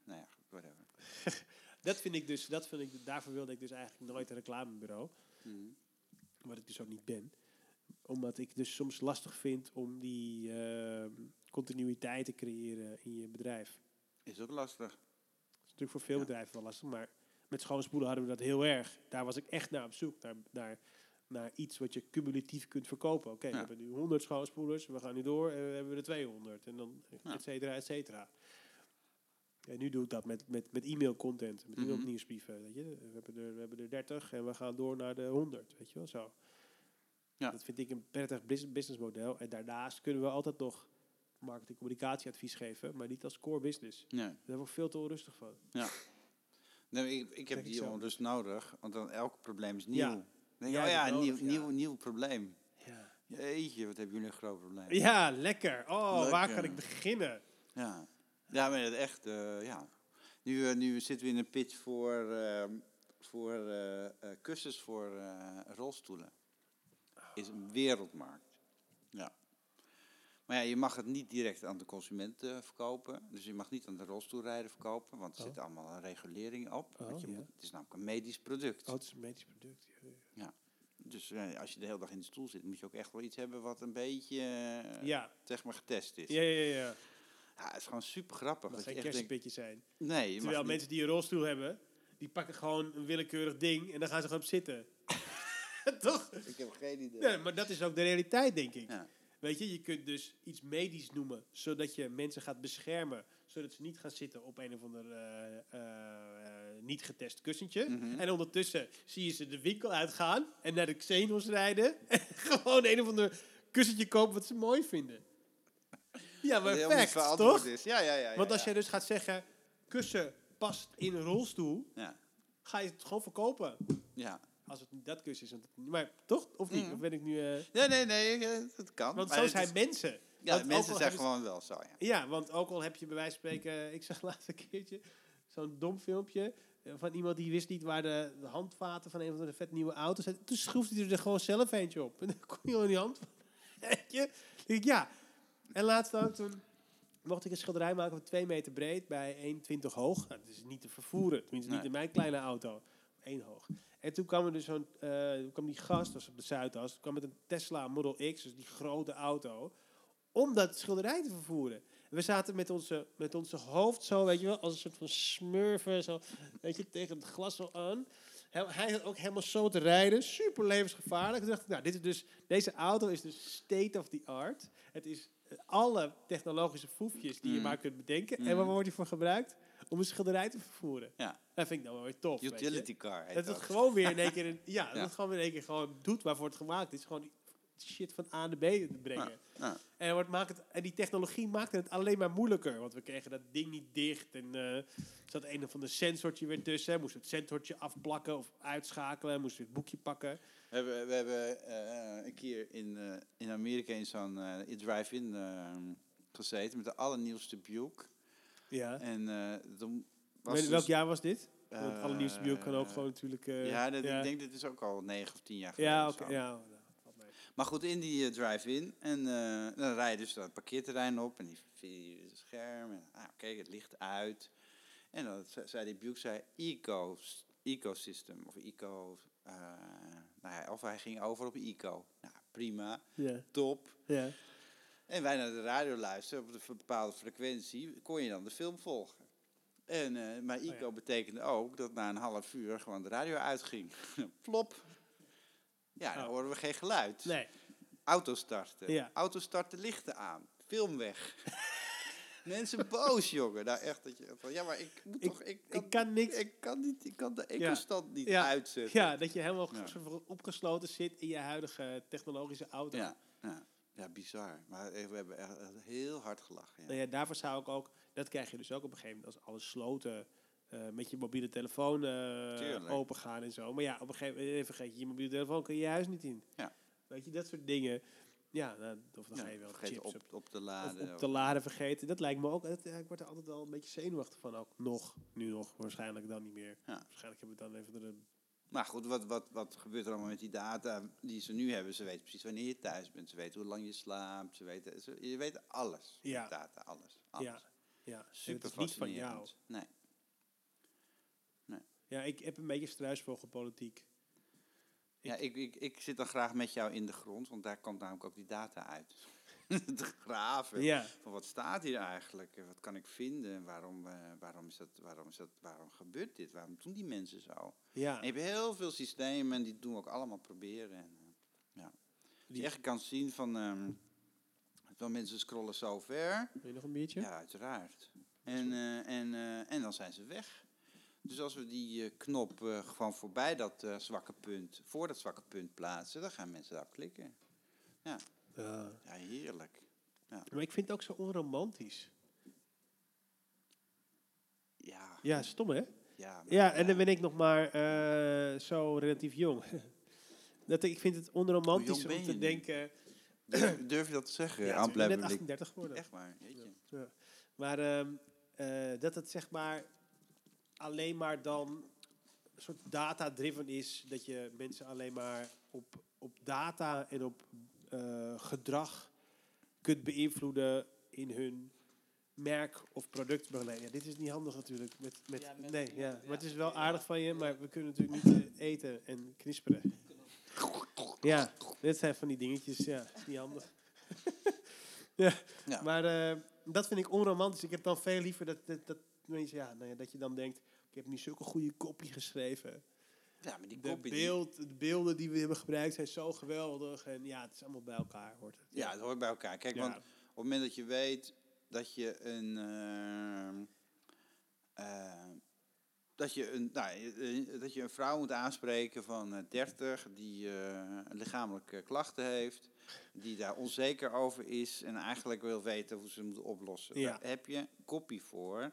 nou ja, whatever. Dat vind ik dus, dat vind ik, daarvoor wilde ik dus eigenlijk nooit een reclamebureau. Mhm. Wat ik dus ook niet ben. Omdat ik dus soms lastig vind om die ehm, continuïteit te creëren in je bedrijf. Is ook lastig. Dat is natuurlijk voor veel Ja. bedrijven wel lastig, maar met schoonspoelen hadden we dat heel erg. Daar was ik echt naar op zoek, naar, naar naar iets wat je cumulatief kunt verkopen. Oké, we Ja. hebben nu 100 schouwspoelers, we gaan nu door en we hebben er 200. En dan Ja. et cetera, et cetera. En nu doe ik dat met, met, met e-mail content, met e-mail Mhm. nieuwsbrieven. Weet je? We, hebben er, we hebben er 30 en we gaan door naar de 100. Weet je wel zo. Ja. Dat vind ik een prettig bus- businessmodel. En daarnaast kunnen we altijd nog marketing communicatieadvies geven, maar niet als core business. Nee. Daar word ik veel te onrustig van. Nee, ik, ik heb die onrust nodig, want dan elk probleem is nieuw. Ja. Denk oh ja, nieuw, ja. nieuw, nieuw probleem. Ja, Jeetje, wat hebben jullie een groot probleem. ja lekker. Oh, waar kan ik beginnen? Ja, ja maar het echt, eh, ja. Nu, eh, nu zitten we in een pitch voor, ehm, voor eh, kussens voor rolstoelen. Is een wereldmarkt. Maar ja, je mag het niet direct aan de consument eh, verkopen. Dus je mag niet aan de rolstoelrijder verkopen, want er Oh. zit allemaal een regulering op. Oh, want je ja. moet, het is namelijk een medisch product. Oh, het is een medisch product. Ja, ja. Dus eh, als je de hele dag in de stoel zit, moet je ook echt wel iets hebben wat een beetje, eh, Ja, zeg maar, getest is. ja, ja, ja. ja. Het is gewoon super grappig. Dat geen je echt denkt, kersenpitje zijn. nee, je Terwijl mag niet- mensen die een rolstoel hebben, die pakken gewoon een willekeurig ding en dan gaan ze gewoon op zitten. Toch? Ik heb geen idee. Nee, maar dat is ook de realiteit, denk ik. Ja. Weet je, je kunt dus iets medisch noemen, zodat je mensen gaat beschermen, zodat ze niet gaan zitten op een of ander eh, eh, eh, niet getest kussentje. Mhm. En ondertussen zie je ze de winkel uitgaan en naar de Xenos rijden en gewoon een of ander kussentje kopen wat ze mooi vinden. Ja, maar facts, toch? Is. Ja, ja, ja. Want als jij dus gaat zeggen, kussen past in een rolstoel, Ja, ga je het gewoon verkopen. ja. Als het niet dat kussen is. het- Maar toch? Of niet? Mhm. Of ben ik nu... eh, Nee, nee, nee, eh, dat kan. want Maar zo het zijn is- mensen. Ja, Want mensen al zijn gewoon wel zo, ja. Ja, want ook al heb je bij wijze van spreken... Ik zag laatst een keertje zo'n dom filmpje... eh, van iemand die wist niet waar de, de handvaten van een van de vet nieuwe auto's zijn. Toen schroefde hij er gewoon zelf eentje op. En dan kon je gewoon die hand... Dan ik, ja. En laatst ook toen... Mocht ik een schilderij maken van 2 meter breed bij 1,20 hoog. Nou, dat is niet te vervoeren. Tenminste, niet in mijn kleine auto. 1 hoog. En toen kwam er dus zo'n... eh, kwam die gast, was op de Zuidas. kwam met een Tesla Model X, dus die grote auto. Om dat schilderij te vervoeren. En we zaten met onze, met onze hoofd zo, weet je wel, als een soort van smurfen. Zo, weet je, tegen het glas zo aan. Hij, hij had ook helemaal zo te rijden. Super levensgevaarlijk. Toen dacht ik, nou, dit is dus, deze auto is dus state of the art. Het is eh, alle technologische foefjes die je Mm. maar kunt bedenken. En Mm. waar wordt die voor gebruikt? Om een schilderij te vervoeren. Ja. Dat vind ik dan wel weer tof. Utility car Dat het gewoon weer in één keer, een, ja, dat het gewoon weer in één keer gewoon doet waarvoor het gemaakt is. Gewoon shit van A naar B te brengen. Ja, ja. En, wordt, maakt het, en die technologie maakte het alleen maar moeilijker. Want we kregen dat ding niet dicht. En er zat een of ander sensortje weer tussen. Moesten we het sensortje afplakken of uitschakelen. Moesten we het boekje pakken. We hebben, we hebben eh, een keer in, eh, in Amerika in zo'n drive-in gezeten met de allernieuwste Buick. Ja. En eh toen was Weet- dus- welk jaar was dit? Want het allernieuwste build kan ook eh, gewoon natuurlijk... eh, ja, dat, ja. ik denk dat is ook al negen of tien jaar geleden. Ja, oké. ja, nou, mee. Maar goed, in die eh, drive-in. En eh, dan rij je dus dat parkeerterrein op. En die het scherm. En ah, oké, het licht uit. En dan ze- zei die Buick, zei eco, ecosystem. Of eco... eh, nou ja, of hij ging over op eco. Nou, prima. Ja, Top. ja. En wij naar de radio luisteren op een bepaalde frequentie, kon je dan de film volgen. En, eh, maar ICO ja. betekende ook dat na een half uur gewoon de radio uitging. Plop. Ja, dan Oh. horen we geen geluid. Nee. Auto starten. Ja. Auto starten, lichten aan. Film weg. Mensen boos, jongen. Nou, echt dat je van, ja, maar ik moet Ik- toch, ik kan, Ik kan niks... ik kan niet, ik kan de ecostand niet Ja. uitzetten. Ja, dat je helemaal opgesloten zit in je huidige technologische auto. ja, ja. Bizar. Maar we hebben echt heel hard gelachen. Ja. Nou ja, daarvoor zou ik ook, dat krijg je dus ook op een gegeven moment als alles sloten eh, met je mobiele telefoon eh Tuurlijk. open gaan en zo. Maar ja, op een gegeven moment eh, vergeet je je mobiele telefoon, kun je je huis niet in. Ja. Weet je, dat soort dingen. Ja, nou, of dan Ja, ga je wel chips op, op, of laden. op te laden vergeten. Dat lijkt me ook, dat, ja, ik word er altijd wel een beetje zenuwachtig van ook. Nog, nu nog, waarschijnlijk dan niet meer. Ja. Waarschijnlijk hebben we dan even een... Maar goed, wat, wat, wat gebeurt er allemaal met die data die ze nu hebben? Ze weten precies wanneer je thuis bent. Ze weten hoe lang je slaapt. Ze weten, ze, je weet alles. Ja. Data, alles. alles. Ja, ja. Super het niet van jou. fascinerend. Nee. Ja, ik heb een beetje struisvogelpolitiek. Ja, ik, ik, ik zit dan graag met jou in de grond, want daar komt namelijk ook die data uit. te graven. Ja, Van wat staat hier eigenlijk? En Wat kan ik vinden? En Waarom, eh, waarom, is dat, waarom, is dat, waarom gebeurt dit? Waarom doen die mensen zo? ja. En je hebt heel veel systemen en die doen we ook allemaal proberen. En, eh, ja. Als je Die- echt kan zien van, van mensen scrollen zo ver. Wil je nog een biertje? Ja, uiteraard. En, eh, en, en dan zijn ze weg. Dus als we die knop gewoon voorbij dat zwakke punt, voor dat zwakke punt plaatsen, dan gaan mensen daarop klikken. Ja. Ja, heerlijk. Maar ik vind het ook zo onromantisch. Ja, Ja, stom hè? ja. Ja, en dan ben ik nog maar eh, zo relatief jong. dat ik, vind het onromantisch om te denken... Durf, durf je dat te zeggen? Ja, ik ben net Blabberlik? 38 geworden. Echt waar. Ja. Maar ehm, eh, dat het zeg maar alleen maar dan een soort data-driven is. Dat je mensen alleen maar op, op data en op eh, gedrag kunt beïnvloeden in hun merk of productbegeleiding. Ja, dit is niet handig natuurlijk. Met, met, Ja, met- nee, ja. ja, Maar het is wel aardig van je, maar we kunnen natuurlijk niet eh, eten en knisperen. Ja, dit zijn van die dingetjes. Ja, is niet handig. ja. Ja. Maar eh, dat vind ik onromantisch. Ik heb dan veel liever dat, dat, ja, nou ja, dat je dan denkt... Ik heb nu zulke goede kopie geschreven. Ja, maar die De, beeld, de beelden die we hebben gebruikt zijn zo geweldig. En ja, het is allemaal bij elkaar, hoort het. Ja, het hoort bij elkaar. Kijk, Ja. want op het moment dat je weet dat je een. ehm, eh, dat, je een nou, eh, dat je een vrouw moet aanspreken van eh, 30 die eh, lichamelijke klachten heeft, die daar onzeker over is en eigenlijk wil weten hoe ze moet oplossen. Ja. Daar heb je een kopie voor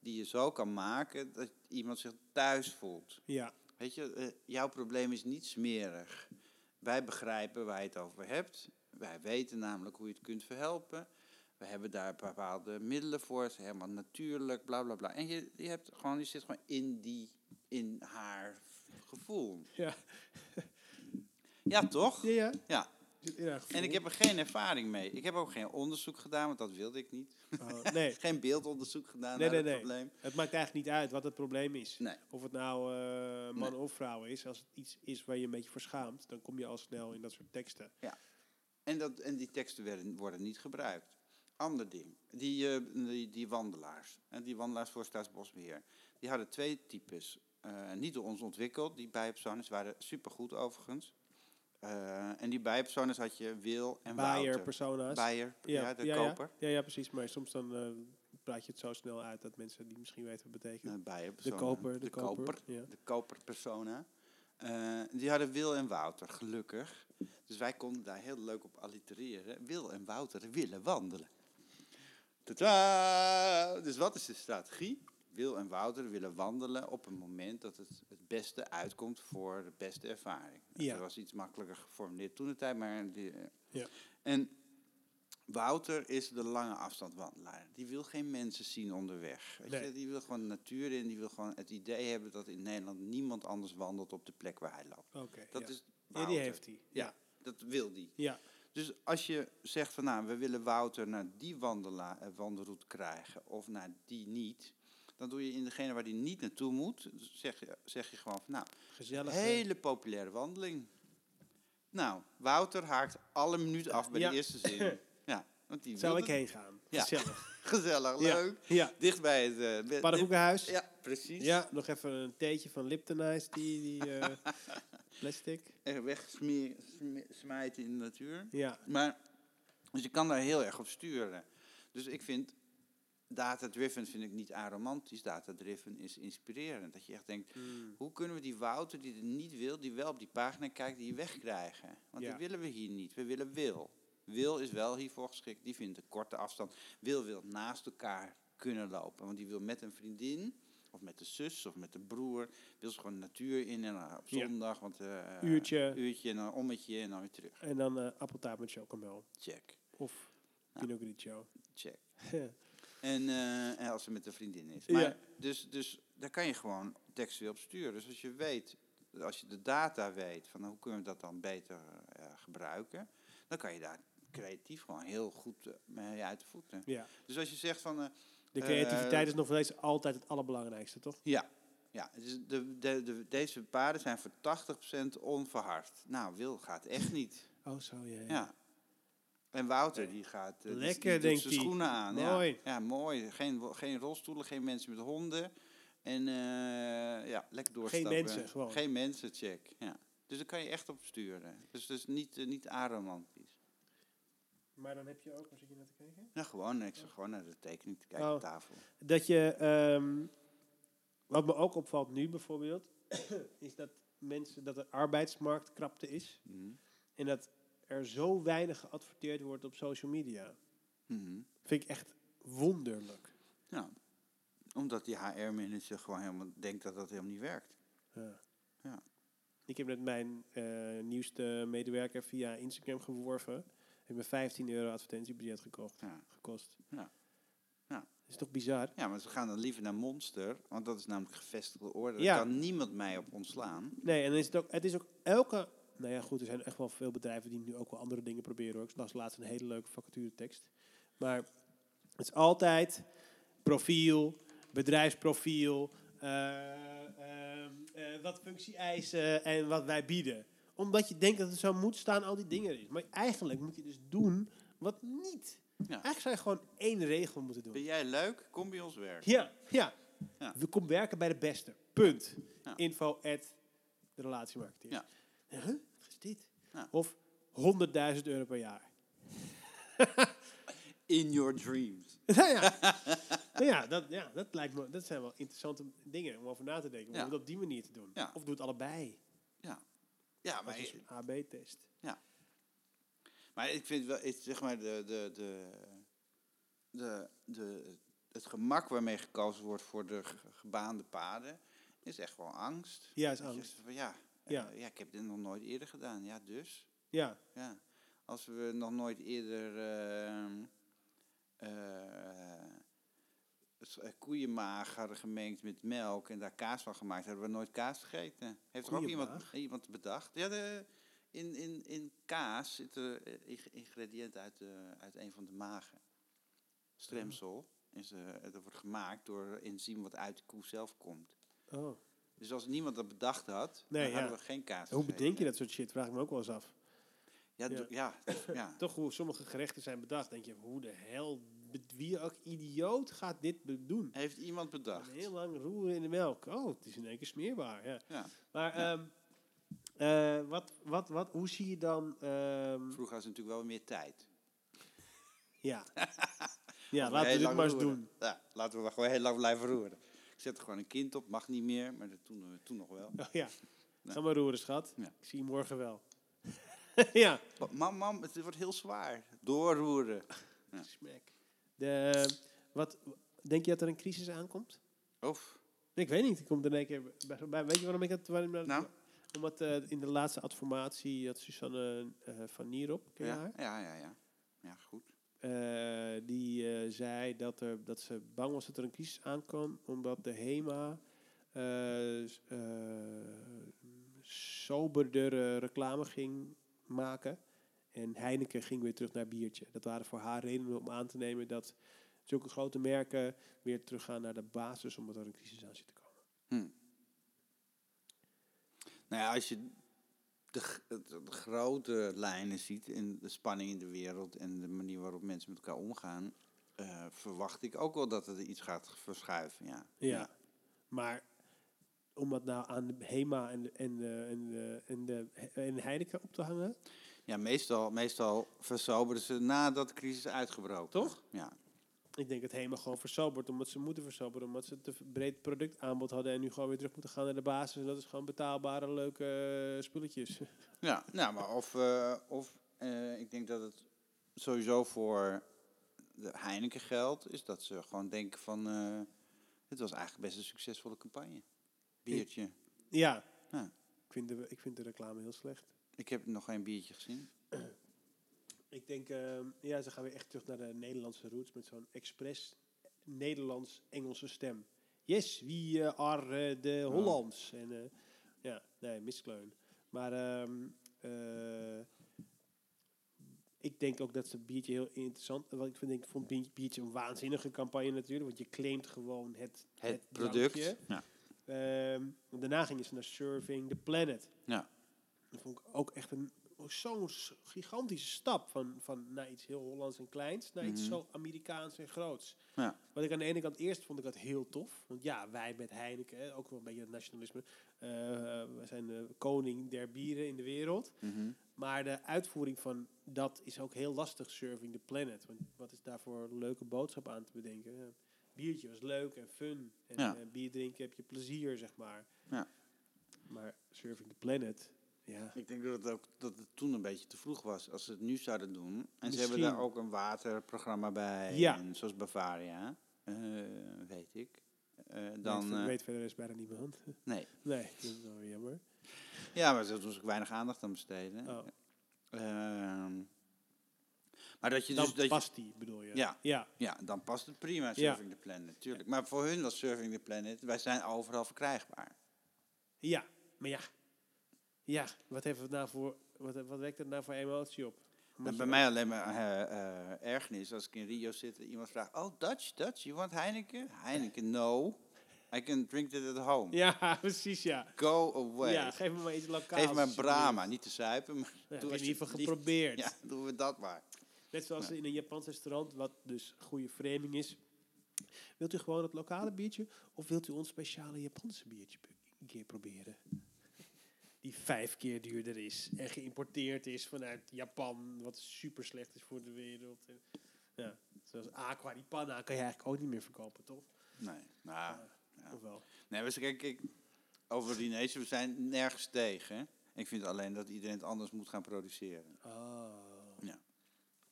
die je zo kan maken dat iemand zich thuis voelt. Ja, Weet je, eh, jouw probleem is niet smerig. Wij begrijpen waar je het over hebt. Wij weten namelijk hoe je het kunt verhelpen. We hebben daar bepaalde middelen voor. Het is helemaal natuurlijk, bla bla bla. En je, je, hebt gewoon, je zit gewoon in, die, in haar gevoel. ja. Ja, toch? ja, ja. Ja. En ik heb er geen ervaring mee. Ik heb ook geen onderzoek gedaan, want dat wilde ik niet. Oh, nee, Geen beeldonderzoek gedaan Nee, naar nee, het nee. probleem. het maakt eigenlijk niet uit wat het probleem is. Of het nou eh, man of vrouw is. Als het iets is waar je een beetje voor schaamt, dan kom je al snel in dat soort teksten. En, dat, en die teksten werden, worden niet gebruikt. Ander ding, die, eh, die, die wandelaars, en die wandelaars voor Staatsbosbeheer, die hadden twee types. Eh, niet door ons ontwikkeld, die bijpersonen, waren supergoed overigens. Eh, en die bijpersonen had je Wil en Wouter. persona's. Ja, de ja, koper. Ja. Ja, precies. Maar soms dan eh, praat je het zo snel uit dat mensen die misschien weten wat het betekent. De persona. koper, de, de koper. koper. Ja. de koperpersona. Eh, die hadden Wil en Wouter, gelukkig. Dus wij konden daar heel leuk op allitereren. Wil en Wouter willen wandelen. Tadaa! Dus wat is de strategie? Wil en Wouter willen wandelen op een moment dat het het beste uitkomt voor de beste ervaring. Ja. Dat was iets makkelijker geformuleerd toen de tijd, maar... Die, eh, Ja. En Wouter is de lange afstandwandelaar. Die wil geen mensen zien onderweg. Weet Nee. je? Die wil gewoon de natuur in. Die wil gewoon het idee hebben dat in Nederland niemand anders wandelt op de plek waar hij loopt. Oké. Dat ja. is ja, die heeft hij. Ja. Dat wil die. Ja. Dus als je zegt van nou, we willen Wouter naar die wandela- eh, wandelroute krijgen of naar die niet. Dan doe je in degene waar die niet naartoe moet, zeg je, zeg je gewoon van nou, Gezellig. hele populaire wandeling. Nou, Wouter haakt alle minuut af bij Ja. de eerste zin. Ja, want die Zou ik heen gaan. Ja. Gezellig. Gezellig, Ja. leuk. Ja. Dicht bij het... be- Paddenkoekenhuis. Ja, precies. Ja, nog even een theetje van Lipton Ice, die, die eh, plastic. En wegsmijten in de natuur. Ja, Maar, dus je kan daar heel erg op sturen. Dus ik vind, data-driven vind ik niet aromantisch. Data-driven is inspirerend. Dat je echt denkt, Mm. hoe kunnen we die Wouter die het niet wil, die wel op die pagina kijkt, die wegkrijgen? Want Ja. die willen we hier niet. We willen Wil. Wil is wel hiervoor geschikt. Die vindt een korte afstand. Wil wil naast elkaar kunnen lopen. Want die wil met een vriendin, of met de zus, of met de broer, wil ze gewoon de natuur in en op Ja. zondag, want eh, Uurtje. uurtje en dan ommetje en dan weer terug. en dan eh appeltaart met chocomel. Check, Of. Pinot Grigio. check. En, eh, en als ze met een vriendin is. Ja. Maar dus, dus daar kan je gewoon textueel op sturen. Dus als je weet, als je de data weet van hoe kunnen we dat dan beter eh, gebruiken, dan kan je daar creatief gewoon heel goed eh, mee uit de voeten. ja. Dus als je zegt van, De creativiteit is nog steeds altijd het allerbelangrijkste, toch? ja, ja dus de, de, de, deze paarden zijn voor 80% onverhard. Nou, wil gaat echt niet. Oh, zo, ja. ja. Ja. En Wouter, die gaat... Lekker, die denkt zijn schoenen aan. Ja. Mooi. Ja, mooi. Geen, geen rolstoelen, geen mensen met honden. En eh, ja, lekker doorstappen. mensen, gewoon. Geen mensen, check. Ja. Dus daar kan je echt op sturen. Dus, dus niet, eh, niet aromantisch. Maar dan heb je ook, waar zit je naar te kijken? Ja, gewoon, ik zag gewoon naar de tekening te kijken Oh. op tafel. Dat je, ehm, wat me ook opvalt nu bijvoorbeeld, is dat mensen, dat de arbeidsmarkt krapte is. Mhm. En dat er zo weinig geadverteerd wordt op social media. Mhm. Vind ik echt wonderlijk. Ja. Omdat die HR-manager gewoon helemaal denkt dat dat helemaal niet werkt. Ja. Ja. Ik heb net mijn eh, nieuwste medewerker via Instagram geworven. Heb me 15 euro advertentiebudget gekocht, Ja. gekost. Ja. Ja. Is toch bizar? ja, maar ze gaan dan liever naar Monster, want dat is namelijk gevestigde orde. Ja. Daar kan niemand mij op ontslaan. Nee, en dan is het, ook, het is ook elke... Nou ja, goed, er zijn echt wel veel bedrijven die nu ook wel andere dingen proberen. Hoor. Ik las laatst een hele leuke vacaturetekst. Maar het is altijd profiel, bedrijfsprofiel, eh, ehm, eh, wat functie-eisen en wat wij bieden. Omdat je denkt dat het zo moet staan, al die dingen erin. Maar eigenlijk moet je dus doen wat niet. Ja. Eigenlijk zou je gewoon één regel moeten doen. Ben jij leuk? Kom bij ons werken. Ja, ja. Ja. We komen werken bij de beste. Punt. Ja. Info at de relatiemarketeer. Ja. Huh? Wat is dit? Ja. Of 100.000 euro per jaar. In your dreams. nou ja, nou ja, dat, ja dat, lijkt me, dat zijn wel interessante dingen om over na te denken. Om Ja. het op die manier te doen. Ja. Of doe het allebei. Ja. Ja, Maar is een AB-test. maar ik vind wel, het, zeg maar, de, de, de, de, de, het gemak waarmee gekozen wordt voor de ge- gebaande paden, is echt wel angst. Ja, is je angst. ja, Ja. ja. ja, ik heb dit nog nooit eerder gedaan. Ja, dus. Ja, Ja. Als we nog nooit eerder ehm, eh, eh, koeienmaag hadden gemengd met melk en daar kaas van gemaakt, hadden we nooit kaas gegeten. Heeft er ook iemand, iemand bedacht? Ja, de, in, in, in kaas zitten eh, ing- ingrediënten uit, de, uit een van de magen. Stremsel. Is, eh, dat wordt gemaakt door enzym wat uit de koe zelf komt. oh. Dus als niemand dat bedacht had, Nee, dan ja. hadden we geen kaas Hoe gegeten. bedenk je dat soort shit? Vraag ik me ook wel eens af. Ja, Ja. ja, ja. Toch hoe sommige gerechten zijn bedacht. Denk je, hoe de hel, wie ook idioot gaat dit doen? Heeft iemand bedacht. Heel lang roeren in de melk. Oh, het is in één keer smeerbaar. Ja. Ja. Maar ehm, eh, wat, wat, wat, hoe zie je dan... ehm, Vroeger ze natuurlijk wel meer tijd. ja, ja laten we dit maar eens roeren. doen. Ja, laten we maar gewoon heel lang blijven roeren. Ik zet er gewoon een kind op, mag niet meer, maar dat toen, toen nog wel. Oh, ja, ga maar roeren, schat. Ja. Ik zie je morgen wel. ja, Mam, mam, het wordt heel zwaar. Doorroeren. Ja. smack. De, wat, denk je dat er een crisis aankomt? Of, Ik weet niet. Ik kom er één keer bij, bij- Weet je waarom ik het... Waarom, dat- Nou? Omdat eh, in de laatste adformatie had Susanne eh, van Nierop, ken ja, haar? ja, ja, ja. Ja, goed. Eh, die eh, zei dat, er, dat ze bang was dat er een crisis aankwam, omdat de HEMA s- eh, soberdere reclame ging maken. En Heineken ging weer terug naar biertje. Dat waren voor haar redenen om aan te nemen dat zulke grote merken weer teruggaan naar de basis, omdat er een crisis aan zit te komen. Hm. Nou ja, als je de, de, de grote lijnen ziet in de spanning in de wereld en de manier waarop mensen met elkaar omgaan, eh, verwacht ik ook wel dat er iets gaat verschuiven. Ja. Ja. Maar om dat nou aan de HEMA en de, en de, en de, en de, en Heineken op te hangen, Ja, meestal, meestal versoberen ze nadat de crisis is uitgebroken. Toch? Ja. Ik denk dat HEMA gewoon versobert, omdat ze moeten versoberen, omdat ze te breed productaanbod hadden en nu gewoon weer terug moeten gaan naar de basis. En dat is gewoon betaalbare, leuke eh, spulletjes. Ja, nou, maar of, eh, of eh, ik denk dat het sowieso voor de Heineken geldt, is dat ze gewoon denken van, het was eigenlijk best een succesvolle campagne. Biertje. ja, Ja. ik, vind de, ik vind de reclame heel slecht. Ik heb nog geen biertje gezien. Ik denk, ehm, ja, ze gaan weer echt terug naar de Nederlandse roots met zo'n expres Nederlands-Engelse stem. Yes, we eh, are eh, de Hollands. En, eh, ja, nee, miskleun. Maar ehm, eh, ik denk ook dat ze biertje heel interessant. Want ik vind, ik vond biertje, een waanzinnige campagne natuurlijk, want je claimt gewoon het, Het, product. Ja. Ehm, daarna gingen ze naar Serving the Planet. Ja. Dat vond ik ook echt een zo'n gigantische stap van, van naar iets heel Hollands en kleins naar iets Mhm. zo Amerikaans en groots. Ja. Wat ik aan de ene kant eerst vond ik dat heel tof. Want ja, wij met Heineken, ook wel een beetje het nationalisme. eh we zijn de koning der bieren in de wereld. Mhm. Maar de uitvoering van dat is ook heel lastig, Serving the Planet. Want wat is daarvoor een leuke boodschap aan te bedenken? Biertje was leuk en fun. En Ja. eh, bier drinken heb je plezier, zeg maar. Ja. Maar Serving the Planet, ja. Ik denk dat het, ook, dat het toen een beetje te vroeg was als ze het nu zouden doen. En ze hebben daar ook een waterprogramma bij. Ja. En zoals Bavaria, eh, weet ik. Eh, Dan weet, eh, weet verder is bijna niemand. nee. nee, dat is wel jammer. Ja, maar ze doen ze ook weinig aandacht aan besteden. Oh, Ehm, maar dat je dan dus... Dat je, past die, bedoel je? Ja. Ja, ja, dan past het prima, Ja. Serving the Planet, tuurlijk. Maar voor hun was Serving the Planet, wij zijn overal verkrijgbaar. ja. Maar ja. Ja, wat heeft het nou voor... Wat, wat wekt het nou voor emotie op? En je bij mij alleen maar eh, ergernis als ik in Rio zit en iemand vraagt... Oh, Dutch, Dutch, you want Heineken? Heineken, no. I can drink it at home. Ja, precies, ja. Go away. Ja, geef me maar iets lokaals. Geef me een. Brahma, niet te zuipen, maar Ja, heb doe in ieder geval alsjeblieft- geprobeerd. Ja, doen we dat maar. Net zoals Ja. in een Japans restaurant, wat dus goede framing is. Wilt u gewoon het lokale biertje of wilt u ons speciale Japanse biertje een keer proberen? Die vijf keer duurder is en geïmporteerd is vanuit Japan, wat super slecht is voor de wereld. En, ja, zoals Aqua di Panna kan je eigenlijk ook niet meer verkopen, toch? Nee, nou, ja. Of wel? nee we, kijk, kijk, over Dinese, we zijn nergens tegen. Ik vind alleen dat iedereen het anders moet gaan produceren. Ah. Ja.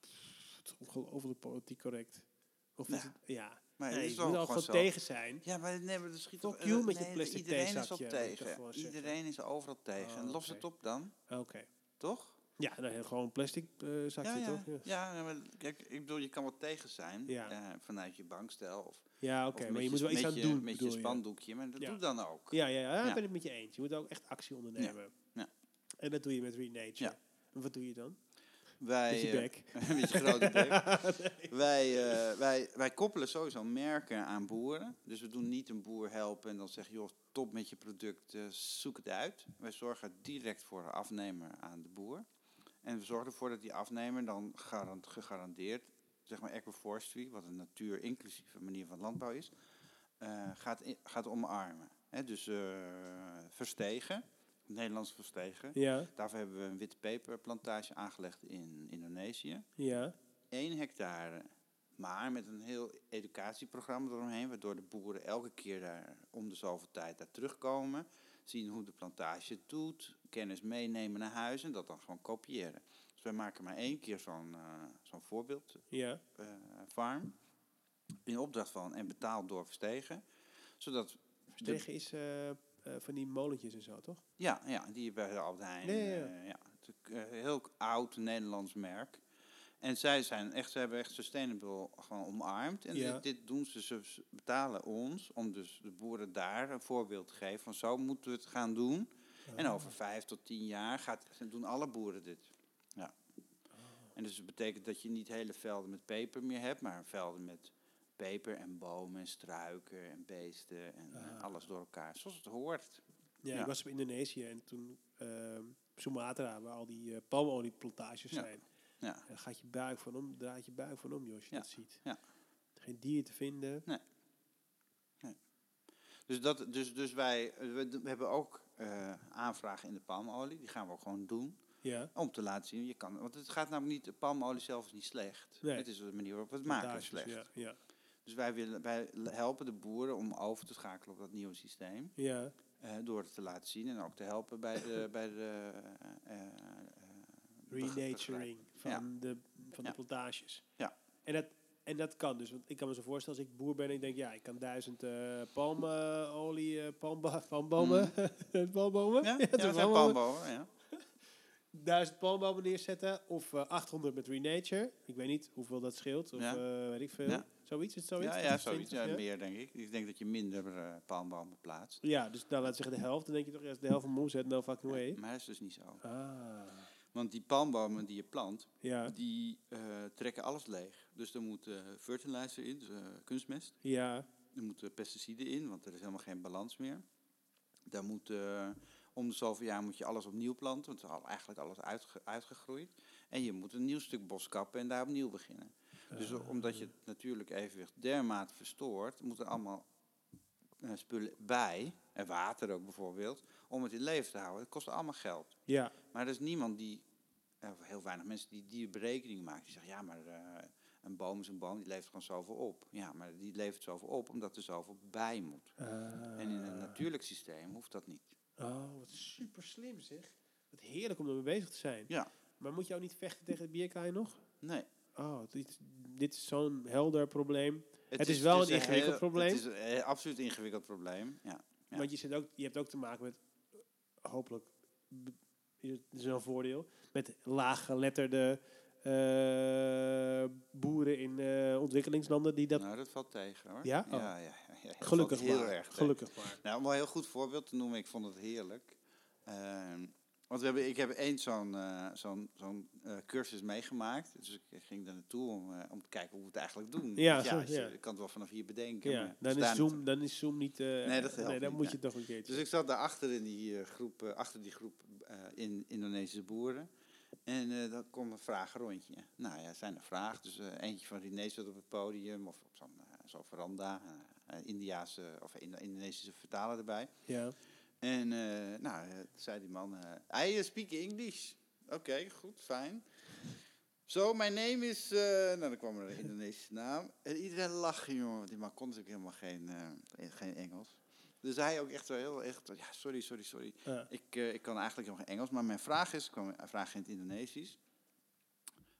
Het is ongelooflijk politiek correct. Of is Ja. het, ja. Maar Nee, het je moet ook al gewoon tegen zijn. Ja, maar nee, maar dat schiet Fuck toch- you eh, met je plastic Iedereen is theezakje, op tegen. Iedereen is overal tegen. en Oh, los het op dan, Oké. toch? Ja, nou, gewoon een plastic eh, zakje, Ja, ja. toch? Ja, ja, maar kijk, ik bedoel, je kan wel tegen zijn Ja. eh, vanuit je bankstel of, ja oké. Maar je moet wel iets aan je, doen, met je spandoekje, maar dat Ja. doe dan ook. Ja, ja, ja, daar Ja. ben ik met je eens. Je moet ook echt actie ondernemen. Ja. En dat doe je met Renature. Ja. En wat doe je dan? Wij, Met je eh, bek. met je grote bek. wij, eh, wij, wij koppelen sowieso merken aan boeren. Dus we doen niet een boer helpen en dan zeggen, joh, top met je product, eh, zoek het uit. Wij zorgen direct voor de afnemer aan de boer. En we zorgen ervoor dat die afnemer dan garant, gegarandeerd, zeg maar agroforestry, wat een natuur-inclusieve manier van landbouw is, gaat, gaat omarmen. Dus verstegen, Nederlands verstegen. Ja, Daarvoor hebben we een witte peperplantage aangelegd in Indonesië. ja. 1 hectare. Maar met een heel educatieprogramma eromheen, waardoor de boeren elke keer daar om de zoveel tijd daar terugkomen. Zien hoe de plantage het doet, kennis meenemen naar huis en dat dan gewoon kopiëren. Dus wij maken maar één keer zo'n eh, zo'n voorbeeld Ja, eh, farm. In opdracht van en betaald door Verstegen. Zodat Verstegen is eh, eh, van die molentjes en zo, toch? Ja, ja, die bij de Albert Heijn. Ja, ja, eh, ja. Eh, heel oud Nederlands merk. En zij zijn echt, ze hebben echt sustainable gewoon omarmd. En Ja. dit, dit doen ze, ze betalen ons om dus de boeren daar een voorbeeld te geven van zo moeten we het gaan doen. En Ah. over vijf tot tien jaar gaat, doen alle boeren dit. Ja. En dus het betekent dat je niet hele velden met peper meer hebt, maar velden met peper en bomen en struiken en beesten en eh, Ah. alles door elkaar. Zoals het hoort. Ja, Ja. ik was op Indonesië en toen ehm Sumatra, waar al die eh, palmolieplantages Ja. zijn. Ja. En dan gaat je buik van om, draait je buik van om, joh, als je dat ziet. ja. Geen dier te vinden. Dus, dat, dus, dus wij we, hebben ook eh, aanvragen in de palmolie. Die gaan we ook gewoon doen. Ja, Om te laten zien, je kan, want het gaat namelijk niet, de palmolie zelf is niet slecht. Nee. Het is de manier waarop we het maken slecht. Ja, ja. Dus wij, willen, wij helpen de boeren om over te schakelen op dat nieuwe systeem. ja. eh, door het te laten zien en ook te helpen bij de, bij de beg- renaturing van, Ja. de, van Ja. de plantages. Ja. En dat, en dat kan dus. Want ik kan me zo voorstellen, als ik boer ben en ik denk, ja, ik kan duizend eh palmolie, eh, palmba, palmbomen, palmbomen, Mm. Ja, Ja, ja, zijn palmbomen. palmbomen, ja. duizend palmbomen neerzetten of eh 800 met Renature. Ik weet niet hoeveel dat scheelt, of Ja. weet ik veel. Ja. Zoiets, is zoiets? Ja, ja, 20, zoiets. Ja, ja? meer denk ik. Ik denk dat je minder eh, palmbomen plaatst. Ja, dus nou, laat zeggen de helft. Dan denk je toch, ja, als de helft van me omzet, no fucking way. Maar dat is dus niet zo. Ah, Want die palmbomen die je plant, ja, die eh, trekken alles leeg. Dus er moet eh, fertilizer in, dus kunstmest. ja, Er moeten pesticiden in, want er is helemaal geen balans meer. Daar moet Om de zoveel jaar moet je alles opnieuw planten, want het is al- eigenlijk alles uitge- uitgegroeid. En je moet een nieuw stuk bos kappen en daar opnieuw beginnen. Dus Eh, omdat je het natuurlijk evenwicht dermate verstoort, moeten allemaal eh, spullen bij, en water ook bijvoorbeeld, om het in leven te houden. Het kost allemaal geld. Ja, Maar er is niemand die, eh, of heel weinig mensen die die berekening maken. Die zeggen, ja, maar eh, een boom is een boom, die levert gewoon zoveel op. Ja, maar die levert zoveel op omdat er zoveel bij moet. En in een natuurlijk systeem hoeft dat niet. Oh, wat super slim zeg. Wat heerlijk om ermee bezig te zijn. Ja. Maar moet je ook niet vechten tegen de bierkaai nog? Nee. Oh, dit, dit is zo'n helder probleem. Het is wel een ingewikkeld heel- probleem. Het is een eh, absoluut een ingewikkeld probleem, ja. Ja. Want je, zit ook, je hebt ook te maken met, hopelijk, is het wel een voordeel, met laaggeletterde eh boeren in eh, ontwikkelingslanden die dat... Nou, dat valt tegen hoor. Ja? Oh. Ja, ja, ja, ja, gelukkig valt heel maar. erg gelukkig maar. Nou, om wel een heel goed voorbeeld te noemen, ik vond het heerlijk. Ehm, want we hebben, ik heb eens zo'n eh, zo'n zo'n eh, cursus meegemaakt. Dus ik ging daar naartoe om, eh, om te kijken hoe we het eigenlijk doen. Ja, zo, ja. Ik kan het wel vanaf hier bedenken. Ja, dan, is Zoom, dan is Zoom niet... Nee, dat helpt nee, dan niet, moet je toch een keertje... Dus ik zat daarachter in die groep, achter die groep in Indonesische boeren. En dan kwam een vragenrondje. Nou ja, zijn er vragen. Dus eentje van René zat op het podium of op zo'n zo'n veranda. Indiaanse of Indo- Indonesische vertaler erbij. ja. En eh, nou, eh, zei die man, eh I speak English. Oké, goed, fijn. Zo, mijn name is... nou, dan kwam er een Indonesische naam. En iedereen lachte, jongen. want Die man kon natuurlijk helemaal geen, geen Engels. Dus hij ook echt zo heel... Echt, ja, sorry, sorry, sorry. Ja. Ik, ik kan eigenlijk helemaal geen Engels. Maar mijn vraag is... Ik kwam een vraag in het Indonesisch.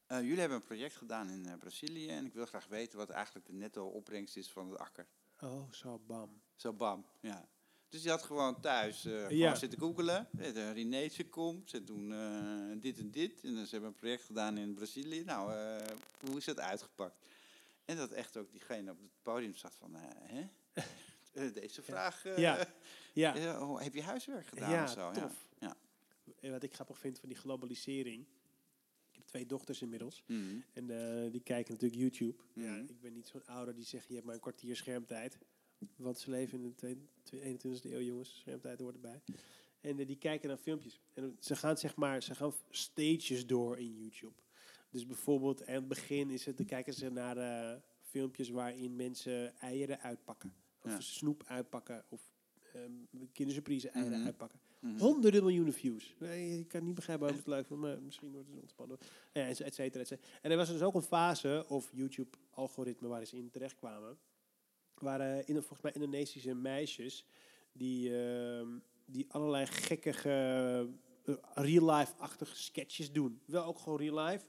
Jullie hebben een project gedaan in Brazilië. En ik wil graag weten wat eigenlijk de netto opbrengst is van het akker. Oh, zo bam. Zo bam, ja. Dus die had gewoon thuis eh gewoon Ja. zitten googelen. Eh, De Rineetje komt, ze doen eh, dit en dit. En ze hebben een project gedaan in Brazilië. Nou, hoe is dat uitgepakt? En dat echt ook diegene op het podium zat van, hè? Deze vraag, Ja. Ja, oh, heb je huiswerk gedaan ja of zo? tof. Ja. En wat ik grappig vind van die globalisering... Ik heb twee dochters inmiddels. Ja. Mhm. En die kijken natuurlijk YouTube. Ja, Mhm. ik ben niet zo'n ouder die zegt, je hebt maar een kwartier schermtijd. Want ze leven in de twee- twee- 21e eeuw, jongens. Schermtijd hoort erbij. En eh, die kijken naar filmpjes. En ze gaan zeg maar, ze gaan stages door in YouTube. Dus bijvoorbeeld aan het begin is het, dan kijken ze naar eh, filmpjes waarin mensen eieren uitpakken. Of Ja. snoep uitpakken. Of um, kindersurprise eieren Mhm. uitpakken. Mhm. Honderden miljoenen views. Nee, ik kan niet begrijpen waarom het leuk vindt, maar misschien wordt het ontspannen. Ja, et et cetera, et cetera. En er was dus ook een fase, of YouTube-algoritme waar ze in terecht kwamen. Waren in, volgens mij Indonesische meisjes die, ehm, die allerlei gekkige, eh, real-life-achtige sketches doen. Wel ook gewoon real-life,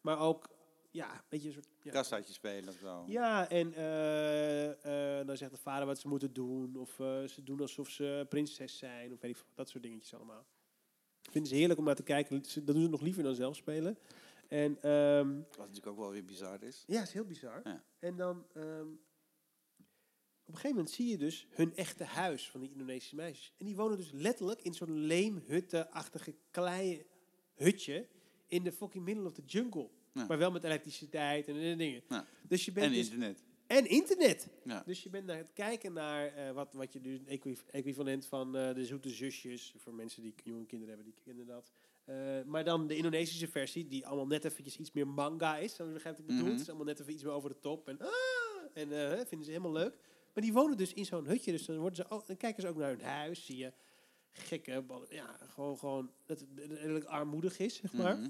maar ook, ja, een beetje een soort... Ja, Kastaatje spelen of zo. ja, en eh, eh, dan zegt de vader wat ze moeten doen. Of ze doen alsof ze prinses zijn. Of weet ik veel, dat soort dingetjes allemaal. Vinden ze heerlijk om naar te kijken. Ze- Dat doen ze nog liever dan zelf spelen. En ehm, Wat natuurlijk ook wel weer bizar is. ja, is heel bizar. Ja. En dan ehm, op een gegeven moment zie je dus hun echte huis van die Indonesische meisjes. En die wonen dus letterlijk in zo'n leemhutte-achtige klei hutje in de fucking middle of the jungle. Ja. Maar wel met elektriciteit en, en dingen. Ja. Dus je bent En dus internet. en internet. Ja. Dus je bent naar het kijken naar eh, wat, wat je dus equiv- equivalent van eh, de zoete zusjes. Voor mensen die jonge kinderen hebben, die kennen dat. Eh, maar dan de Indonesische versie, die allemaal net eventjes iets meer manga is. Dan begrijp ik bedoeld. Mhm. Het is allemaal net even iets meer over de top. En, ah, en vinden ze helemaal leuk. Maar die wonen dus in zo'n hutje. Dus dan, worden ze ook, dan kijken ze ook naar hun huis. Zie je gekke, ja, gewoon, gewoon dat het redelijk armoedig is, zeg maar. Mhm.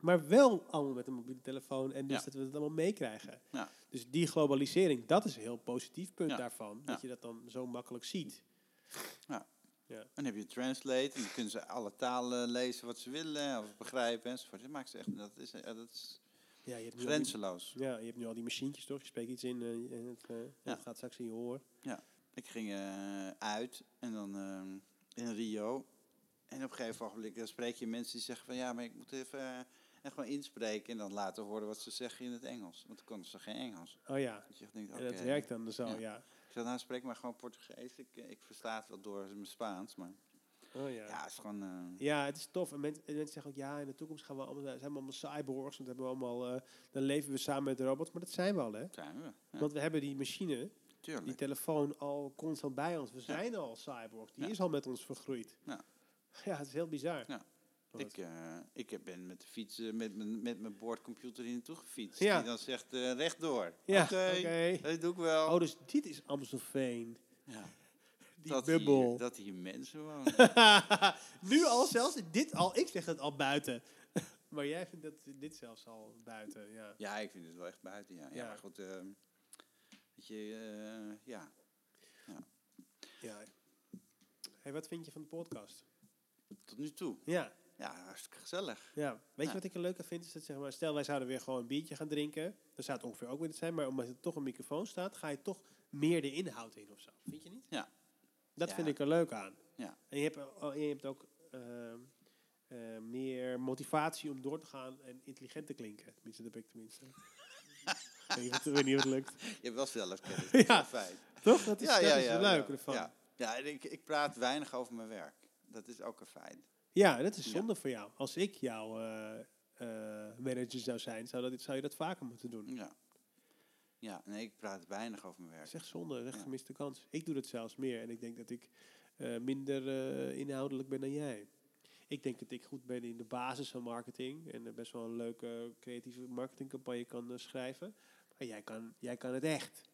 Maar wel allemaal met een mobiele telefoon. En dus Ja. dat we het allemaal meekrijgen. Ja. Dus die globalisering, dat is een heel positief punt Ja. daarvan. Ja. Dat je dat dan zo makkelijk ziet. Dan heb je Translate en dan kunnen ze alle talen lezen wat ze willen of begrijpen enzovoort. Dat maakt ze echt, dat is, ja, dat is Ja, je hebt die, grenzeloos. ja, je hebt nu al die machientjes, toch? Je spreekt iets in eh, en het, eh, Ja. het gaat straks in je oor. Ik ging eh, uit en dan in Rio. En op een gegeven moment dan spreek je mensen die zeggen van ja, maar ik moet even echt gewoon inspreken. En dan laten horen wat ze zeggen in het Engels. Want dan konden ze geen Engels. Oh ja, je en oké. dat werkt dan zo, Ja. ja. Ik zei, nou spreek maar gewoon Portugees. Ik, ik versta het wel door mijn Spaans. Maar Oh ja. ja, het is gewoon... eh, Ja, het is tof. En mensen, en mensen zeggen ook, ja, in de toekomst gaan we allemaal, zijn we allemaal cyborgs. Want hebben we allemaal, eh, dan leven we samen met de robots. Maar dat zijn we al, hè? zijn we. Ja, Want we hebben die machine, die tuurlijk. telefoon al constant bij ons. We zijn al cyborg. Die is al met ons vergroeid. Ja. Ja, het is heel bizar. Ja. Ik, eh, ik ben met de fiets, met, mijn- met mijn boordcomputer hier naartoe gefietst. Ja. Die dan zegt rechtdoor. Ja, Oké, oké. dat doe ik wel. Oh, dus dit is Amstelveen. ja. Die dat, bubbel. Hier, dat hier mensen wonen. nu al zelfs, dit al, ik zeg het al buiten. maar jij vindt dat dit zelfs al buiten, ja. ja, ik vind het wel echt buiten, ja. Ja, Ja. maar goed, ehm, weet je, eh, ja. ja. Hey, wat vind je van de podcast? Tot nu toe. Ja, Ja, hartstikke gezellig. ja. Weet Ja. je wat ik er leuk aan vind? Is dat, zeg maar, stel wij zouden weer gewoon een biertje gaan drinken. Dan zou het ongeveer ook weer het zijn. Maar omdat er toch een microfoon staat, ga je toch meer de inhoud in of zo. Vind je niet? Ja. Dat Ja. vind ik er leuk aan. Ja. En je hebt, en je hebt ook ehm, eh, meer motivatie om door te gaan en intelligent te klinken. Tenminste, dat heb ik tenminste. ik weet niet of het- lukt. Je hebt wel. Dat is Ja. fijn. Toch? Dat is, ja, dat ja, is leuke ervan. Ja, ja ik, ik praat weinig over mijn werk. Dat is ook een fijn. Ja, dat is zonde voor jou. Als ik jouw eh, eh, manager zou zijn, zou, dat, zou je dat vaker moeten doen. Ja. Ja, nee, ik praat weinig over mijn werk. echt zonde, echt gemiste kans. Ik doe dat zelfs meer en ik denk dat ik eh, minder eh, inhoudelijk ben dan jij. Ik denk dat ik goed ben in de basis van marketing en eh, best wel een leuke creatieve marketingcampagne kan schrijven. Maar jij kan, jij kan het echt.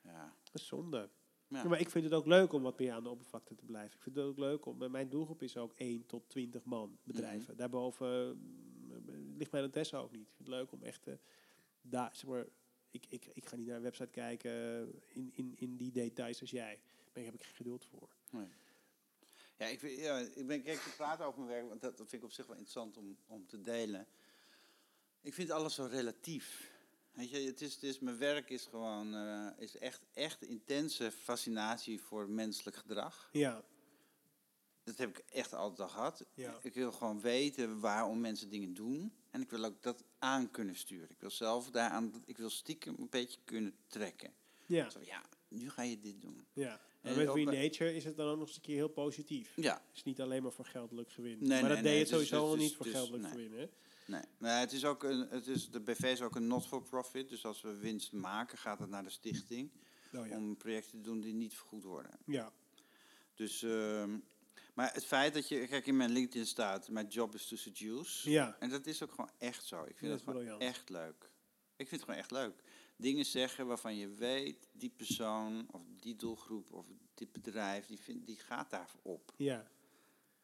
Ja. Dat is zonde. Ja. Maar ik vind het ook leuk om wat meer aan de oppervlakte te blijven. Ik vind het ook leuk om. Mijn doelgroep is ook 1 tot 20 man bedrijven. Mhm. Daarboven mm, ligt mijn interesse ook niet. Ik vind het leuk om echt. daar, zeg maar, ik, ik, ik ga niet naar een website kijken in, in, in die details als jij. Daar heb ik geen geduld voor. Ja, ik, vind- ja, ik ben, kijk, ik praat over mijn werk, want dat, dat vind ik op zich wel interessant om, om te delen. Ik vind alles zo relatief. Weet je, het is, het is, mijn werk is gewoon, eh, is echt, echt intense fascinatie voor menselijk gedrag. Ja, Dat heb ik echt altijd al gehad. Ja. Ik wil gewoon weten waarom mensen dingen doen. En ik wil ook dat aan kunnen sturen. Ik wil zelf daaraan, ik wil stiekem een beetje kunnen trekken. ja, Zo, ja, nu ga je dit doen. ja. En met ook Re bij- Nature is het dan ook nog eens een keer heel positief. Ja, Het is niet alleen maar voor geldelijk gewin. Nee, maar nee, dat nee, deed je het is- sowieso al niet voor is- geldelijk nee. gewin, hè? Nee, maar het is ook een, het is, de BV is ook een not-for-profit. Dus als we winst maken, gaat het naar de stichting. Oh, ja. Om projecten te doen die niet vergoed worden. ja. Dus, ehm, maar het feit dat je, kijk in mijn LinkedIn staat, mijn job is to seduce. Ja. En dat is ook gewoon echt zo. Ik Dat vind het gewoon echt leuk. Ik vind het gewoon echt leuk. Dingen zeggen waarvan je weet, die persoon of die doelgroep of dit bedrijf, die, vindt, die gaat daarop. Ja.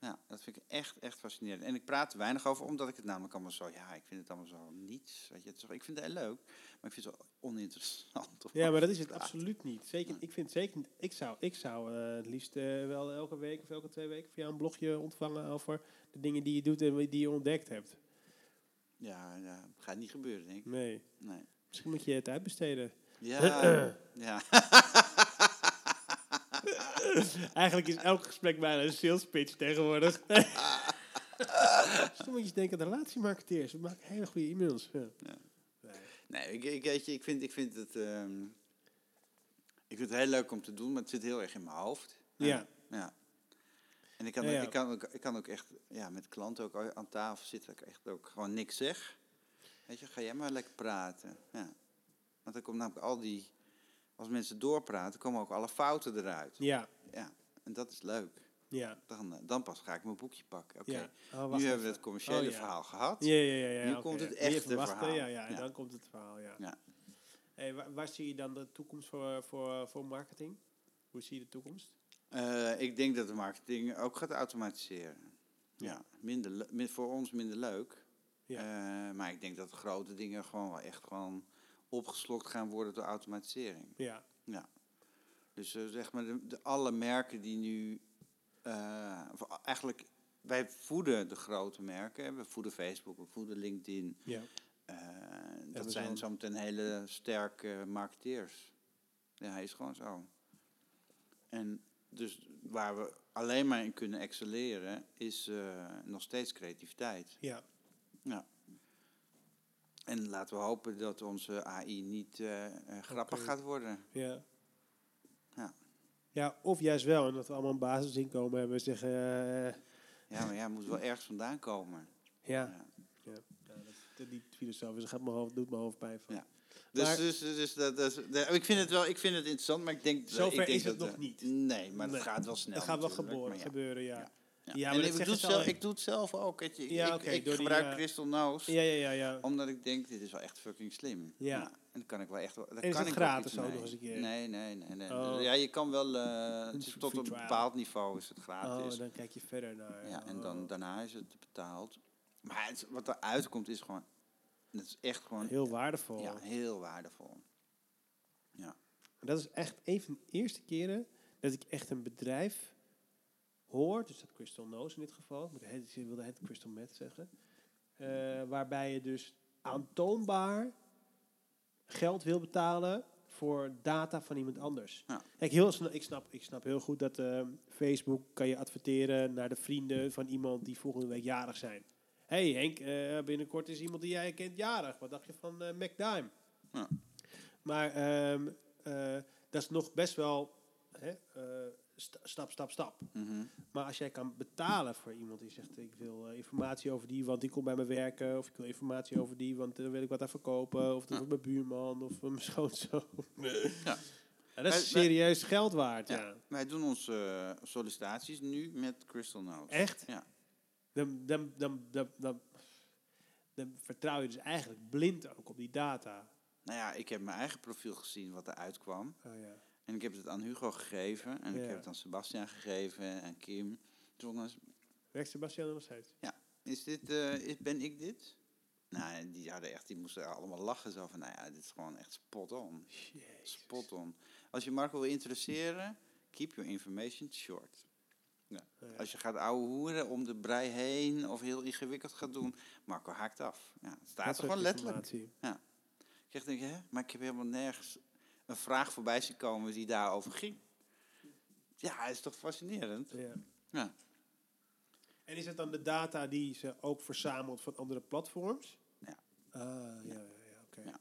Ja, dat vind ik echt, echt fascinerend. En ik praat er weinig over, omdat ik het namelijk allemaal zo... Ja, ik vind het allemaal zo niets. Weet je, het is, wel- ik vind het heel leuk, maar ik vind het zo oninteressant. Ja, maar dat is het absoluut niet. Zeker, Nee. ik vind zeker niet. Ik zou, ik zou eh, het liefst eh, wel elke week of elke twee weken van jou een blogje ontvangen over de dingen die je doet en die je ontdekt hebt. Ja, ja, gaat niet gebeuren, denk ik. Nee. Nee. Misschien moet je het uitbesteden. Ja, ja. Eigenlijk is elk gesprek bijna een sales pitch tegenwoordig. Misschien moet je denken aan relatiemarketeers. We maken hele goede e-mails. Ja. Ja. Nee. Ik, ik, weet je, ik, vind, ik, vind het, ehm, ik vind het heel leuk om te doen, maar het zit heel erg in mijn hoofd. Ja. ja. En ik kan, Ja, ook- ja. Ik, kan ook, ik kan ook echt ja, met klanten ook aan tafel zitten, dat ik echt ook gewoon niks zeg. Weet je, ga jij maar lekker praten. Ja. Want dan komt namelijk al die, als mensen doorpraten, komen ook alle fouten eruit. Ja. Ja, en dat is leuk. Ja. Dan, eh, dan pas ga ik mijn boekje pakken. Oké, ja. Oh, nu hebben we het commerciële Oh, ja. verhaal gehad. Ja, ja, ja. ja Nu komt het echte wachten, verhaal. Ja, ja, en Ja. dan komt het verhaal, ja. Ja. Hey, waar, waar zie je dan de toekomst voor, voor, voor marketing? Hoe zie je de toekomst? Eh, ik denk dat de marketing ook gaat automatiseren. Ja, minder, min- voor ons minder leuk. Ja. Eh, maar ik denk dat grote dingen gewoon wel echt gewoon opgeslokt gaan worden door automatisering. Ja. Dus eh, zeg maar, de, de- alle merken die nu... eh, eigenlijk, wij voeden de grote merken. hè. We voeden Facebook, we voeden LinkedIn. Ja. Eh, dat zijn zometeen hele sterke marketeers. Ja, hij is gewoon zo. En dus waar we alleen maar in kunnen excelleren, is nog steeds creativiteit. Ja. Ja. En laten we hopen dat onze AI niet grappig gaat worden. Ja. Ja, of juist wel. En dat we allemaal een basisinkomen hebben en zeggen... eh, Ja, maar ja, moet wel ergens vandaan komen. ja. Ja. ja. dat, die filosofisch gaat mijn hoofd, doet mijn hoofd pijn van. Ja. Dus, Maar- dus, dus dat, dat ik vind het wel, ik vind het interessant, maar ik denk, Zover ik denk is het dat, nog eh, niet. Nee, maar Nee. het gaat wel snel. dat gaat wel geboren, ja. gebeuren, ja. Ja. Maar en dat ik, doe het ze zelf, ik doe het zelf ook. je. Ik, Ja, ik, oké, ik door die, gebruik eh, Crystal Nose. Ja, ja, ja. ja. Omdat ik denk, dit is wel echt fucking slim. Ja. En kan ik wel echt... En is kan het ik gratis mee. nog eens een keer? Nee, nee, nee. nee. Oh. Ja, je kan wel... soort tot een bepaald niveau is het gratis. Oh, dan kijk je verder naar. ja, en oh. dan, daarna is het betaald. Maar het, wat eruit komt is gewoon... Het is echt gewoon Heel waardevol. ja, heel waardevol. Dat is echt een van de eerste keren dat ik echt een bedrijf hoor, dus dat Crystal Nose in dit geval, ik wilde het Crystal Meth zeggen, eh, waarbij je dus aantoonbaar geld wil betalen voor data van iemand anders. Ja. Kijk, heel snel, ik, snap, ik snap heel goed dat eh, Facebook kan je adverteren naar de vrienden van iemand die volgende week jarig zijn. hey Henk, eh, binnenkort is iemand die jij kent jarig. Wat dacht je van eh McDime? Ja. Maar ehm, eh, dat is nog best wel hè, eh, sta- stap, stap, stap. Mhm. Maar als jij kan betalen voor iemand die zegt: Ik wil eh, informatie over die, want die komt bij me werken. Of ik wil informatie over die, want dan wil ik wat aan verkopen. Of dat Ja. is mijn buurman of mijn schoonzoon. Ja. Dat is Wij- wij- serieus geld waard, ja. Ja. Wij doen onze eh, sollicitaties nu met Crystal Nose. Echt? Ja. Dan, dan, dan, dan, dan, dan vertrouw je dus eigenlijk blind ook op die data. Nou ja, ik heb mijn eigen profiel gezien wat eruit kwam. Oh, ja. En ik heb het aan Hugo gegeven. En Ja. ik heb het aan Sebastian gegeven en Kim. Toen was, Werkt Sebastian nog steeds? is dit, eh, is, ben ik dit? Nou, die hadden echt, die moesten allemaal lachen zo van, nou ja, dit is gewoon echt spot on. Spot on. Als je Marco wil interesseren, keep your information short. Ja. Oh, ja. Als je gaat ouwe hoeren om de brei heen of heel ingewikkeld gaat doen, Marco haakt af. Ja, het staat er gewoon letterlijk. informatie. Ik zeg, denk, hè? Maar ik heb helemaal nergens een vraag voorbij zien komen die daarover ging. Ja, is toch fascinerend? Ja. Ja. En is het dan de data die ze ook verzamelt van andere platforms? Ja. Ah, ja, ja, ja, oké. Ja.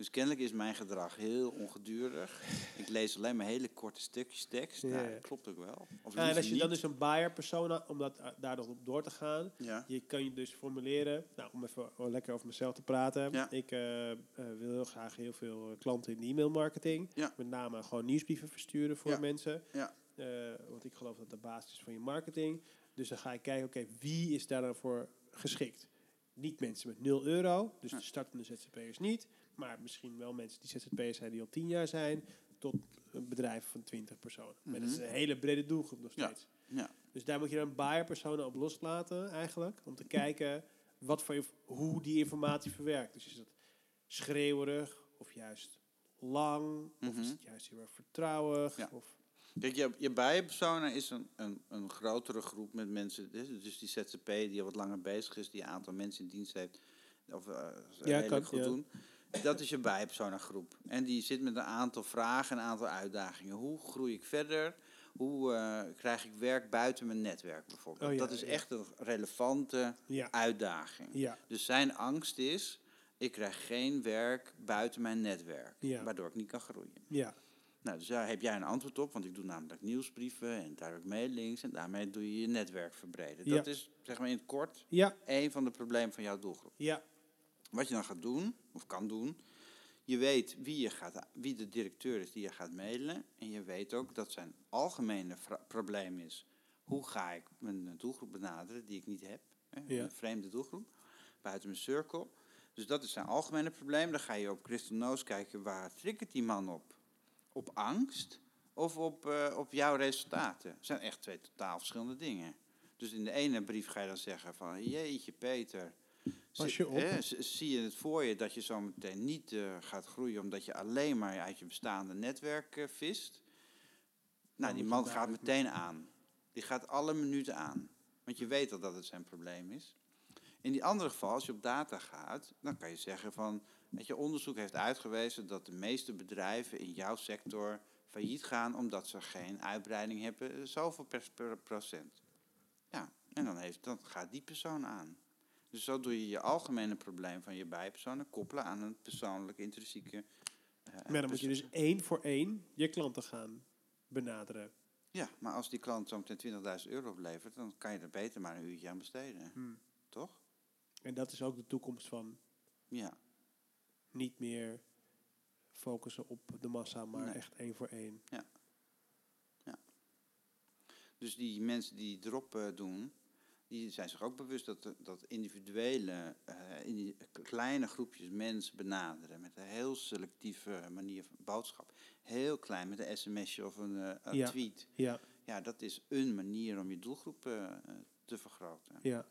Dus kennelijk is mijn gedrag heel ongedurig. Ik lees alleen maar hele korte stukjes tekst. Ja, Nou, ja. dat klopt ook wel. Of Ja, en als je dan dus een buyer persona, om dat, eh, daar nog op door te gaan, Ja. je kan je dus formuleren, nou, om even lekker over mezelf te praten. Ja. Ik eh, eh, wil heel graag heel veel klanten in de e-mail marketing. Ja. Met name gewoon nieuwsbrieven versturen voor mensen. Ja. Eh, want ik geloof dat de basis is van je marketing. Dus dan ga ik kijken, oké, wie is daar dan voor geschikt? Niet mensen met 0 euro, dus de startende ZZP'ers niet. Maar misschien wel mensen die ZZP'ers zijn die al 10 jaar zijn. Tot een bedrijf van 20 personen. Maar dat is Mhm. een hele brede doelgroep nog steeds. Ja. Dus daar moet je dan buyer persona op loslaten eigenlijk. Om te kijken wat voor, hoe die informatie verwerkt. Dus is dat schreeuwerig of juist lang? Of is Mhm. het juist heel erg vertrouwig? Ja. Of, Kijk, je, je bijenpersona is een, een, een grotere groep met mensen. Dus dus die ZZP die al wat langer bezig is, die een aantal mensen in dienst heeft. Of uh, Ja, kan, goed ja. doen. Dat is je bijenpersona groep. En die zit met een aantal vragen, een aantal uitdagingen. Hoe groei ik verder? Hoe eh, krijg ik werk buiten mijn netwerk bijvoorbeeld? Oh ja, dat is ja. echt een relevante ja, uitdaging. ja, Dus zijn angst is, ik krijg geen werk buiten mijn netwerk. Waardoor ik niet kan groeien. ja, Nou, dus daar heb jij een antwoord op, want ik doe namelijk nieuwsbrieven en direct mailings en daarmee doe je je netwerk verbreden. Ja. Dat is, zeg maar in het kort, ja, één van de problemen van jouw doelgroep. ja, Wat je dan gaat doen, of kan doen, je weet wie, je gaat, wie de directeur is die je gaat mailen en je weet ook dat zijn algemene probleem is, hoe ga ik mijn doelgroep benaderen die ik niet heb, hè, Ja. een vreemde doelgroep, buiten mijn circle. Dus dat is zijn algemene probleem. Dan ga je op Crystal Nose kijken, waar triggert die man op? Op angst of op, eh, op jouw resultaten? Het zijn echt twee totaal verschillende dingen. Dus in de ene brief ga je dan zeggen van, jeetje Peter, Pas je op. hè, zie je het voor je dat je zo meteen niet eh, gaat groeien omdat je alleen maar uit je bestaande netwerk eh, vist? Nou, die man gaat meteen aan. Die gaat alle minuten aan. Want je weet al dat het zijn probleem is. In die andere geval, als je op data gaat, dan kan je zeggen van, weet je, onderzoek heeft uitgewezen dat de meeste bedrijven in jouw sector failliet gaan omdat ze geen uitbreiding hebben, eh, zoveel per, per procent. Ja, en dan, heeft, dan gaat die persoon aan. Dus zo doe je je algemene probleem van je bijpersonen koppelen aan een persoonlijke intrinsieke. eh, maar dan moet je dus één voor één je klanten gaan benaderen. Ja, maar als die klant zo meteen 20.000 euro oplevert, dan kan je er beter maar een uurtje aan besteden. Hmm. Toch? En dat is ook de toekomst van Ja. niet meer focussen op de massa, maar Nee. echt één voor één. Dus die mensen die drop eh, doen, die zijn zich ook bewust dat, dat individuele, eh, in die kleine groepjes mensen benaderen met een heel selectieve manier van boodschap. Heel klein, met een sms'je of een, eh, een Ja. tweet. Ja, Ja, dat is een manier om je doelgroep eh, te vergroten. ja.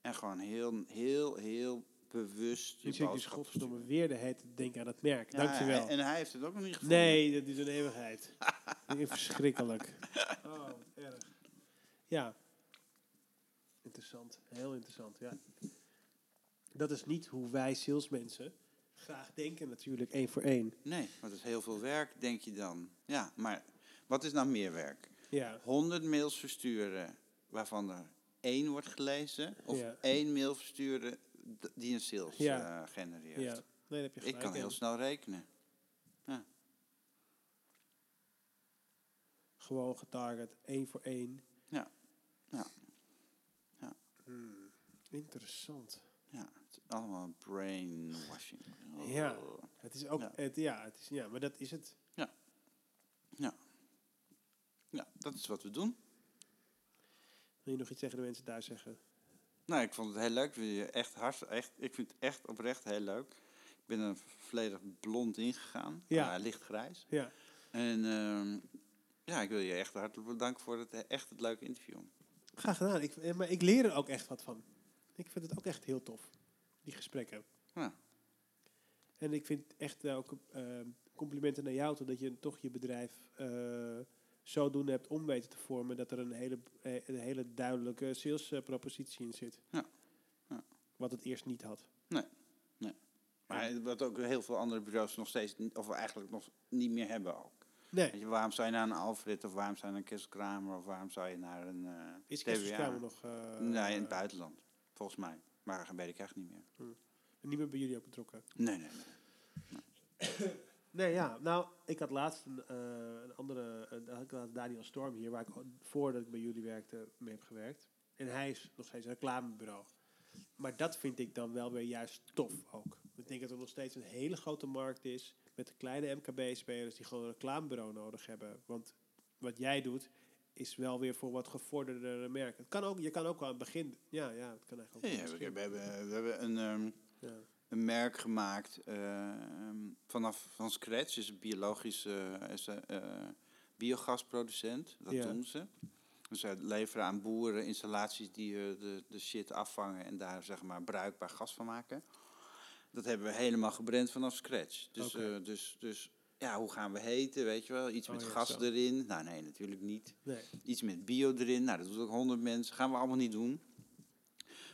En gewoon heel, heel, heel bewust je Nu zit dus godverdomme weer de heet denken aan het merk. Ja, Dankjewel. En hij heeft het ook nog niet gevonden. Nee, dat is een eeuwigheid. Dat verschrikkelijk. Oh, erg. Ja. Interessant. Heel interessant, ja. Dat is niet hoe wij salesmensen graag denken natuurlijk, één voor één. Nee, want het is heel veel werk, denk je dan. Ja, maar wat is nou meer werk? Ja. 100 mails versturen waarvan er één wordt gelezen, of Ja. één mail versturen die een sales Ja. eh, genereert. ja. Nee, heb je Ik gelijk kan heel snel rekenen. Gewoon getarget, één voor één. Ja. Ja. Ja. Hmm, Interessant. Ja, het is allemaal brainwashing. Oh. Ja. Het is ook, Ja. Het, ja, het is, ja, maar dat is het. Ja, dat is wat we doen. Wil je nog iets tegen de mensen daar zeggen? Nou, ik vond het heel leuk. Ik vind je echt hard, echt, ik vind het echt oprecht heel leuk. Ik ben er volledig blond ingegaan. Ja. Ja. lichtgrijs. Ja. En ehm, ja, ik wil je echt hartelijk bedanken voor het, echt het leuke interview. Graag gedaan. Ik, eh, maar ik leer er ook echt wat van. Ik vind het ook echt heel tof, die gesprekken. Ja. En ik vind echt ook eh, complimenten naar jou toe dat je toch je bedrijf eh zodoende hebt om weten te vormen dat er een hele, eh, een hele duidelijke salespropositie in zit. Ja. Ja. Wat het eerst niet had. Maar wat ook heel veel andere bureaus nog steeds, of eigenlijk nog niet meer hebben ook. Nee, Weet je, waarom zou je naar een Alfred of waarom zou je naar een Kessel Kramer of waarom zou je naar een eh is nog eh, Nee, in het buitenland, volgens mij. Maar weet ik echt niet meer. niet meer bij jullie ook betrokken? Nee, nee, nee. Nee, ja. Nou, ik had laatst een, eh, een andere, uh, ik had Daniel Storm hier, waar ik voordat ik bij jullie werkte mee heb gewerkt. En hij is nog steeds een reclamebureau. Maar dat vind ik dan wel weer juist tof ook. Ik denk dat er nog steeds een hele grote markt is met de kleine MKB-spelers die gewoon een reclamebureau nodig hebben. Want wat jij doet is wel weer voor wat gevorderde merken. Het kan ook, je kan ook aan het begin. Ja, ja, het kan eigenlijk ook. Ja, we, hebben, we hebben een, ehm, Ja. een merk gemaakt eh, ehm, vanaf van scratch. is een biologische is, een, eh, biogasproducent. Dat doen ze. Dus zij leveren aan boeren installaties die de, de shit afvangen en daar zeg maar bruikbaar gas van maken. Dat hebben we helemaal gebrand vanaf scratch. Dus, eh, dus, dus ja, hoe gaan we heten, weet je wel? Iets Oh met ja, gas zo. erin. Nou nee, natuurlijk niet. Nee. Iets met bio erin. Nou, dat doet ook honderd mensen. Gaan we allemaal niet doen.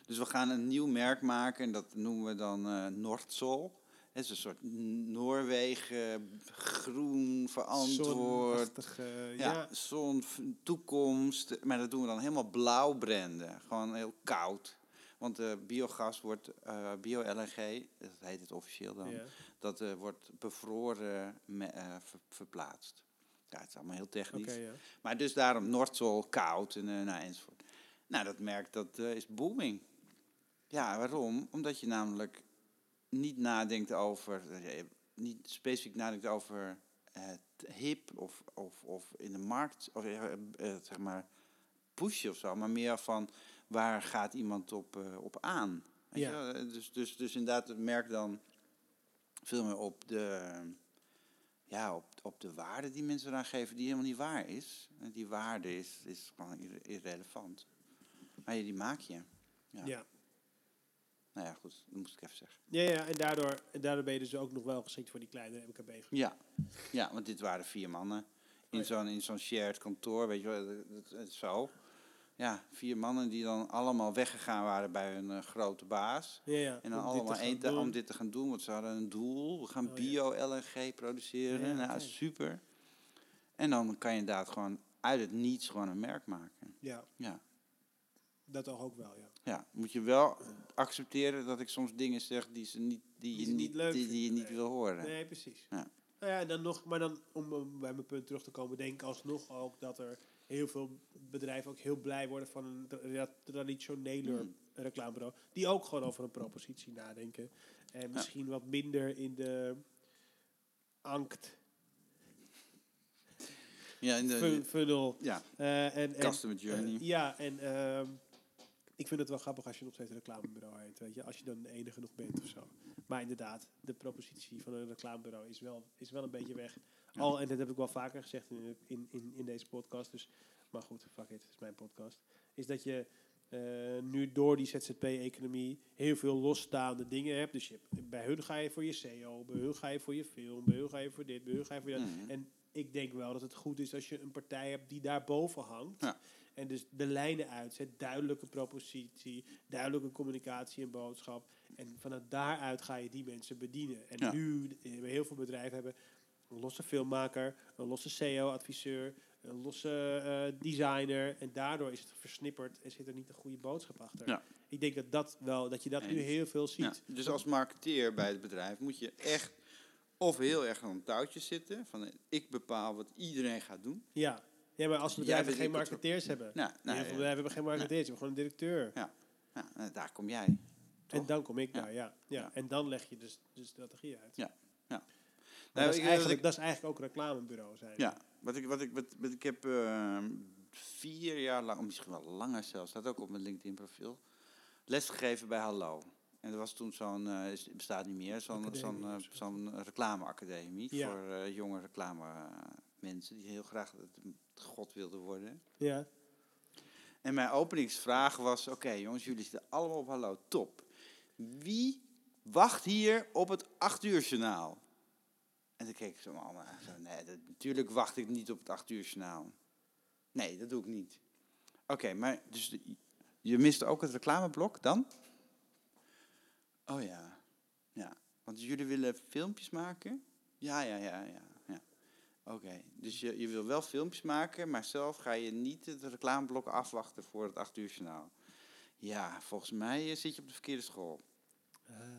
Dus we gaan een nieuw merk maken. En dat noemen we dan eh Noordsol. Het is een soort Noorwegen, groen, verantwoord. Ja, ja. zon, toekomst. Maar dat doen we dan helemaal blauw branden. Gewoon heel koud. Want eh, biogas wordt, eh bio-LNG, dat heet het officieel dan, dat eh, wordt bevroren me- ver- verplaatst. Ja, het is allemaal heel technisch. Maar dus daarom Noordzol, koud en nou, enzovoort. Nou, dat merk dat is booming. Ja, waarom? Omdat je namelijk niet nadenkt over, niet specifiek nadenkt over het hip of, of, of in de markt, of zeg maar pushen of zo, maar meer van waar gaat iemand op, eh, op aan? Weet Ja. je Dus, dus, dus inderdaad, merk dan veel meer op de, ja, op, op de waarde die mensen eraan geven, die helemaal niet waar is. Die waarde is, is gewoon irre- irrelevant. Maar die maak je. Ja. Ja. Nou ja, goed, dat moest ik even zeggen. Ja, ja en, daardoor, daardoor ben je dus ook nog wel geschikt voor die kleine MKB. Ja, ja want dit waren vier mannen. In Oh zo'n in zo'n shared kantoor, weet je wel, zo. Ja, vier mannen die dan allemaal weggegaan waren bij hun eh, grote baas. Ja, ja. En dan allemaal doen. om dit te gaan doen, want ze hadden een doel. We gaan Oh, bio-LNG produceren. Nou, super. En dan kan je inderdaad gewoon uit het niets gewoon een merk maken. Ja, Ja. dat toch ook wel, ja. Ja, moet je wel accepteren dat ik soms dingen zeg die, ze niet, die, Die je niet leuk die, die je niet wil horen. Nee, precies. Ja. Nou ja, en dan nog, maar dan om eh, bij mijn punt terug te komen, denk ik alsnog ook dat er heel veel bedrijven ook heel blij worden van een traditioneler Hmm. reclamebureau. Die ook gewoon over een propositie nadenken. En misschien wat minder in de angst. Ja, in de, fun- funnel. ja, eh, en, en, customer journey. eh, ja, en ehm, ik vind het wel grappig als je nog steeds een reclamebureau heet. Weet je? Als je dan de enige nog bent of zo. Maar inderdaad, de propositie van een reclamebureau is wel, is wel een beetje weg. Al, en dat heb ik wel vaker gezegd in, in, in, in deze podcast. Dus, maar goed, fuck it, het is mijn podcast. Is dat je eh, nu door die ZZP-economie heel veel losstaande dingen hebt. Dus je, bij hun ga je voor je SEO, bij hun ga je voor je film, bij hun ga je voor dit, bij hun ga je voor dat. Mhm. En ik denk wel dat het goed is als je een partij hebt die daarboven hangt. Ja. En dus de lijnen uitzet, duidelijke propositie, duidelijke communicatie en boodschap. En vanuit daaruit ga je die mensen bedienen. En Ja. nu, eh, heel veel bedrijven hebben een losse filmmaker, een losse SEO-adviseur, een losse eh, designer. En daardoor is het versnipperd en zit er niet een goede boodschap achter. Ja. Ik denk dat, dat, wel, dat je dat nu heel veel Ja, ziet. dus als marketeer bij het bedrijf moet je echt of heel erg aan een touwtje zitten. Van eh, ik bepaal wat iedereen gaat doen. Ja. ja, maar als bedrijven geen marketeers hebben. Nou, heel nou, veel ja, bedrijven hebben geen marketeers, ze hebben gewoon een directeur. ja, eh, daar kom jij. En dan kom ik Ja. daar, ja. ja. Ja. En dan leg je dus de strategie uit. Ja. Ja. Nou, dat, is ik- eigenlijk, ik- dat is eigenlijk ook reclamebureau zijn. Ja, wat ik, wat ik, wat, wat ik heb ehm, vier jaar lang, of misschien wel langer zelfs, staat ook op mijn LinkedIn profiel, lesgegeven bij Hallo. En er was toen zo'n, eh, is- bestaat niet meer, zo'n zo'n eh, zo. zo'n reclameacademie Ja. voor eh, jonge reclame eh, mensen die heel graag god wilden worden. Ja. En mijn openingsvraag was, oké jongens, jullie zitten allemaal op Hallo, top. Wie wacht hier op het 8 uur journaal? En toen keek ik zo allemaal, zo, nee, dat, natuurlijk wacht ik niet op het 8 uur journaal. Nee, dat doe ik niet. Oké, maar dus de- je mist ook het reclameblok dan? Oh ja, ja. Want jullie willen filmpjes maken? Ja, ja, ja, ja. ja. Oké, dus je, je wil wel filmpjes maken, maar zelf ga je niet het reclameblok afwachten voor het 8 uur journaal. Ja, volgens mij eh, zit je op de verkeerde school.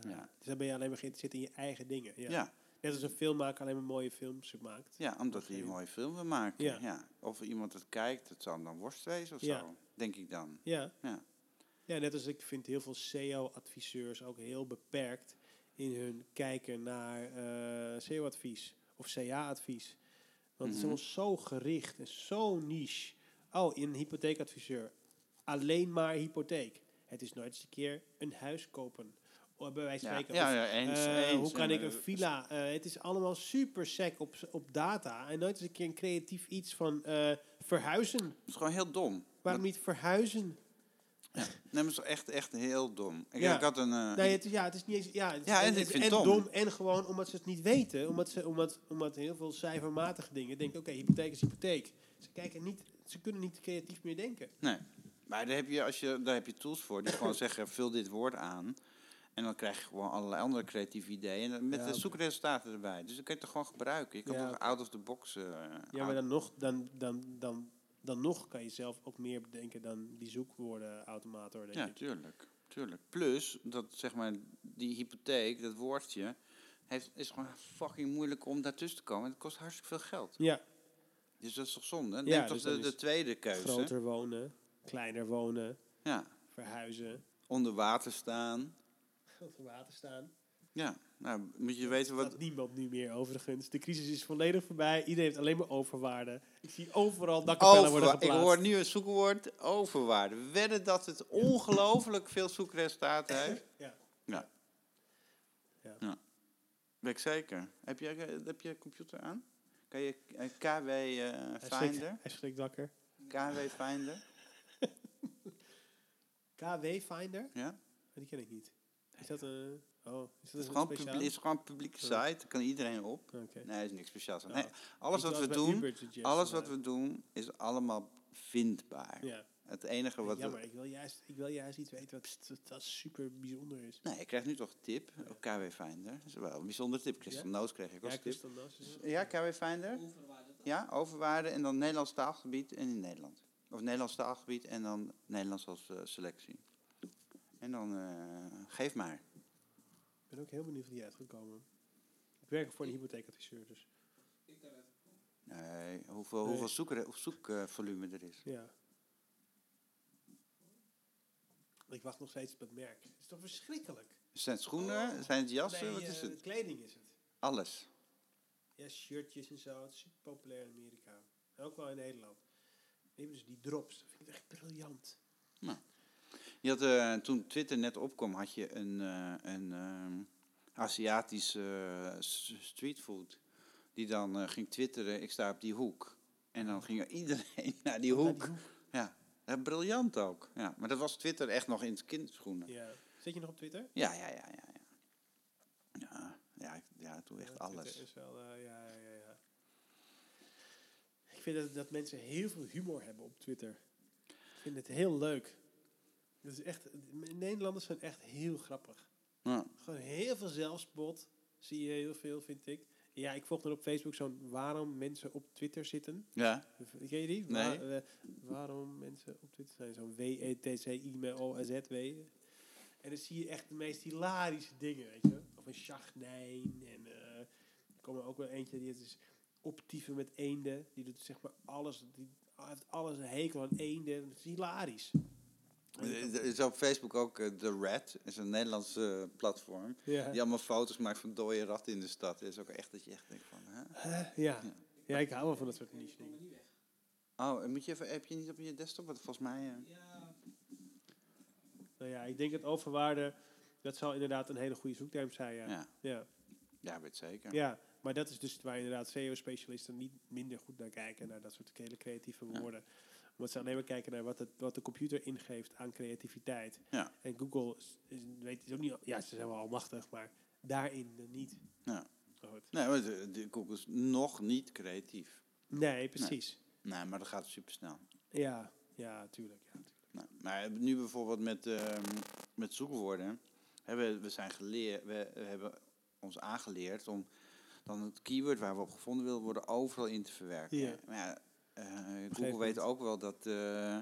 Ja. Dus dan ben je alleen maar geïnteresseerd in je eigen dingen. Ja. Ja, Net als een filmmaker alleen maar mooie films maakt. ja omdat hij een mooie film wil maken. Ja. Ja. Of iemand het kijkt, het zal dan worst wezen of Ja. zo, denk ik dan. Ja. Ja. Ja, net als ik vind heel veel SEO-adviseurs ook heel beperkt in hun kijken naar eh SEO-advies of CA-advies. Want het is Mhm. allemaal zo gericht en zo niche. Oh, een hypotheekadviseur. Alleen maar hypotheek. Het is nooit eens een keer een huis kopen. Bij wijze van Ja, spreken. ja, ja, eens, eh, eens. hoe kan Ja, ik een maar- villa... eh, het is allemaal super sec op, op data. En nooit eens een keer een creatief iets van eh, verhuizen. Het is gewoon heel dom. Waarom niet verhuizen? Nee, maar het is echt, echt heel dom. Ik, Ja. ik had een... eh, Nee, het, is- ja, het is niet eens. Ja, het is Ja, en het- dom. En gewoon omdat ze het niet weten. Omdat, ze, omdat, omdat heel veel cijfermatige dingen denken: oké, hypotheek is hypotheek. Ze, kijken niet, ze kunnen niet creatief meer denken. Nee. Maar daar heb, je, als je, daar heb je tools voor die gewoon zeggen, vul dit woord aan. En dan krijg je gewoon allerlei andere creatieve ideeën. En met Ja, de zoekresultaten erbij. Dus dan kun je het toch gewoon gebruiken. Je kan Ja, toch out of the box... eh, Ja, maar dan nog, dan, dan, dan, dan nog kan je zelf ook meer bedenken dan die zoekwoordenautomator. Denk Ja, ik. tuurlijk. tuurlijk. Plus, dat zeg maar, die hypotheek, dat woordje, heeft, is gewoon fucking moeilijk om daartussen te komen. Het kost hartstikke veel geld. ja, Dus dat is toch zonde? Neem Ja, toch dus de, dan de is tweede keuze. groter wonen, kleiner wonen, Ja, verhuizen, onder water staan. Onder water staan. Ja, nou moet je weten Wat niemand nu meer overigens. De crisis is volledig voorbij. Iedereen heeft alleen maar overwaarde. Ik zie overal dakkapellen worden Over, ik geplaatst. hoor nu een zoekwoord overwaarde. We wedden dat het ongelooflijk veel zoekresultaten heeft. Ja. Ja. Ja. ja. Weet ik zeker. Heb je, eh, heb je een computer aan? Kan je eh, KW eh, Finder? hij schrikt wakker. KW Finder? KW Finder? Ja? Die ken ik niet. Is dat een... Oh, is dat Het is gewoon, publiek, is gewoon een publieke site. Ja. Daar kan iedereen op. Nee, is niks speciaals. aan. Ja. Nee, alles Ik wat we doen, Uber alles wat we doen, is allemaal vindbaar. Ja. Het enige wat... ja, maar ik wil, juist, ik wil juist iets weten wat, wat, wat super bijzonder is. Nee, ik krijg nu toch een tip op KW Finder. Dat is wel een bijzondere tip. Christel Ja? Noos kreeg ik Ja, als tip. Crystal Nas is- Ja, KW Finder. Overwaarde. Ja, overwaarde en dan Nederlands taalgebied en in Nederland. Of Nederlands taalgebied en dan Nederlands als eh, selectie. En dan eh, geef maar. Ik ben ook heel benieuwd of die uitgekomen. Ik werk voor een hypotheekadviseur, dus. Nee, hoeveel, Nee. hoeveel zoekvolume er is. ja. Ik wacht nog steeds op het merk. Het is toch verschrikkelijk? Zijn het schoenen? Zijn het jassen? Nee, Wat is eh, het? Kleding is het. Alles. Ja, shirtjes en zo. Het is super populair in Amerika. Ook wel in Nederland. Hebben dus die drops. Dat vind ik echt briljant. Je had, eh, toen Twitter net opkwam, had je een, eh, een Aziatische eh, s- streetfood. Die dan ging twitteren, ik sta op die hoek. En dan ging er iedereen naar die Naar hoek. die hoek. Ja, briljant ook. Ja, maar dat was Twitter echt nog in kinderschoenen. Ja, Ja. Zit je nog op Twitter? ja, ja, ja. Ja, ja. ja, ik- ja toen echt Ja, alles. Twitter is wel, ja, ja, ja. Ik vind dat, dat mensen heel veel humor hebben op Twitter. Ik vind het heel leuk. Dat is echt, Nederlanders zijn echt heel grappig. Ja. Gewoon heel veel zelfspot. Zie je heel veel, vind ik. Ja, ik volg er op Facebook zo'n waarom mensen op Twitter zitten. ja. Ken je die? Nee. Waar- eh, waarom mensen op Twitter zijn. Zo'n W-E-T-C-I-M-O-Z-W. En dan zie je echt de meest hilarische dingen, weet je. Of een Schagnijn. En eh, er komen ook wel eentje die het is optieven met eenden. Die doet zeg maar alles. Die heeft alles een hekel aan eenden. Dat is hilarisch. Er is op Facebook ook eh, The Red, is een Nederlands eh, platform. Die allemaal foto's maakt van dode ratten in de stad. Dat is ook echt dat je echt denkt van, hè? Hè? ja. Ja, ik hou wel van dat soort niche dingen. Oh, en moet je even, heb je niet op je desktop? Want volgens mij... eh, Ja, Nou ja, ik denk dat overwaarde, dat zal inderdaad een hele goede zoekterm zijn. Ja. ja. Ja. ja, weet zeker. ja, maar dat is dus waar inderdaad SEO-specialisten niet minder goed naar kijken, naar dat soort hele creatieve Ja. Omdat ze alleen maar kijken naar wat, het, wat de computer ingeeft aan creativiteit. Ja. En Google is, is- weet is ook niet, ja, ze zijn wel almachtig, maar daarin eh, niet. Ja. Goed. Nee, maar de, de Google is nog niet creatief. Nee, precies. Nee, maar dat gaat super snel. Ja, ja, tuurlijk. Ja, tuurlijk. Nou, maar nu bijvoorbeeld met, ehm, met zoekwoorden. Hè, we, we, zijn geleerd, we, hebben ons aangeleerd om dan het keyword waar we op gevonden willen worden overal in te verwerken. Ja. Maar ja, eh, Google weet ook wel dat eh,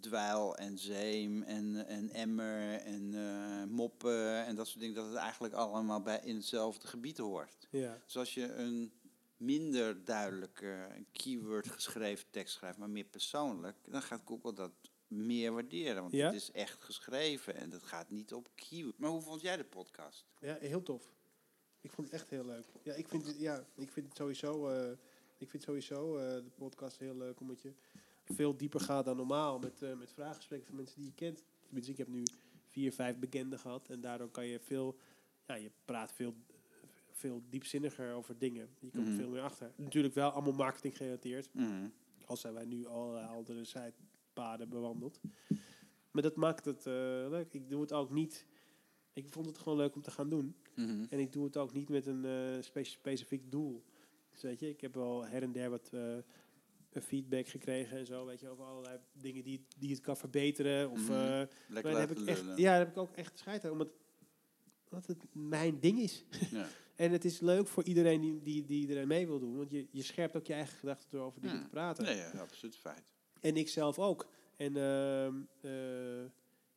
dweil en zeem en, en emmer en eh, moppen en dat soort dingen, dat het eigenlijk allemaal bij in hetzelfde gebied hoort. Ja, Dus als je een minder duidelijke keyword geschreven tekst schrijft, maar meer persoonlijk, dan gaat Google dat meer waarderen. Want Ja? het is echt geschreven en dat gaat niet op keyword. Maar hoe vond jij de podcast? ja, heel tof. Ik vond het echt heel leuk. Ja, ik vind het, ja, ik vind het sowieso, eh, ik vind sowieso eh, de podcast heel leuk, omdat je veel dieper gaat dan normaal met, eh met vraaggesprekken van mensen die je kent. Tenminste, ik heb nu vier, vijf bekenden gehad en daardoor kan je veel, ja, je praat veel, veel diepzinniger over dingen. Je komt Mhm. veel meer achter. Natuurlijk wel allemaal marketing gerelateerd. Mhm. Al zijn wij nu al uh, andere zijpaden bewandeld. Maar dat maakt het eh, leuk. Ik doe het ook niet. Ik vond het gewoon leuk om te gaan doen. Mhm. En ik doe het ook niet met een eh, spe- specifiek doel. Dus weet je, ik heb wel her en der wat eh, feedback gekregen en zo. Weet je, over allerlei dingen die, die het kan verbeteren. Of, Lekker maar daar heb ik echt, ja, daar heb ik ook echt scheid aan. Omdat, omdat het mijn ding is. Ja. En het is leuk voor iedereen die, die, die erin mee wil doen. Want je, je scherpt ook je eigen gedachten door over dingen te praten. Nee, ja, absoluut feit. En ik zelf ook. En ehm, eh,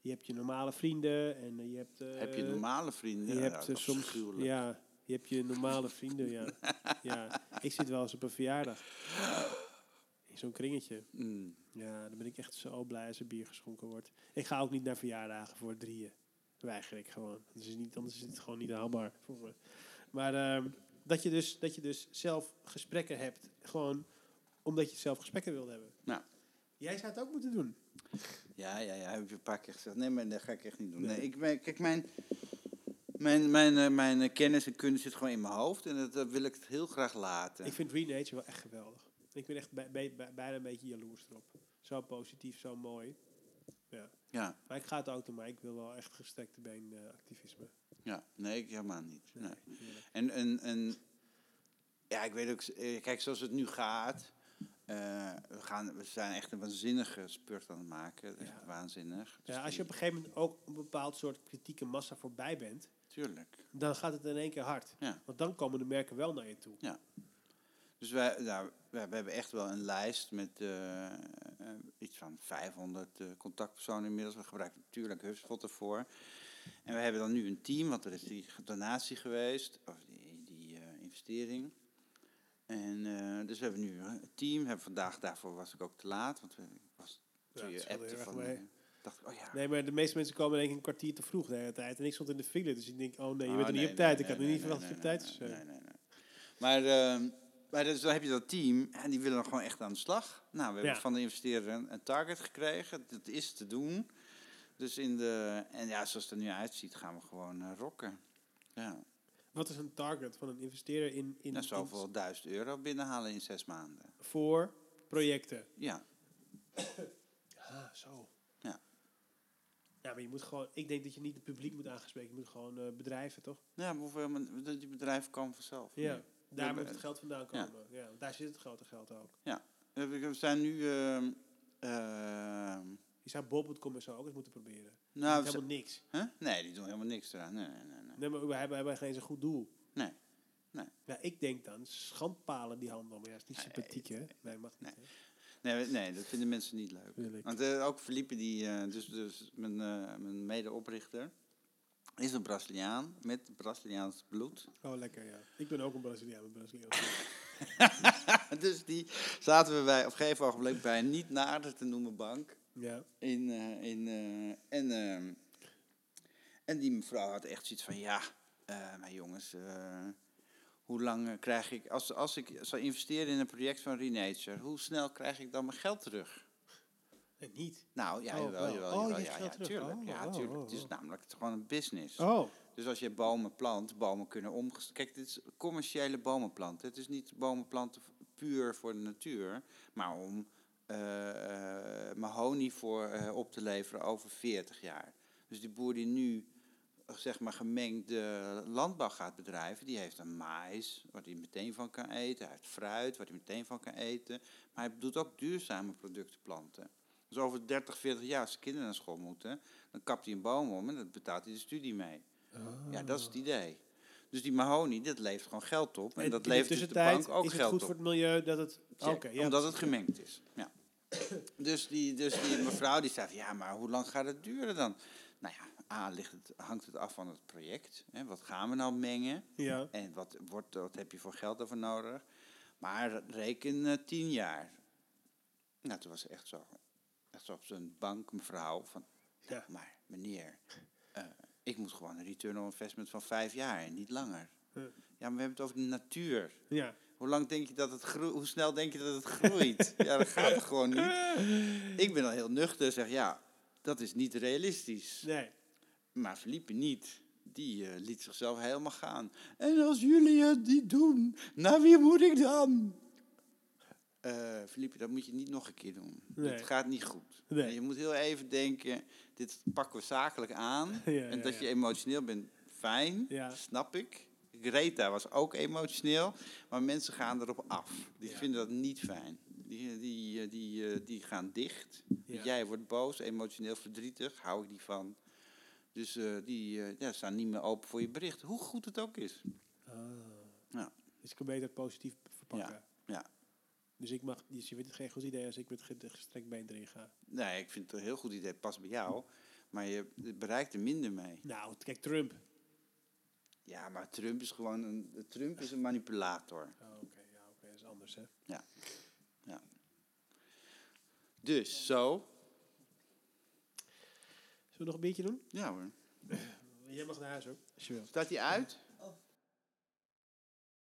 je hebt je normale vrienden en je hebt... Heb je normale vrienden? Je Ja, hebt soms... Ja, je hebt je normale vrienden, ja. ja. Ik zit wel eens op een verjaardag. In zo'n kringetje. Mm. Ja, dan ben ik echt zo blij als er bier geschonken wordt. Ik ga ook niet naar verjaardagen voor drieën. Weiger ik gewoon. Dat is niet, anders is het gewoon niet haalbaar voor me. Maar ehm, dat, je dus, dat je dus zelf gesprekken hebt. Gewoon omdat je zelf gesprekken wil hebben. Nou. Jij zou het ook moeten doen. Ja, ja, ja, heb je een paar keer gezegd. Nee, maar dat ga ik echt niet doen. Nee. Nee, ik, ben- kijk, mijn, mijn, mijn, eh, mijn eh, kennis en kunde zit gewoon in mijn hoofd. En dat, dat wil ik heel graag laten. Ik vind Renature wel echt geweldig. Ik ben echt bij, bij, bij- bijna een beetje jaloers erop. Zo positief, zo mooi. Ja. Ja, Maar ik ga het ook doen, maar ik wil wel echt gestrekte been eh, activisme. ja, nee, ik helemaal niet. Nee. En, en, en ja, ik weet ook, eh, kijk, zoals het nu gaat. eh, we, gaan, we zijn echt een waanzinnige spurt aan het maken. Echt Ja. waanzinnig. Dus Ja, als je op een gegeven moment ook een bepaald soort kritieke massa voorbij bent, Tuurlijk. dan gaat het in één keer hard. Ja. Want dan komen de merken wel naar je toe. Dus wij, nou, wij, we hebben echt wel een lijst met eh, eh, iets van 500 eh, contactpersonen inmiddels. We gebruiken natuurlijk HubSpot ervoor. En we hebben dan nu een team, want er is die donatie geweest, of die, die investering. En dus we hebben nu een team. Hebben vandaag, daarvoor was ik ook te laat, want we, ik was Ja, je scheelde appte van... mee. Eh, dacht ik, oh ja. Nee, maar de meeste mensen komen denk ik een kwartier te vroeg de hele tijd. En ik stond in de file, dus ik denk, oh nee, je Oh, bent er niet op tijd. nee, ik had nee, niet verwacht dat je op tijd was. nee, nee, nee. Maar, ehm, Maar dus dan heb je dat team en die willen dan gewoon echt aan de slag. Nou, we hebben Ja. van de investeerder een, een target gekregen. Dat is te doen. Dus in de... En ja, zoals het er nu uitziet, gaan we gewoon eh, rocken. Ja, Wat is een target van een investeerder in, in, nou, in- zoveel duizend euro binnenhalen in zes maanden. voor projecten? Ja, Ah, zo. Ja. Ja, maar je moet gewoon... Ik denk dat je niet het publiek moet aangespreken. Je moet gewoon eh, bedrijven, toch? ja maar hoeveel, men- die bedrijven komen vanzelf. Ja. Daar Ja, moet het geld vandaan ja. komen. Ja. daar zit het grote geld ook. Hebben- We zijn nu... ehm, ehm, Je zou en zo ook eens moeten proberen. nou, Nou, we helemaal niks. Huh? Nee, die doen helemaal niks eraan. Nee, nee, nee. nee. Nee, maar we hebben, we hebben geen eens een goed doel. Nee. Nee. Ja, ik denk dan schandpalen die handel. Maar ja, is niet Nee, sympathiek, hè? Nee, mag niet. Nee. Nee, dat vinden mensen niet leuk. Want eh, ook Felipe, die, eh, dus, dus mijn, eh, mijn medeoprichter, is een Braziliaan met Braziliaans bloed. Oh, lekker, ja. Ik ben ook een Braziliaan met Braziliaans. dus die zaten we bij, op een gegeven ogenblik bij een niet nader te noemen bank. ja. In, in, en, ehm, en die mevrouw had echt zoiets van, ja, maar jongens, hoe lang eh, krijg ik, als, als ik zou investeren in een project van Renature, hoe snel krijg ik dan mijn geld terug? Nee, niet. Nou, ja, Oh, jawel, wel. jawel, Oh, jawel, ja, ja, geld terug. tuurlijk. Oh, ja, tuurlijk. Het is namelijk gewoon een business. Oh. Dus als je bomen plant, bomen kunnen omgezet. Kijk, dit is commerciële bomen planten. Het is niet bomen planten puur voor de natuur, maar om eh, eh, mahonie voor eh, op te leveren over 40 jaar. Dus die boer die nu eh, zeg maar gemengde landbouw gaat bedrijven, die heeft een mais, waar hij meteen van kan eten. Hij heeft fruit, waar hij meteen van kan eten. Maar hij doet ook duurzame producten planten. Dus over 30, 40 jaar, als de kinderen naar school moeten, dan kapt hij een boom om en dan betaalt hij de studie mee. Ja, dat is het idee. Dus die mahonie, dat levert gewoon geld op. En, En dat levert dus de bank ook is het geld goed op. voor het milieu dat het... Check, ja, omdat het gemengd is. Ja. Dus, die, dus die mevrouw die zei, ja, maar hoe lang gaat het duren dan? Nou ja, A, ligt het, hangt het af van het project. Hè? Wat gaan we nou mengen? Ja. En wat, wordt, wat heb je voor geld ervoor nodig? Maar reken eh, tien jaar. Nou, toen was ze echt zo, echt zo op zijn bank, mevrouw, van, nou, Ja. maar meneer, eh, ik moet gewoon een return on investment van vijf jaar en niet langer. Ja. Maar we hebben het over de natuur. Ja. Hoe lang denk je dat het groeit? Hoe snel denk je dat het groeit? ja, dat gaat gewoon niet. Ik ben al heel nuchter zeg ja, dat is niet realistisch. Nee. Maar Felipe niet. Die eh, liet zichzelf helemaal gaan. En als jullie het niet doen, naar wie moet ik dan? Eh Felipe, dat moet je niet nog een keer doen. Nee. Het gaat niet goed. Nee. Je moet heel even denken, dit pakken we zakelijk aan. Ja, en ja, dat ja. je emotioneel bent, fijn, snap ik. Greta was ook emotioneel, maar mensen gaan erop af. Die vinden dat niet fijn. Die, die, eh, die, eh, die gaan dicht. Jij wordt boos, emotioneel verdrietig, hou ik niet van. Dus eh, die eh, ja, staan niet meer open voor je bericht, hoe goed het ook is. Ah. Ja. Dus ik kan beter positief verpakken. ja. Dus ik mag, dus je vindt het geen goed idee als ik met ge- gestrekt been erin ga. Nee, ik vind het een heel goed idee, past bij jou. Maar je bereikt er minder mee. Nou, kijk, Trump. Ja, maar Trump is gewoon een, Trump is een manipulator. Oh, oké, ja, oké, dat is anders, hè. Dus zo. Zullen we nog een biertje doen? Ja hoor. Jij mag naar huis, hoor, als je wil. Staat hij uit?